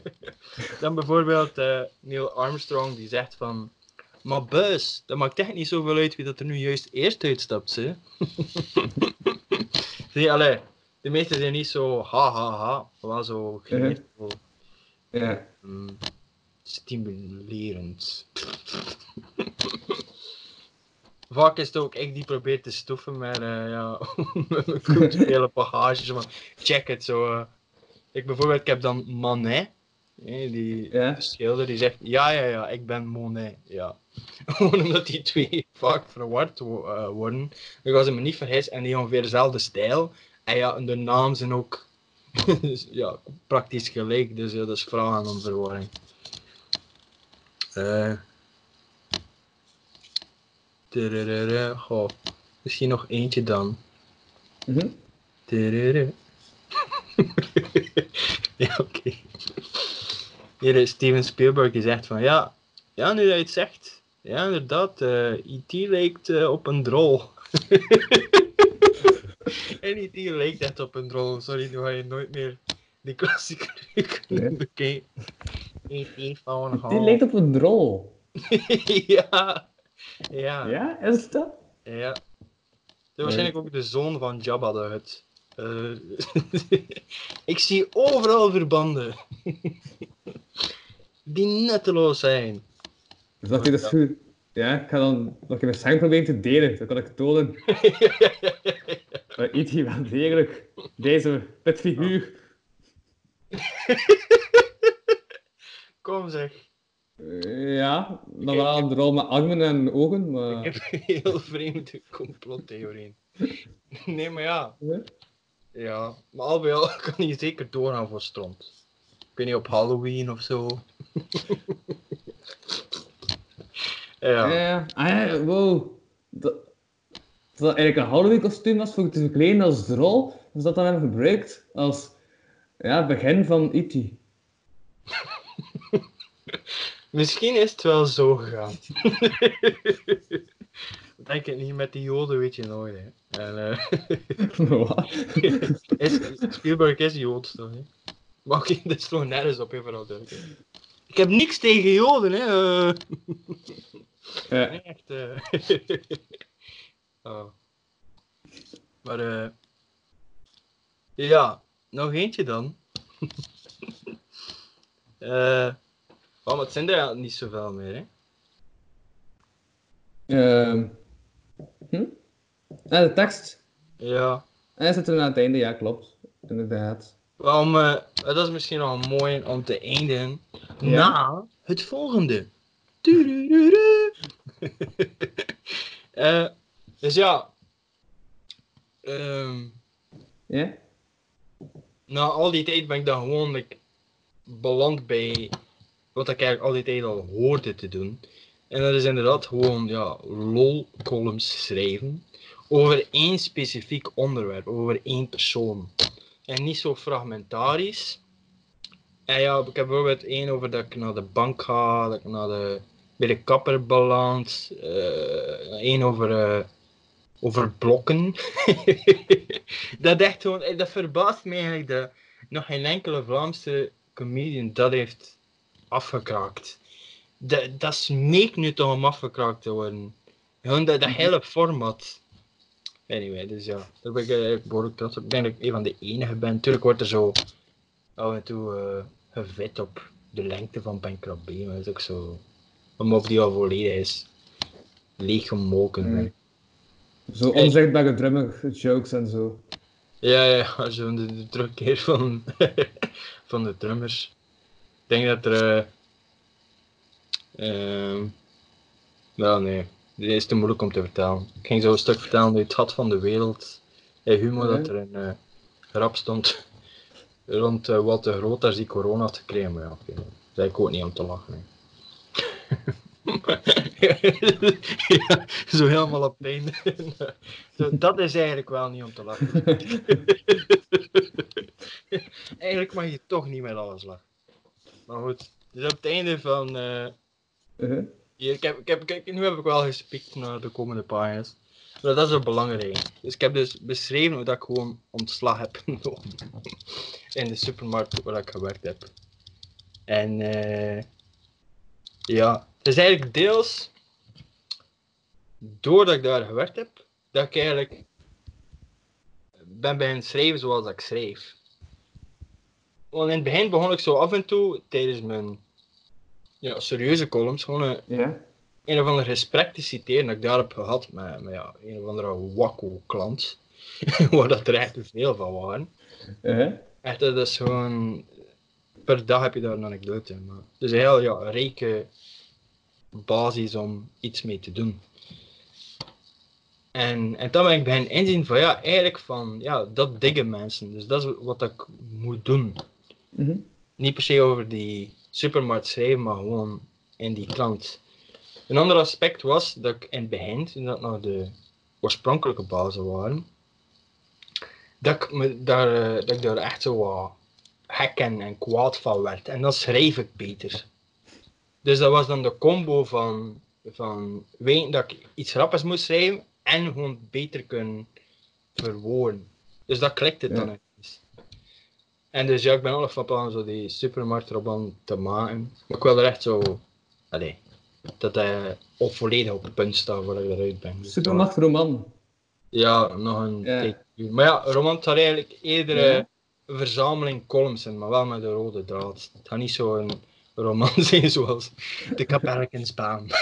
Dan bijvoorbeeld eh, Neil Armstrong, die zegt van... Maar buis, dat maakt echt niet zoveel uit wie dat er nu juist eerst uitstapt, hè. Zie, allee, de meeste zijn niet zo ha, ha, ha, maar wel zo geleerd, Ja. mm, stimulerend. Vaak is het ook ik die probeert te stoffen met, eh, ja, met mijn culturele van, check het zo. eh. Ik bijvoorbeeld, ik heb dan Manet, die Ja. schilder, die zegt, ja, ja, ja, ik ben Monet, ja. Gewoon omdat die twee vaak verward wo- eh, worden. Gaan ze me niet vergis en die ongeveer dezelfde stijl. En ja, de naam zijn ook ja, praktisch gelijk, dus ja, dat is vragen om verwarring. Eh. Tererere, goh. Misschien nog eentje dan. Mhm. Tererere. ja, oké. Hier Steven Spielberg die zegt van ja, ja, nu dat je het zegt, ja, inderdaad, eh E.T. lijkt eh, op een drol. en E.T. lijkt echt op een drol. Sorry, nu ga je nooit meer die klassieker kunnen bekijken. E.T. van Die lijkt op een drol. ja. Ja. Ja, is dat? Ja. Het is waarschijnlijk ook de zoon van Jabba de Hutt. Eh, ik zie overal verbanden. Die nutteloos zijn. Dus dat dat goed... Ja, ik ga dan nog even zijn proberen te delen. Dan kan ik tonen dat iets hier wel degelijk deze pitfiguur... Kom zeg. eh, Ja, dan wel een drol met armen en ogen, maar... Ik heb een heel vreemde complottheorieën. Nee, maar ja. Ja. Ja, maar al bij al kan je zeker doorgaan voor stront. Ik weet niet, op Halloween of zo. ja. Ja, ah wow. Dat, dat eigenlijk een Halloween kostuum was voor te verkleden als drol, dus dat dan hebben gebruikt als Ja, begin van E E.T. Misschien is het wel zo gegaan. Denk het niet, met die joden weet je nooit. Hè. En, eh, Wat? is, Spielberg is joods toch? Hè? Maar oké, dat is nog nergens op, even al duidelijk. Ik heb niks tegen joden, hè. eh. Ja. Nee, echt. eh. oh. Maar eh. Ja, nog eentje dan. Eh. oh, maar het zijn er niet zoveel meer, hè. Ehm. Hm? Ah, de tekst. Ja. En hij zit er aan het einde, ja, klopt. Inderdaad. Om, eh, dat is misschien nog mooi om te eindigen Ja. na het volgende. Eh, dus ja. Ehm, Ja? na al die tijd ben ik dan gewoon like, beland bij wat ik eigenlijk al die tijd al hoorde te doen. En dat is inderdaad gewoon ja, lol-columns schrijven over één specifiek onderwerp, over één persoon. En niet zo fragmentarisch. En ja, ik heb bijvoorbeeld één over dat ik naar de bank ga, dat ik naar de, bij de kapper beland. Eén over, eh, over blokken. dat echt gewoon, eh, dat verbaast me eigenlijk dat nog geen enkele Vlaamse comedian dat heeft afgekraakt. Dat, dat smeekt nu toch om afgekraakt te worden. Gewoon dat hele format. Anyway, dus ja, daar ben ik eigenlijk behoorlijk trots op. Ik denk dat ik een van de enige ben. Tuurlijk wordt er zo af en toe eh gevet op de lengte van B, maar dat is ook zo. Omdat die al volledig is leeggemolken. Mm. Zo onzichtbare drummer jokes en zo. Ja, ja, zo de, de terugkeer van, van de drummers. Ik denk dat er. eh ehm, wel, nee, dit is te moeilijk om te vertellen. Ik ging zo een stuk vertellen uit het gat van de wereld. In humor dat er een eh, grap stond rond eh, wat de groot als die corona had gekregen. Maar ja, oké, dat is ook niet om te lachen. ja, zo helemaal op. Zo, dat is eigenlijk wel niet om te lachen. eigenlijk mag je toch niet met alles lachen. Maar goed, dus op het einde van. Uh-huh. Hier, ik heb, ik heb, kijk, nu heb ik wel gespiekt naar de komende pagina's. Dat is ook belangrijk. Dus ik heb dus beschreven hoe dat ik gewoon ontslag heb genomen. In de supermarkt waar ik gewerkt heb. En eh ja, het is eigenlijk deels doordat ik daar gewerkt heb, dat ik eigenlijk ben beginnen schrijven zoals ik schreef. Want in het begin begon ik zo af en toe tijdens mijn ja, serieuze columns gewoon een, Ja? een of ander gesprek te citeren dat ik daar heb gehad met, met ja, een of andere wakko klant. waar dat er echt te veel van waren. Echt, dat is gewoon... Per dag heb je daar een anekdote. Maar het is een heel ja, rijke basis om iets mee te doen. En, en dan ben ik beginnen inzien van ja, eigenlijk van ja, dat diggen mensen. Dus dat is wat ik moet doen. Mhm. Niet per se over die supermarkt schrijven, maar gewoon in die krant. Een ander aspect was dat ik in het begin, toen dat nog de oorspronkelijke bazen waren, dat ik, me daar, eh, dat ik daar echt zo wat gek en, en kwaad van werd. En dan schreef ik beter. Dus dat was dan de combo van, van weten dat ik iets grappigs moest schrijven en gewoon beter kunnen verwoorden. Dus dat klikte dan Ja. echt. En dus ja, ik ben ook nog van plan zo die supermarktroman te maken. Maar ik wil er echt zo, allee, dat hij op volledig op het punt staat waar ik eruit ben. Dus Supermarktroman. ja, nog een Ja. duren. Maar ja, roman had eigenlijk eerder Ja. een verzameling columns zijn, maar wel met een rode draad. Het gaat niet zo een roman zijn zoals De Kapelkensbaan.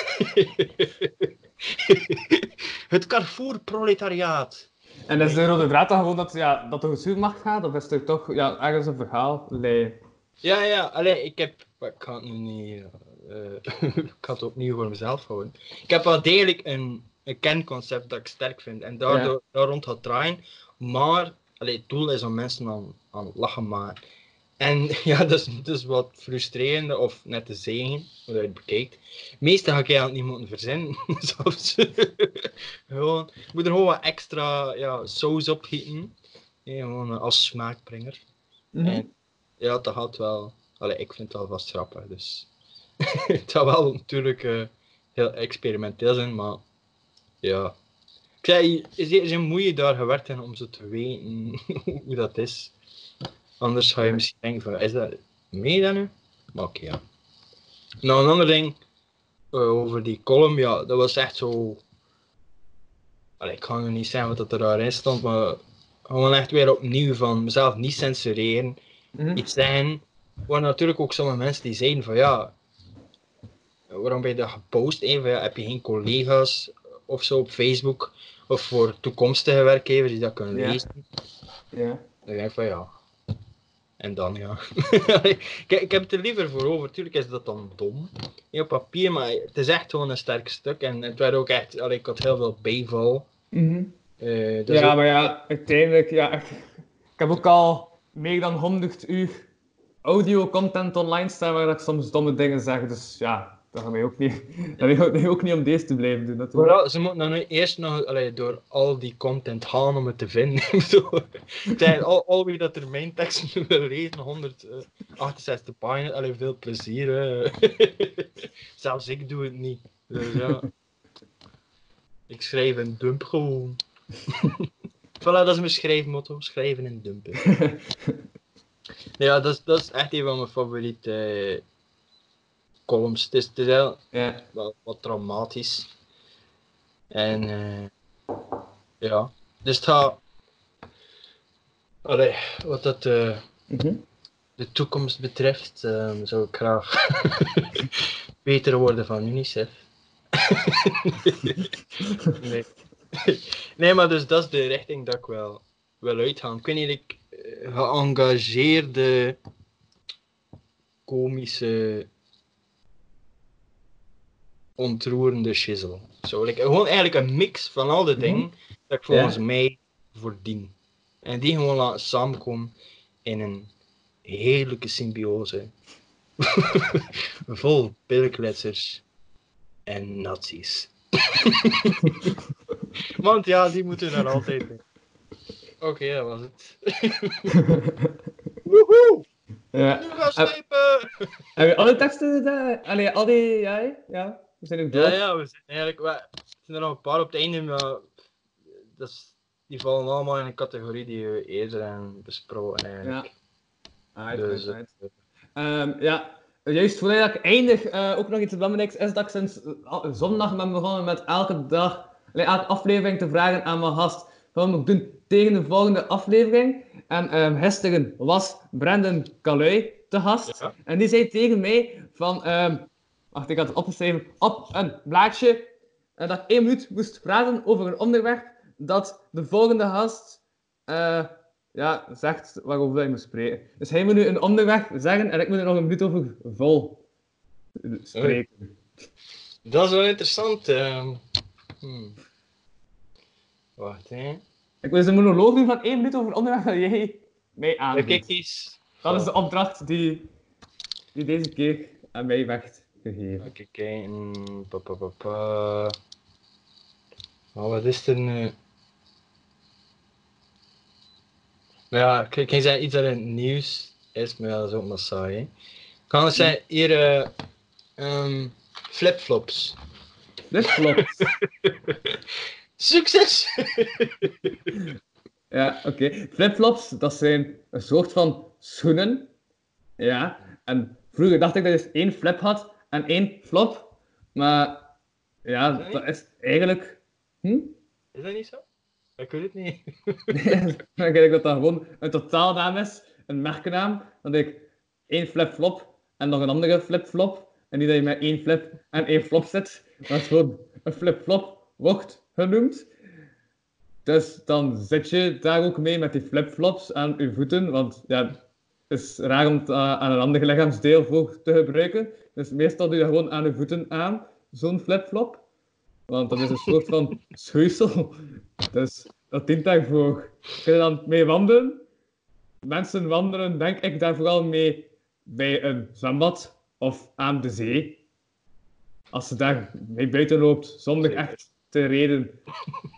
het Carrefour Proletariaat. En is de rode draad dan gewoon dat, ja, dat er een supermarkt gaat? Of is er toch ja, ergens een verhaal? Nee. Ja, ja, alleen ik heb. Ik ga het nu niet. eh, ik ga het opnieuw voor mezelf houden. Ik heb wel degelijk een, een kernconcept dat ik sterk vind en daardoor daar rond gaat draaien. Maar allee, het doel is om mensen aan, aan het lachen maken. En ja, dat is, is wat frustrerende of net te zegen, hoe je het bekijkt. Meestal ga ik eigenlijk niet moeten verzinnen. Zelfs. gewoon, ik moet er gewoon wat extra ja, saus op gieten. Ja, gewoon als smaakbrenger. Mhm. En ja, dat gaat wel. Allee, ik vind het wel vast grappig, dus. het zou wel natuurlijk eh, heel experimenteel zijn, maar ja. Ik zei, is er zijn moeite daar gewerkt in om zo te weten hoe dat is. Anders ga je misschien denken van, is dat mee dan nu? Maar oké, ja. Nou, een ander ding eh, over die column, ja, dat was echt zo... Allee, ik kan nu niet zeggen wat dat er daarin stond, maar gewoon echt weer opnieuw van mezelf niet censureren, Mhm. iets zeggen. Er natuurlijk ook sommige mensen die zeiden van ja, waarom ben je dat gepost? Even, ja, heb je geen collega's of zo op Facebook of voor toekomstige werkgevers die dat kunnen Ja. lezen? Ja. Dan denk ik van ja. En dan ja. ik, ik heb het er liever voor over. Tuurlijk is dat dan dom. Niet op papier, maar het is echt gewoon een sterk stuk. En het werd ook echt. allee, ik had heel veel bijval. Mhm. Eh, dus Ja, ook- maar ja, uiteindelijk, ja, echt. Ik heb ook al meer dan 100 uur audio-content online staan waar ik soms domme dingen zeg. Dus ja, dat gaat mij ook niet, dat gaat mij ook niet om deze te blijven doen. Natuurlijk. Voilà, ze moeten dan nu eerst nog allee, door al die content gaan om het te vinden. Zijn al, al wie dat er mijn teksten wil lezen, 168 pagina's, allee, veel plezier. Zelfs ik doe het niet. Dus ja. Ik schrijf een dump gewoon. voilà, dat is mijn schrijfmotto. Schrijven en dumpen. ja, dat is, dat is echt een van mijn favoriete eh, columns. Het is, het is heel, Ja. wel wat traumatisch. En eh, ja, dus het gaat. Allee, wat dat eh, Mhm. de toekomst betreft, ehm, zou ik graag beter worden van UNICEF. nee. nee, maar dus dat is de richting dat ik wel wil uitgaan. Ik weet niet, ik eh, geëngageerde komische ontroerende shizzle. Zo, like, gewoon eigenlijk een mix van al die dingen dat ik volgens mij voordien. En die gewoon laten samenkomen in een heerlijke symbiose. Vol bilkletsers en nazi's. Want ja, die moeten er altijd in. Oké, dat was het. Woehoe! Ja. Nu gaan slepen! Heb je alle teksten gedaan? Allee, al die, ja, ja. We zijn ook door. Ja, ja, we zijn eigenlijk... we- Er zijn er nog een paar op het einde, maar... Dat is, die vallen allemaal in een categorie die we eerder hebben besproken eigenlijk. Ah, Dus, right, right. eh, Ehm, ja, juist voordat ik eindig, eh, ook nog iets belangrijks is dat ik sinds eh, zondag ben begonnen met elke dag, elke aflevering te vragen aan mijn gast. Wat moet ik doen tegen de volgende aflevering? En ehm gisteren was Brendan Calui te gast. Ja. En die zei tegen mij van, ehm, wacht, ik had het opgeschreven, op een blaadje, eh, dat ik één minuut moest praten over een onderwerp dat de volgende gast eh, ja, zegt waarover hij moet spreken. Dus hij moet nu een onderwerp zeggen en ik moet er nog een minuut over vol spreken. Dat is wel interessant. ehm. Hmm. Wacht, hè. Ik wil dus een monoloog doen van één minuut over een onderwerp dat jij mij aanbiedt. eens. Dat is de opdracht die, die deze keer aan mij werd gegeven. Even kijken. Pa, pa, pa, pa. Wat is er nu? Nou Ja, ik kan zeggen iets dat in het nieuws is, maar ja, dat is ook maar saai. Hè. Kan het zijn hier ehm, flipflops. Klopt. Succes! Ja, oké. Flipflops, dat zijn een soort van schoenen. Ja. En vroeger dacht ik dat je één flip had en één flop. Maar ja, dat is eigenlijk... Hm? Is dat niet zo? Ik weet het niet. dan denk ik dat dat gewoon een totaalnaam is, een merkennaam. Dan denk ik één flip-flop en nog een andere flip-flop. En niet dat je met één flip en één flop zit, maar het gewoon een flip-flop wordt genoemd. Dus dan zit je daar ook mee met die flip-flops aan je voeten, want ja, het is raar om het eh, aan een ander lichaamsdeel voor te gebruiken. Dus meestal doe je dat gewoon aan je voeten aan, zo'n flip-flop. Want dat is een soort van schuisel. Dus dat dient daarvoor. Kun je dan mee wandelen? Mensen wandelen, denk ik, daar vooral mee bij een zwembad of aan de zee. Als je daar mee buiten loopt zonder echt te reden,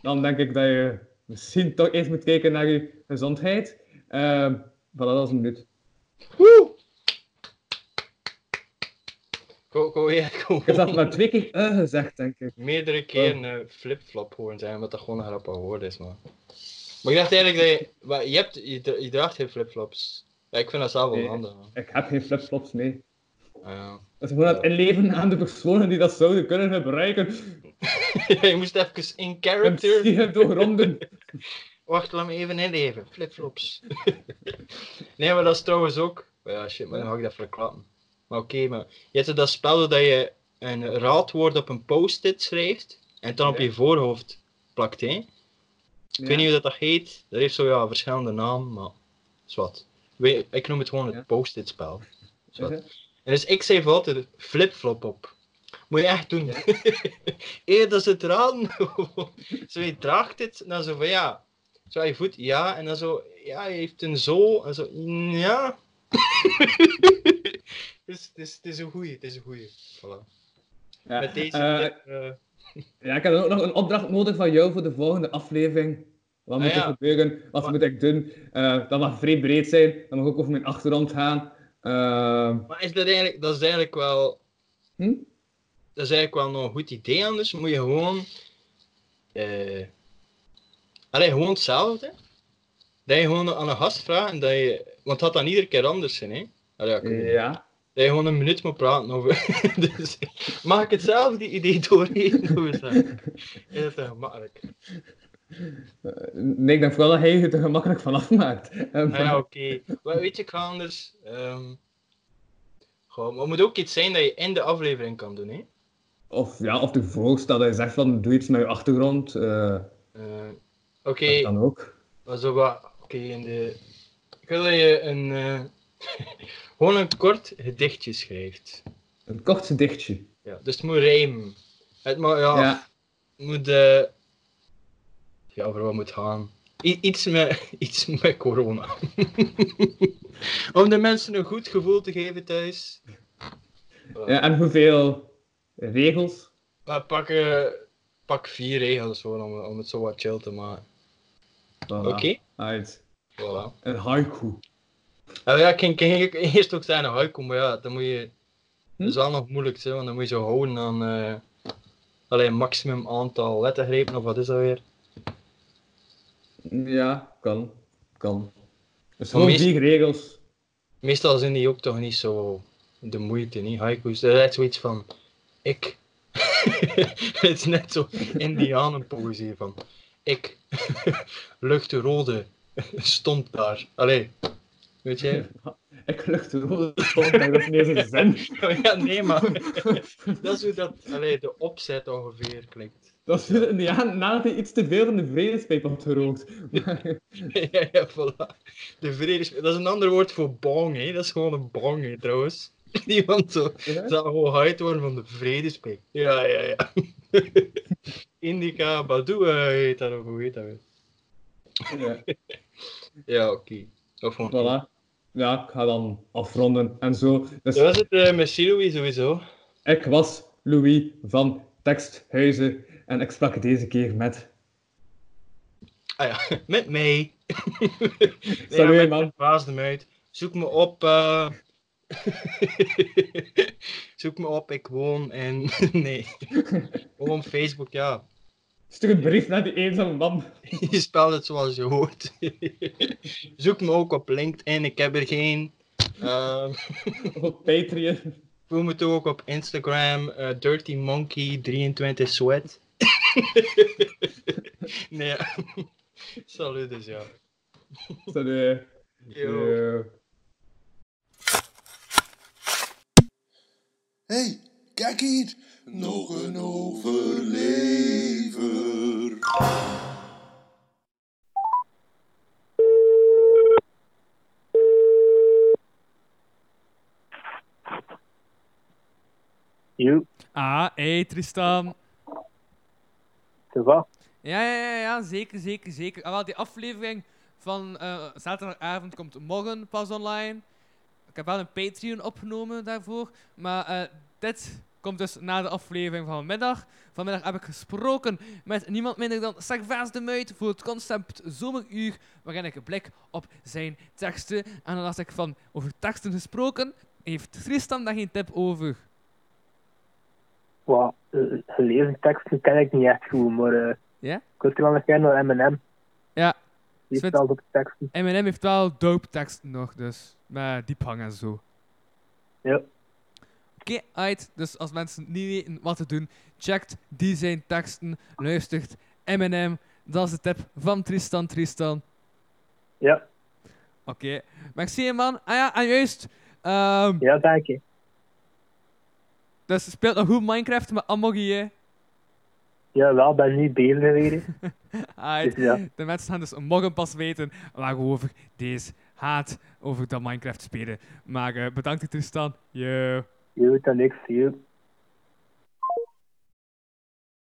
dan denk ik dat je misschien toch eens moet kijken naar je gezondheid. Ehm voilà, dat is een minuut. Woe! Ja, go. Ik heb dat maar twee keer eh gezegd, denk ik. meerdere keren een flipflop horen zijn, omdat dat gewoon een grappig woord is, man. Maar ik dacht eigenlijk dat je... maar je, hebt, je, je draagt geen flipflops. Ja, ik vind dat zelf wel Nee. handig, man. Ik heb geen flipflops mee. Ah, ja. Dat is gewoon het inleven aan de personen die dat zouden kunnen gebruiken. je moest even in character... zie je doorgronden. Wacht, laat me even inleven. Flipflops. nee, maar dat is trouwens ook... Ja, shit, maar dan ga ik dat verklappen. Maar oké, maar... Je hebt dat spel dat je een raadwoord op een post-it schrijft en het dan op je voorhoofd plakt, hè? Ik weet niet hoe dat, dat heet. Dat heeft zo ja, verschillende namen, maar... We- Ik noem het gewoon het Ja. post-it spel. Ja. En dus ik schrijf altijd flip-flop op. Moet je echt doen. Eer dat ze het raden. zo, je draagt het, en dan zo van ja. Zo je voet, ja. En dan zo, ja, je heeft een zool. En zo, ja. dus het is, het is een goeie, het is een goeie. Voilà. Ja, Met deze eh, eh, ja, ik heb ook nog een opdracht nodig van jou voor de volgende aflevering. Wat moet Ah, er gebeuren? Wat Maar- moet ik doen? Eh, dat mag vrij breed zijn. Dat mag ook over mijn achtergrond gaan. Maar is dat eigenlijk, dat is eigenlijk wel, hm? dat is eigenlijk wel nog een goed idee anders. Moet je gewoon, eh, allee, gewoon hetzelfde. Dat je gewoon aan een gast vraagt en dat je, want het gaat dan iedere keer anders zijn, hè? Allee, ja, Dat je gewoon een minuut moet praten over. dus, mag ik hetzelfde idee doorheen? Hoe is dat? Is dat te gemakkelijk? Nee, ik denk vooral dat hij je er gemakkelijk van afmaakt. Ah, ja, oké. Maar Weet je, ik ga anders. ehm, goh, maar het moet ook iets zijn dat je in de aflevering kan doen, hè? Of, ja, of de voorstel dat je zegt van doe iets met je achtergrond. eh, Eh, Oké, dat kan ook. maar zo wat. Oké, in de. Ik wil dat je een. eh, gewoon een kort gedichtje schrijft. Een kort gedichtje. Ja, dus het moet rijmen. Het moet, ja, Ja. moet. eh, ja, voor wat moet gaan? I- iets, met, iets met corona. Om de mensen een goed gevoel te geven thuis. Ja, en hoeveel regels? Maar pak, eh, pak vier regels gewoon om, om het zo wat chill te maken. Voilà. Oké? Voilà. Een haiku. Nou ja, ik ging, ging ik eerst ook zeggen haiku, maar ja, dan moet je... Hm? Dat is wel nog moeilijk, hè, want dan moet je zo houden aan... eh alleen een maximum aantal lettergrepen, of wat is dat weer? Ja, kan. Kan. Dus gewoon meest- vier regels. Meestal zijn die ook toch niet zo de moeite, niet? Haiku's, dat is zoiets van... Ik... het is net zo indianenpoëzie van... Ik... Luchtrode stond daar. Allee. Weet je? Ik lucht de rode stond, dat is niet eens een zin. ja, nee, maar... dat is hoe dat... Allee, de opzet ongeveer klinkt. Dat is ja, nadat hij iets te veel van de vredespijp had gerookt. Ja, ja, voilà. De vredes... Dat is een ander woord voor bong, hè. Dat is gewoon een bong, hè, trouwens. Iemand zo... Ja? zou gewoon hyped worden van de vredespik. Ja, ja, ja. Indica Badu eh, heet dat, of hoe heet dat weer? Ja, Ja, oké. Of gewoon... voilà. Ja, ik ga dan afronden en zo. Dus was het uh, met Siloui sowieso. ik was Louis van Teksthuizen en ik sprak deze keer met... Ah ja, met mij. Salut, met man. Baas de. Zoek me op. eh Zoek me op, ik woon in. nee. Gewoon Facebook, ja. Stuur een brief naar die eenzame man. Je spelt het zoals je hoort. Zoek me ook op LinkedIn, ik heb er geen. Ehm, Op Patreon. Voel me toe ook op Instagram, eh, Dirty Monkey 23 Sweat. nee, ja. Salut dus, ja. Salut. Yo. Yo. hey, kijk hier. Nog een overlever. Joep, Ah, hey Tristan. Ja, ja, ja, ja, zeker, zeker, zeker. Ah, wel, die aflevering van eh, zaterdagavond komt morgen pas online. Ik heb wel een Patreon opgenomen daarvoor. Maar eh, dit komt dus na de aflevering van vanmiddag. Vanmiddag heb ik gesproken met niemand minder dan Servaas de Muit voor het concept Zomeruur, waarin ik een blik op zijn teksten. En dan had ik van over teksten gesproken. Heeft Tristan daar geen tip over? Wat, eh, gelezen teksten ken ik niet echt goed, maar eh Ja? ik wil wel nog keer naar M&M. Ja. Die Sven- stelt op teksten. Eminem heeft wel dope teksten nog, dus. Met diephang en zo. Ja. Oké, uit. Dus als mensen niet weten wat te doen, checkt die zijn teksten, luistert Eminem. Dat is de tip van Tristan Tristan. Ja, Oké, merci man. Ah ja, en juist. ehm, ja, dank je. dus speelt nog goed Minecraft met Amogi, hè. Ja, wel, ben nu bezig weer. Alright. Dus ja. De mensen gaan dus morgen pas weten waarover deze haat over dat Minecraft spelen. Maar eh, bedankt Tristan. Yo. Je doet dan niks, je.